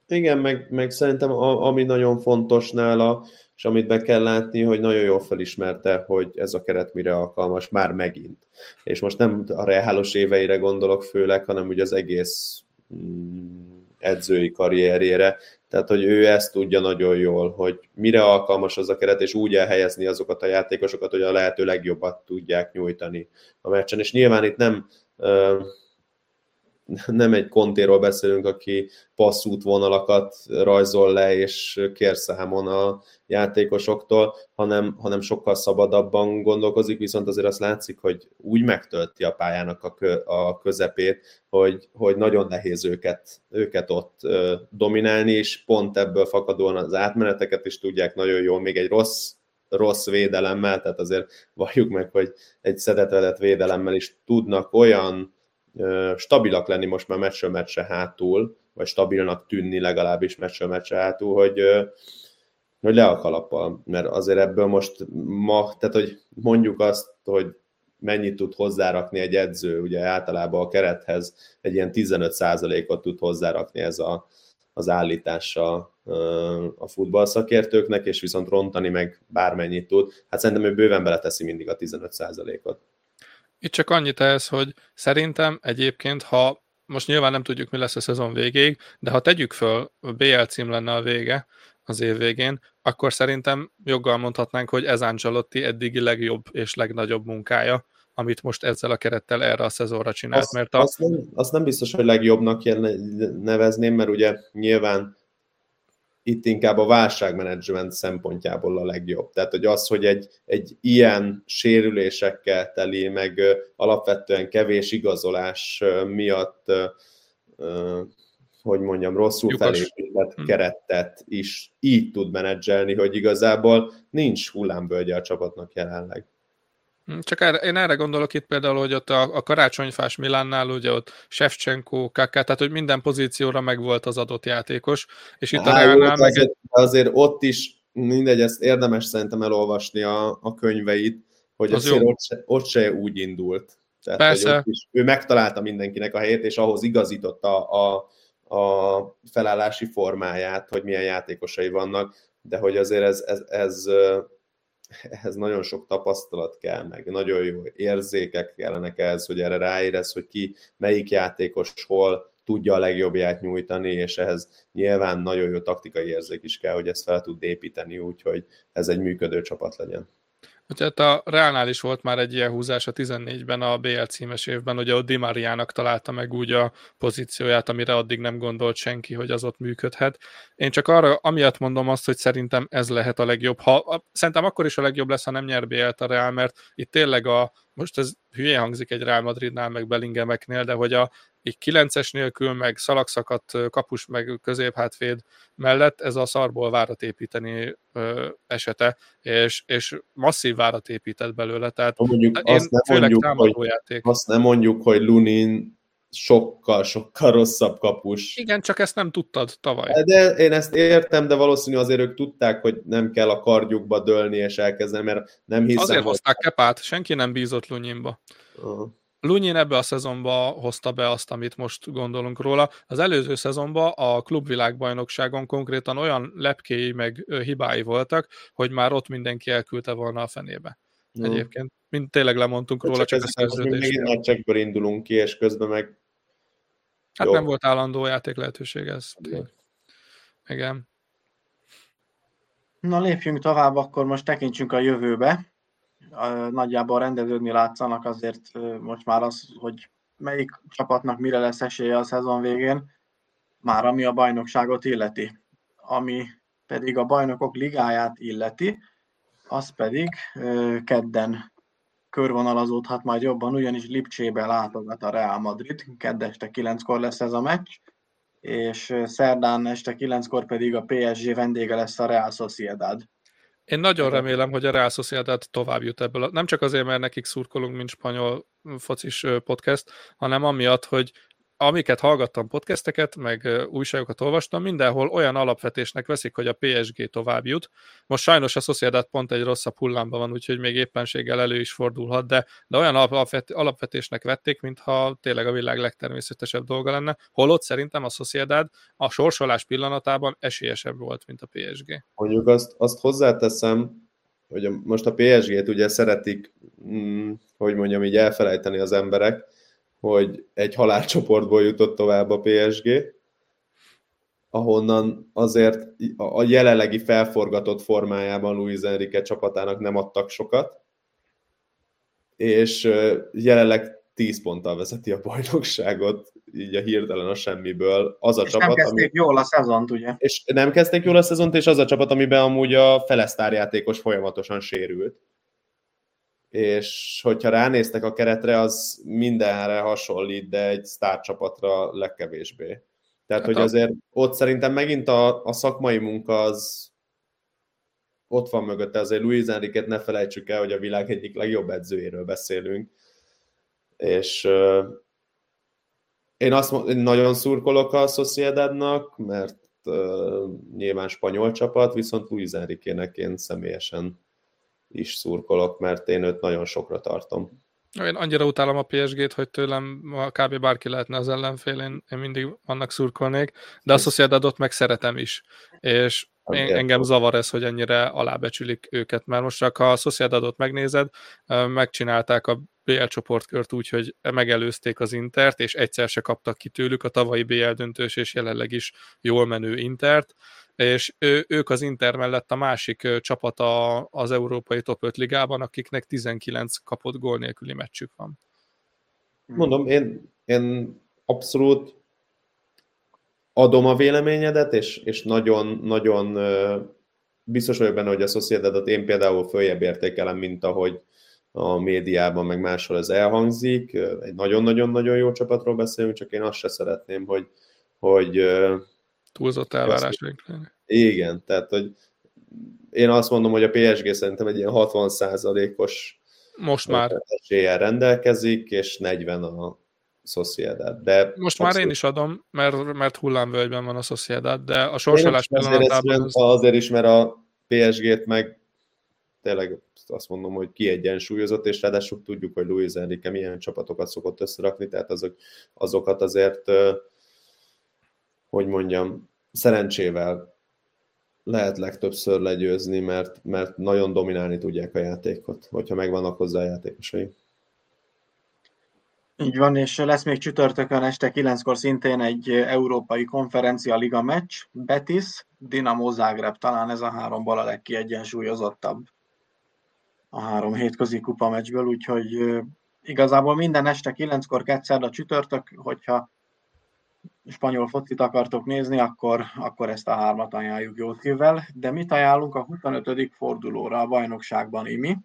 Igen, meg, meg szerintem a, ami nagyon fontos nála, és amit be kell látni, hogy nagyon jól felismerte, hogy ez a keret mire alkalmas, már megint. És most nem a reálos éveire gondolok főleg, hanem ugye az egész mm, edzői karrierjére, tehát, hogy ő ezt tudja nagyon jól, hogy mire alkalmas az a keret, és úgy elhelyezni azokat a játékosokat, hogy a lehető legjobbat tudják nyújtani a meccsen. És nyilván itt nem nem egy kontéról beszélünk, aki passzút vonalakat rajzol le és kér számon a játékosoktól, hanem, hanem sokkal szabadabban gondolkozik, viszont azért azt látszik, hogy úgy megtölti a pályának a, kö, a közepét, hogy, hogy nagyon nehéz őket, őket ott dominálni, és pont ebből fakadóan az átmeneteket is tudják nagyon jól, még egy rossz rossz védelemmel, tehát azért valljuk meg, hogy egy szedetvedett védelemmel is tudnak olyan stabilak lenni most már meccsről meccsre hátul, vagy stabilnak tűnni legalábbis meccsről meccsre hátul, hogy, hogy le a kalappal, mert azért ebből most ma, tehát hogy mondjuk azt, hogy mennyit tud hozzárakni egy edző, ugye általában a kerethez egy ilyen 15%-ot tud hozzárakni ez a, az állítása a futballszakértőknek, és viszont rontani meg bármennyit tud. Hát szerintem ő bőven beleteszi mindig a 15%-ot. Itt csak annyit ehhez, hogy szerintem egyébként, ha most nyilván nem tudjuk, mi lesz a szezon végéig, de ha tegyük föl, BL cím lenne a vége az év végén, akkor szerintem joggal mondhatnánk, hogy ez Ancelotti eddigi legjobb és legnagyobb munkája, amit most ezzel a kerettel erre a szezonra csinált. Azt, mert a... azt, nem, azt nem biztos, hogy legjobbnak nevezném, mert ugye nyilván itt inkább a válságmenedzsment szempontjából a legjobb. Tehát, hogy az, hogy egy, egy ilyen sérülésekkel teli, meg alapvetően kevés igazolás miatt hogy mondjam, rosszul felépített hm. kerettet is így tud menedzselni, hogy igazából nincs hullámvölgye a csapatnak jelenleg. Hm, csak erre, én erre gondolok itt például, hogy ott a, a karácsonyfás Milánnál ugye ott Shevchenko, Kaká, tehát hogy minden pozícióra megvolt az adott játékos, és itt Há, a Reálnál meg... Azért, azért ott is mindegy, ezt érdemes szerintem elolvasni a, a könyveit, hogy az azért ott se, ott se úgy indult. Tehát, Persze. Hogy is, ő megtalálta mindenkinek a helyét, és ahhoz igazította a, a felállási formáját, hogy milyen játékosai vannak, de hogy azért ez, ez, ez ehhez nagyon sok tapasztalat kell, meg nagyon jó érzékek kellenek ehhez, hogy erre ráérez, hogy ki, melyik játékos hol tudja a legjobbját nyújtani, és ehhez nyilván nagyon jó taktikai érzék is kell, hogy ezt fel tud építeni úgy, hogy ez egy működő csapat legyen. Hát a Reálnál is volt már egy ilyen húzás a 14-ben, a BL címes évben, ugye ott Di Mariának találta meg úgy a pozícióját, amire addig nem gondolt senki, hogy az ott működhet. Én csak arra, amiatt mondom azt, hogy szerintem ez lehet a legjobb. Ha, szerintem akkor is a legjobb lesz, ha nem nyer BL-t a Real, mert itt tényleg a, most ez hülye hangzik egy Real Madridnál, meg Bellingemeknél, de hogy a, így kilences nélkül, meg szalagszakat kapus, meg középhátvéd mellett ez a szarból várat építeni ö, esete, és, és masszív várat épített belőle, tehát mondjuk én azt nem főleg mondjuk, hogy, játék. Azt nem mondjuk, hogy Lunin sokkal-sokkal rosszabb kapus. Igen, csak ezt nem tudtad tavaly. De én ezt értem, de valószínű azért ők tudták, hogy nem kell a kardjukba dőlni és elkezdeni, mert nem hiszem, Azért hogy... hozták Kepát, senki nem bízott Lunyinba. Uh-huh. Lunyin ebbe a szezonba hozta be azt, amit most gondolunk róla. Az előző szezonban a klubvilágbajnokságon konkrétan olyan lepkéi meg hibái voltak, hogy már ott mindenki elküldte volna a fenébe. No. Egyébként, mint tényleg lemondtunk De róla, csak, csak a szerződés. Még nagy csekkből indulunk ki, és közben meg... Hát Jó. nem volt állandó játék lehetőség ez. Igen. Na lépjünk tovább, akkor most tekintsünk a jövőbe nagyjából rendeződni látszanak azért most már az, hogy melyik csapatnak mire lesz esélye a szezon végén, már ami a bajnokságot illeti. Ami pedig a bajnokok ligáját illeti, az pedig kedden körvonalazódhat majd jobban, ugyanis Lipcsébe látogat a Real Madrid, kedd este 9-kor lesz ez a meccs, és szerdán este 9-kor pedig a PSG vendége lesz a Real Sociedad. Én nagyon remélem, hogy a Real Sociedad tovább jut ebből. Nem csak azért, mert nekik szurkolunk, mint spanyol focis podcast, hanem amiatt, hogy amiket hallgattam podcasteket, meg újságokat olvastam, mindenhol olyan alapvetésnek veszik, hogy a PSG tovább jut. Most sajnos a Sociedad pont egy rosszabb hullámban van, úgyhogy még éppenséggel elő is fordulhat, de, de olyan alapvet, alapvetésnek vették, mintha tényleg a világ legtermészetesebb dolga lenne. Holott szerintem a Sociedad a sorsolás pillanatában esélyesebb volt, mint a PSG. Mondjuk azt, azt hozzáteszem, hogy most a PSG-t ugye szeretik, mm, hogy mondjam, így elfelejteni az emberek, hogy egy halálcsoportból jutott tovább a PSG, ahonnan azért a jelenlegi felforgatott formájában Luis Enrique csapatának nem adtak sokat, és jelenleg 10 ponttal vezeti a bajnokságot, így a hirtelen a semmiből. Az a és csapat, nem kezdték ami... jól a szezont, ugye? És nem kezdték jól a szezont, és az a csapat, amiben amúgy a felesztárjátékos folyamatosan sérült és hogyha ránéztek a keretre, az mindenre hasonlít, de egy sztárcsapatra legkevésbé. Tehát, hát hogy a... azért ott szerintem megint a, a szakmai munka az ott van mögötte, azért Luis Enriquet ne felejtsük el, hogy a világ egyik legjobb edzőjéről beszélünk, és uh, én azt én nagyon szurkolok a Sociedadnak, mert uh, nyilván spanyol csapat, viszont Luis Enriquének én személyesen is szurkolok, mert én őt nagyon sokra tartom. Én annyira utálom a PSG-t, hogy tőlem kb. bárki lehetne az ellenfél, én, én mindig annak szurkolnék, de a Sociedadot meg szeretem is, és én, engem zavar ez, hogy ennyire alábecsülik őket, mert most csak ha a Sociedadot megnézed, megcsinálták a BL csoportkört úgy, hogy megelőzték az Intert, és egyszer se kaptak ki tőlük a tavalyi BL döntős és jelenleg is jól menő Intert, és ő, ők az Inter mellett a másik csapata az európai top 5 ligában, akiknek 19 kapott gól nélküli meccsük van. Mondom, én, én abszolút adom a véleményedet, és, és nagyon, nagyon biztos vagyok benne, hogy a Sociedadot én például följebb értékelem, mint ahogy a médiában, meg máshol ez elhangzik. Egy nagyon-nagyon-nagyon jó csapatról beszélünk, csak én azt se szeretném, hogy, hogy túlzott elvárás. Igen, tehát hogy én azt mondom, hogy a PSG szerintem egy ilyen 60%-os most már eséllyel rendelkezik, és 40 a Sociedad. De most már én is adom, mert, mert hullámvölgyben van a Sociedad, de a sorsolás pillanatában... Az... Azért is, mert a PSG-t meg tényleg azt mondom, hogy kiegyensúlyozott, és ráadásul tudjuk, hogy Luis Enrique milyen csapatokat szokott összerakni, tehát azok, azokat azért hogy mondjam, szerencsével lehet legtöbbször legyőzni, mert, mert nagyon dominálni tudják a játékot, hogyha megvannak hozzá a játékosai. Így van, és lesz még csütörtökön este 9-kor szintén egy európai konferencia liga meccs, Betis, Dinamo Zagreb, talán ez a három bal a legkiegyensúlyozottabb a három hétközi kupa meccsből, úgyhogy igazából minden este 9-kor kétszer a csütörtök, hogyha spanyol focit akartok nézni, akkor, akkor ezt a hármat ajánljuk jó szívvel. De mit ajánlunk a 25. fordulóra a bajnokságban, Imi?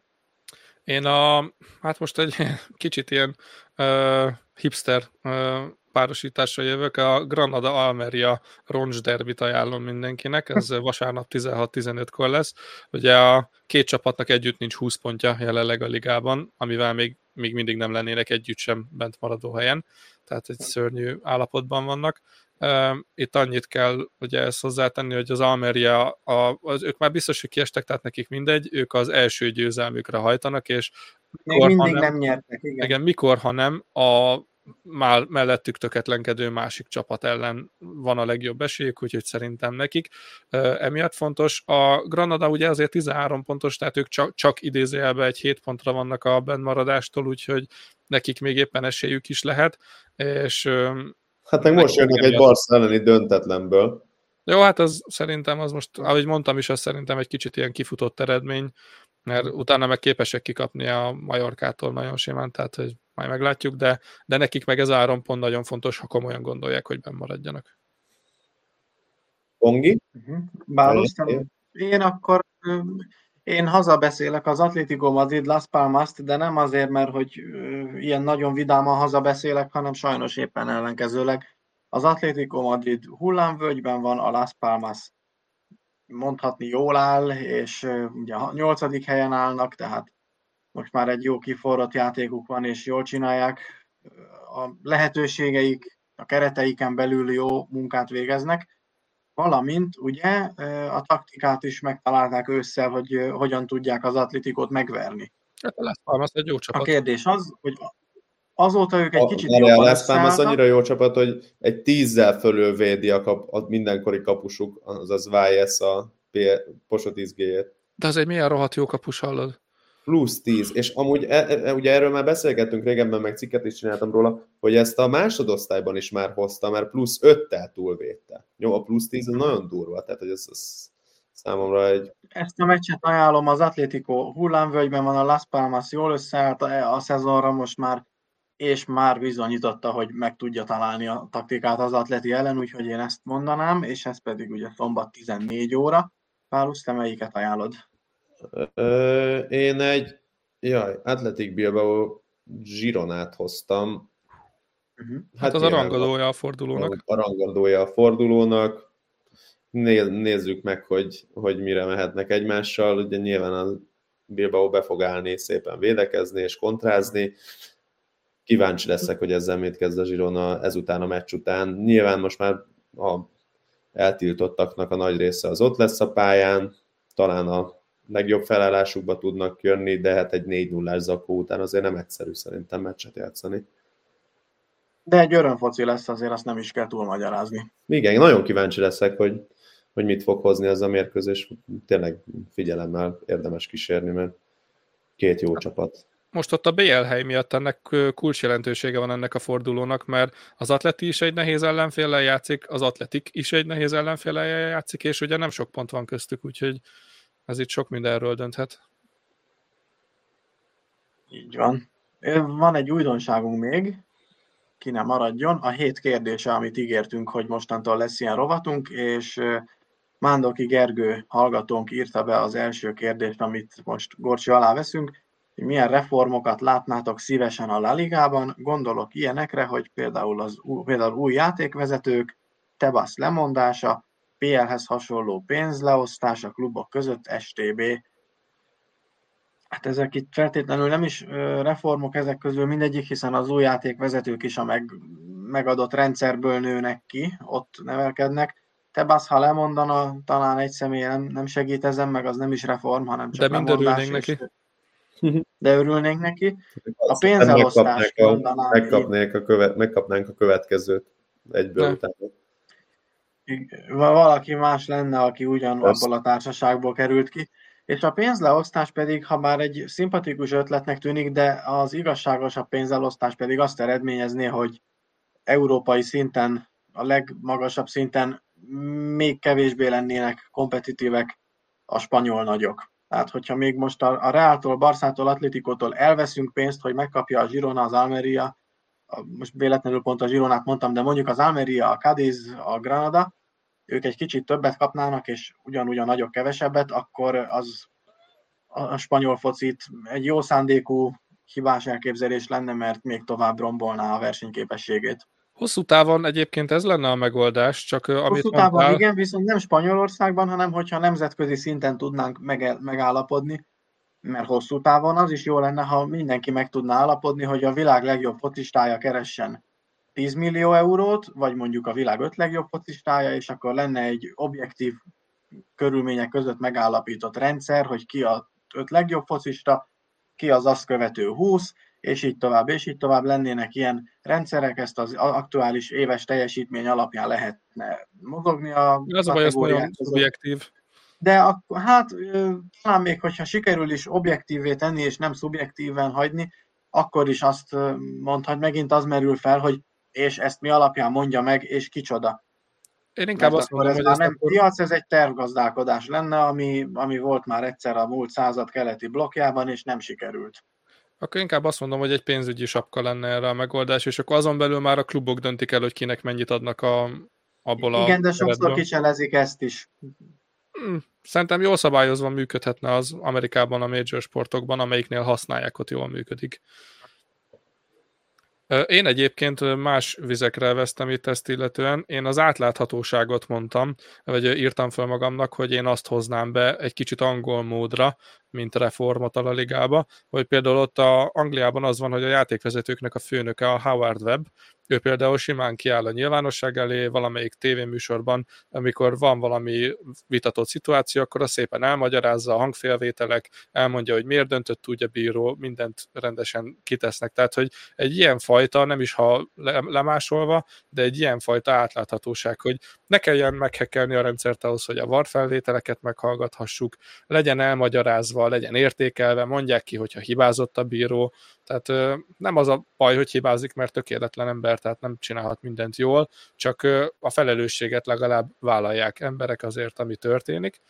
Én a, hát most egy kicsit ilyen uh, hipster uh, párosításra jövök, a Granada Almeria roncs derbit ajánlom mindenkinek, ez vasárnap 16-15-kor lesz. Ugye a két csapatnak együtt nincs 20 pontja jelenleg a ligában, amivel még, még mindig nem lennének együtt sem bent maradó helyen tehát egy szörnyű állapotban vannak. Itt annyit kell ugye ezt hozzátenni, hogy az Almeria, a, az, ők már biztos, hogy kiestek, tehát nekik mindegy, ők az első győzelmükre hajtanak, és még mindig nem, nem nyertek, igen. igen. mikor, ha nem, a már mellettük töketlenkedő másik csapat ellen van a legjobb esélyük, úgyhogy szerintem nekik. Emiatt fontos. A Granada ugye azért 13 pontos, tehát ők csak, csak idézőjelben egy 7 pontra vannak a bennmaradástól, úgyhogy nekik még éppen esélyük is lehet. És, hát meg most jönnek egy Barca elleni döntetlenből. Jó, hát az szerintem az most, ahogy mondtam is, az szerintem egy kicsit ilyen kifutott eredmény, mert utána meg képesek kikapni a Majorkától nagyon simán, tehát hogy majd meglátjuk, de, de nekik meg ez a három pont nagyon fontos, ha komolyan gondolják, hogy benn maradjanak. Pongi? Uh-huh. Én akkor én hazabeszélek az Atletico Madrid Las palmas de nem azért, mert hogy ilyen nagyon vidáman hazabeszélek, hanem sajnos éppen ellenkezőleg. Az Atletico Madrid hullámvölgyben van, a Las Palmas mondhatni jól áll, és ugye a nyolcadik helyen állnak, tehát most már egy jó kiforrott játékuk van, és jól csinálják. A lehetőségeik, a kereteiken belül jó munkát végeznek, valamint ugye a taktikát is megtalálták össze, hogy hogyan tudják az atletikot megverni. Hát a Las Palmas egy jó csapat. A kérdés az, hogy azóta ők egy a, kicsit jobban A Las Palmas annyira jó csapat, hogy egy tízzel fölül védi a, kap, a mindenkori kapusuk, azaz Vájesz a Posotizgéjét. De az egy milyen rohadt jó kapus, hallod? Plusz 10, és amúgy e, e, ugye erről már beszélgettünk régebben, meg cikket is csináltam róla, hogy ezt a másodosztályban is már hozta, mert plusz 5-tel túlvédte. Jó, a plusz 10 nagyon durva, tehát hogy ez, ez számomra egy... Ezt a meccset ajánlom, az Atlético hullámvölgyben van, a Las Palmas jól összeállt a szezonra most már, és már bizonyította, hogy meg tudja találni a taktikát az atleti ellen, úgyhogy én ezt mondanám, és ez pedig ugye szombat 14 óra. Pálusz, te melyiket ajánlod? Én egy, jaj, Atletic Bilbao Gironát hoztam. Uh-huh. Hát, hát az a rangadója a fordulónak. A rangadója a fordulónak. Né, nézzük meg, hogy, hogy mire mehetnek egymással. Ugye nyilván a Bilbao be fog állni szépen védekezni és kontrázni. Kíváncsi leszek, hogy ezzel mit kezd a Girona ezután a meccs után. Nyilván most már a eltiltottaknak a nagy része az ott lesz a pályán, talán a legjobb felállásukba tudnak jönni, de hát egy 4-0-ás zakó után azért nem egyszerű szerintem meccset játszani. De egy örömfoci lesz, azért azt nem is kell túlmagyarázni. Igen, nagyon kíváncsi leszek, hogy, hogy mit fog hozni ez a mérkőzés. Tényleg figyelemmel érdemes kísérni, mert két jó csapat. Most ott a BL hely miatt ennek kulcsjelentősége van ennek a fordulónak, mert az atleti is egy nehéz ellenféllel játszik, az atletik is egy nehéz ellenféllel játszik, és ugye nem sok pont van köztük, úgyhogy ez itt sok mindenről dönthet. Így van. Van egy újdonságunk még, ki nem maradjon. A hét kérdése, amit ígértünk, hogy mostantól lesz ilyen rovatunk, és Mándoki Gergő hallgatónk írta be az első kérdést, amit most Gorcsi alá veszünk, hogy milyen reformokat látnátok szívesen a La Ligában. Gondolok ilyenekre, hogy például, az, például új játékvezetők, Tebas lemondása, PL-hez hasonló pénzleosztás a klubok között, STB. Hát ezek itt feltétlenül nem is reformok ezek közül mindegyik, hiszen az új játékvezetők is a meg, megadott rendszerből nőnek ki, ott nevelkednek. Tebász, ha lemondana, talán egy személy nem, nem segít ezen, meg az nem is reform, hanem csak De mind örülnénk neki. De örülnénk neki. A pénzelosztás megkapnánk a, követ, megkapnánk a következőt egyből utána valaki más lenne, aki ugyan Azt. abból a társaságból került ki. És a pénzleosztás pedig, ha már egy szimpatikus ötletnek tűnik, de az igazságosabb pénzelosztás pedig azt eredményezné, hogy európai szinten, a legmagasabb szinten még kevésbé lennének kompetitívek a spanyol nagyok. Tehát, hogyha még most a, a Reáltól, Barszától, Atletikótól elveszünk pénzt, hogy megkapja a Girona, az Almeria, most véletlenül pont a Gironát mondtam, de mondjuk az Almeria, a Cadiz, a Granada, ők egy kicsit többet kapnának, és ugyanúgy a nagyok kevesebbet, akkor az a spanyol focit egy jó szándékú hibás elképzelés lenne, mert még tovább rombolná a versenyképességét. Hosszú távon egyébként ez lenne a megoldás, csak Hosszú amit Hosszú távon mondtál... igen, viszont nem Spanyolországban, hanem hogyha nemzetközi szinten tudnánk megállapodni, mert hosszú távon az is jó lenne, ha mindenki meg tudná állapodni, hogy a világ legjobb focistája keressen 10 millió eurót, vagy mondjuk a világ öt legjobb focistája, és akkor lenne egy objektív körülmények között megállapított rendszer, hogy ki a öt legjobb focista, ki az azt követő 20, és így tovább, és így tovább lennének ilyen rendszerek, ezt az aktuális éves teljesítmény alapján lehetne mozogni a Az a baj, az nagyon szubjektív. De akkor, hát talán még, hogyha sikerül is objektívé tenni, és nem szubjektíven hagyni, akkor is azt mondhat, megint az merül fel, hogy és ezt mi alapján mondja meg, és kicsoda. Én inkább Mert azt mondom, ez hogy nem akkor... piac, ez egy tervgazdálkodás lenne, ami, ami volt már egyszer a múlt század keleti blokkjában, és nem sikerült. Akkor inkább azt mondom, hogy egy pénzügyi sapka lenne erre a megoldás, és akkor azon belül már a klubok döntik el, hogy kinek mennyit adnak a, abból a... Igen, de sokszor kicselezik ezt is. Hmm, szerintem jól szabályozva működhetne az Amerikában a major sportokban, amelyiknél használják, ott jól működik. Én egyébként más vizekre vesztem itt ezt illetően. Én az átláthatóságot mondtam, vagy írtam fel magamnak, hogy én azt hoznám be egy kicsit angol módra, mint reformat a ligába, hogy például ott a Angliában az van, hogy a játékvezetőknek a főnöke a Howard Webb, ő például simán kiáll a nyilvánosság elé valamelyik tévéműsorban, amikor van valami vitatott szituáció, akkor azt szépen elmagyarázza a hangfélvételek, elmondja, hogy miért döntött úgy a bíró, mindent rendesen kitesznek. Tehát, hogy egy ilyen fajta, nem is ha lemásolva, de egy ilyen fajta átláthatóság, hogy ne kelljen meghekkelni a rendszert ahhoz, hogy a VAR felvételeket meghallgathassuk, legyen elmagyarázva, legyen értékelve, mondják ki, hogyha hibázott a bíró, tehát nem az a baj, hogy hibázik, mert tökéletlen ember, tehát nem csinálhat mindent jól, csak a felelősséget legalább vállalják emberek azért, ami történik.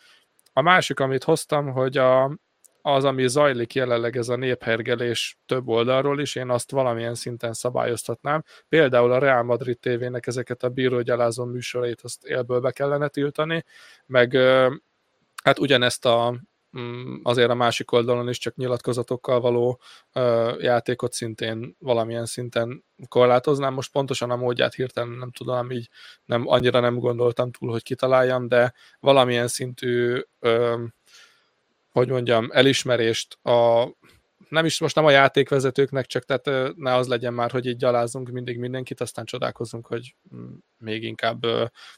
A másik, amit hoztam, hogy a, az, ami zajlik jelenleg ez a néphergelés több oldalról is, én azt valamilyen szinten szabályoztatnám. Például a Real Madrid TV-nek ezeket a bírógyalázó műsorait azt élből be kellene tiltani, meg hát ugyanezt a azért a másik oldalon is csak nyilatkozatokkal való játékot szintén valamilyen szinten korlátoznám. Most pontosan a módját hirtelen nem tudom, így nem, annyira nem gondoltam túl, hogy kitaláljam, de valamilyen szintű, hogy mondjam, elismerést a nem is most nem a játékvezetőknek, csak tehát ne az legyen már, hogy így gyalázunk mindig mindenkit, aztán csodálkozunk, hogy mm, még inkább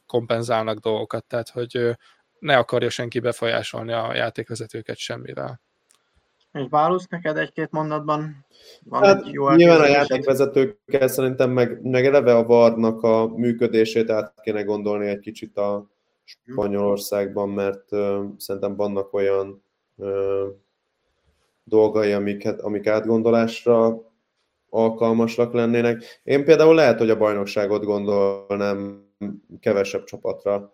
kompenzálnak dolgokat, tehát hogy ne akarja senki befolyásolni a játékvezetőket semmivel. És Bálusz, neked egy-két mondatban van hát, egy jó Nyilván a játékvezetőkkel szerintem meg, meg eleve a varnak a működését át kéne gondolni egy kicsit a Spanyolországban, mert uh, szerintem vannak olyan uh, dolgai, amiket, amik átgondolásra alkalmasak lennének. Én például lehet, hogy a bajnokságot gondolnám kevesebb csapatra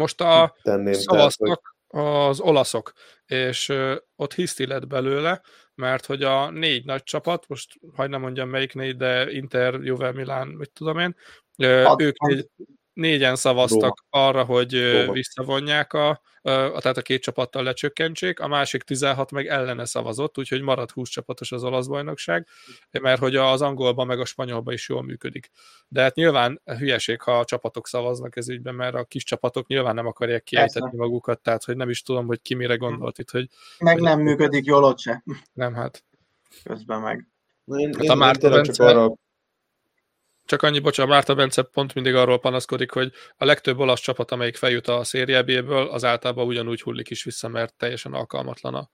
most a tenném, szavaztak tehát, hogy... az olaszok, és ott hiszti lett belőle, mert hogy a négy nagy csapat, most hagyd nem mondjam melyik négy, de Inter, Juve, Milán, mit tudom én, uh, ők négy, négyen szavaztak Róma. arra, hogy Róma. visszavonják a, tehát a két csapattal lecsökkentsék, a másik 16 meg ellene szavazott, úgyhogy marad 20 csapatos az olasz bajnokság, mert hogy az angolban meg a spanyolban is jól működik. De hát nyilván hülyeség, ha a csapatok szavaznak ez ügyben, mert a kis csapatok nyilván nem akarják kiejtetni magukat, tehát hogy nem is tudom, hogy ki mire gondolt itt, hogy... Meg hogy nem működik jól ott se. Nem, hát. Közben meg. Én, hát a Márta Bence... arra csak annyi, bocsánat, Márta Bence pont mindig arról panaszkodik, hogy a legtöbb olasz csapat, amelyik feljut a szériábéből, az általában ugyanúgy hullik is vissza, mert teljesen alkalmatlan a,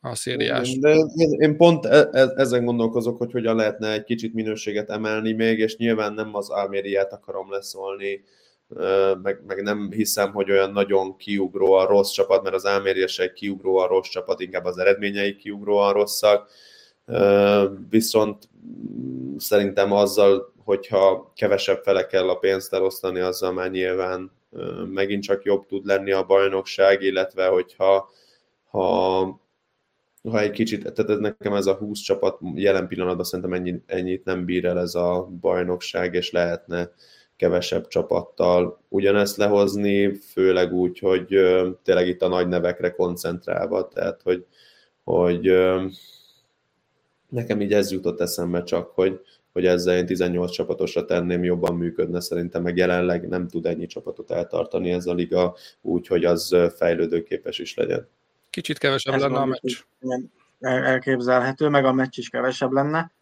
a szériás. De én, pont e, e, ezen gondolkozok, hogy hogyan lehetne egy kicsit minőséget emelni még, és nyilván nem az Almériát akarom leszólni, meg, meg nem hiszem, hogy olyan nagyon kiugró a rossz csapat, mert az Alméria se egy kiugró a rossz csapat, inkább az eredményei kiugróan rosszak. Viszont szerintem azzal hogyha kevesebb fele kell a pénzt elosztani, azzal már nyilván megint csak jobb tud lenni a bajnokság, illetve hogyha ha, ha egy kicsit, tehát ez nekem ez a 20 csapat jelen pillanatban szerintem ennyi, ennyit nem bír el ez a bajnokság, és lehetne kevesebb csapattal ugyanezt lehozni, főleg úgy, hogy tényleg itt a nagy nevekre koncentrálva, tehát hogy, hogy nekem így ez jutott eszembe csak, hogy, hogy ezzel én 18 csapatosra tenném, jobban működne szerintem, meg jelenleg nem tud ennyi csapatot eltartani ez a liga, úgyhogy az fejlődőképes is legyen. Kicsit kevesebb ez lenne a meccs. Elképzelhető, meg a meccs is kevesebb lenne.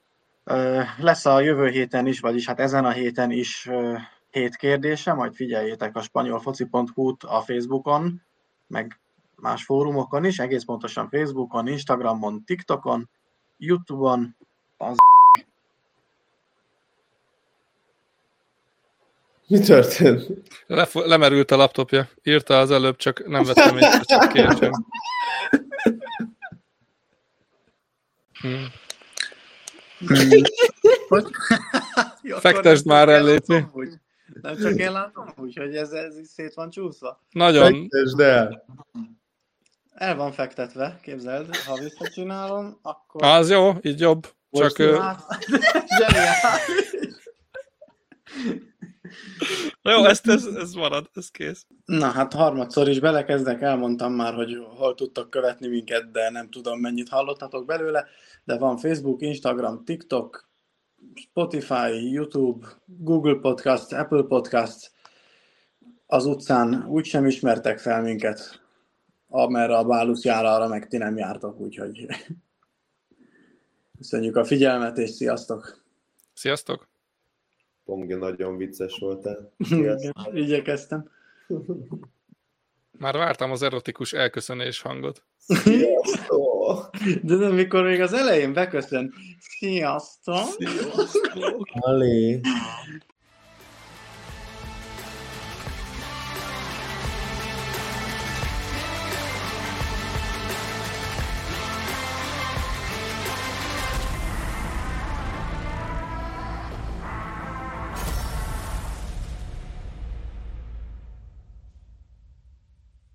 Lesz a jövő héten is, vagyis hát ezen a héten is hét kérdése, majd figyeljétek a spanyolfoci.hu-t a Facebookon, meg más fórumokon is, egész pontosan Facebookon, Instagramon, TikTokon, Youtube-on, az Mi történt? Le, lemerült a laptopja. Írta az előbb, csak nem vettem észre, csak kértsem. Hmm. Fektesd már ellétni. Nem csak én látom úgy, hogy ez, ez is szét van csúszva. Nagyon. Fektesd el. El van fektetve, képzeld, ha visszacsinálom, akkor... Az jó, így jobb. Most csak... Zseniális. Na jó, ezt, ez, ez marad, ez kész. Na hát harmadszor is belekezdek, elmondtam már, hogy hol tudtak követni minket, de nem tudom mennyit hallottatok belőle, de van Facebook, Instagram, TikTok, Spotify, YouTube, Google Podcast, Apple Podcast, az utcán úgysem ismertek fel minket, amerre a Bálusz jár, arra meg ti nem jártok, úgyhogy köszönjük a figyelmet, és sziasztok! Sziasztok! Pongi, nagyon vicces voltál. Igyekeztem. Már vártam az erotikus elköszönés hangot. Sziasztok! De nem, mikor még az elején beköszön. Sziasztok! Sziasztok! Ali.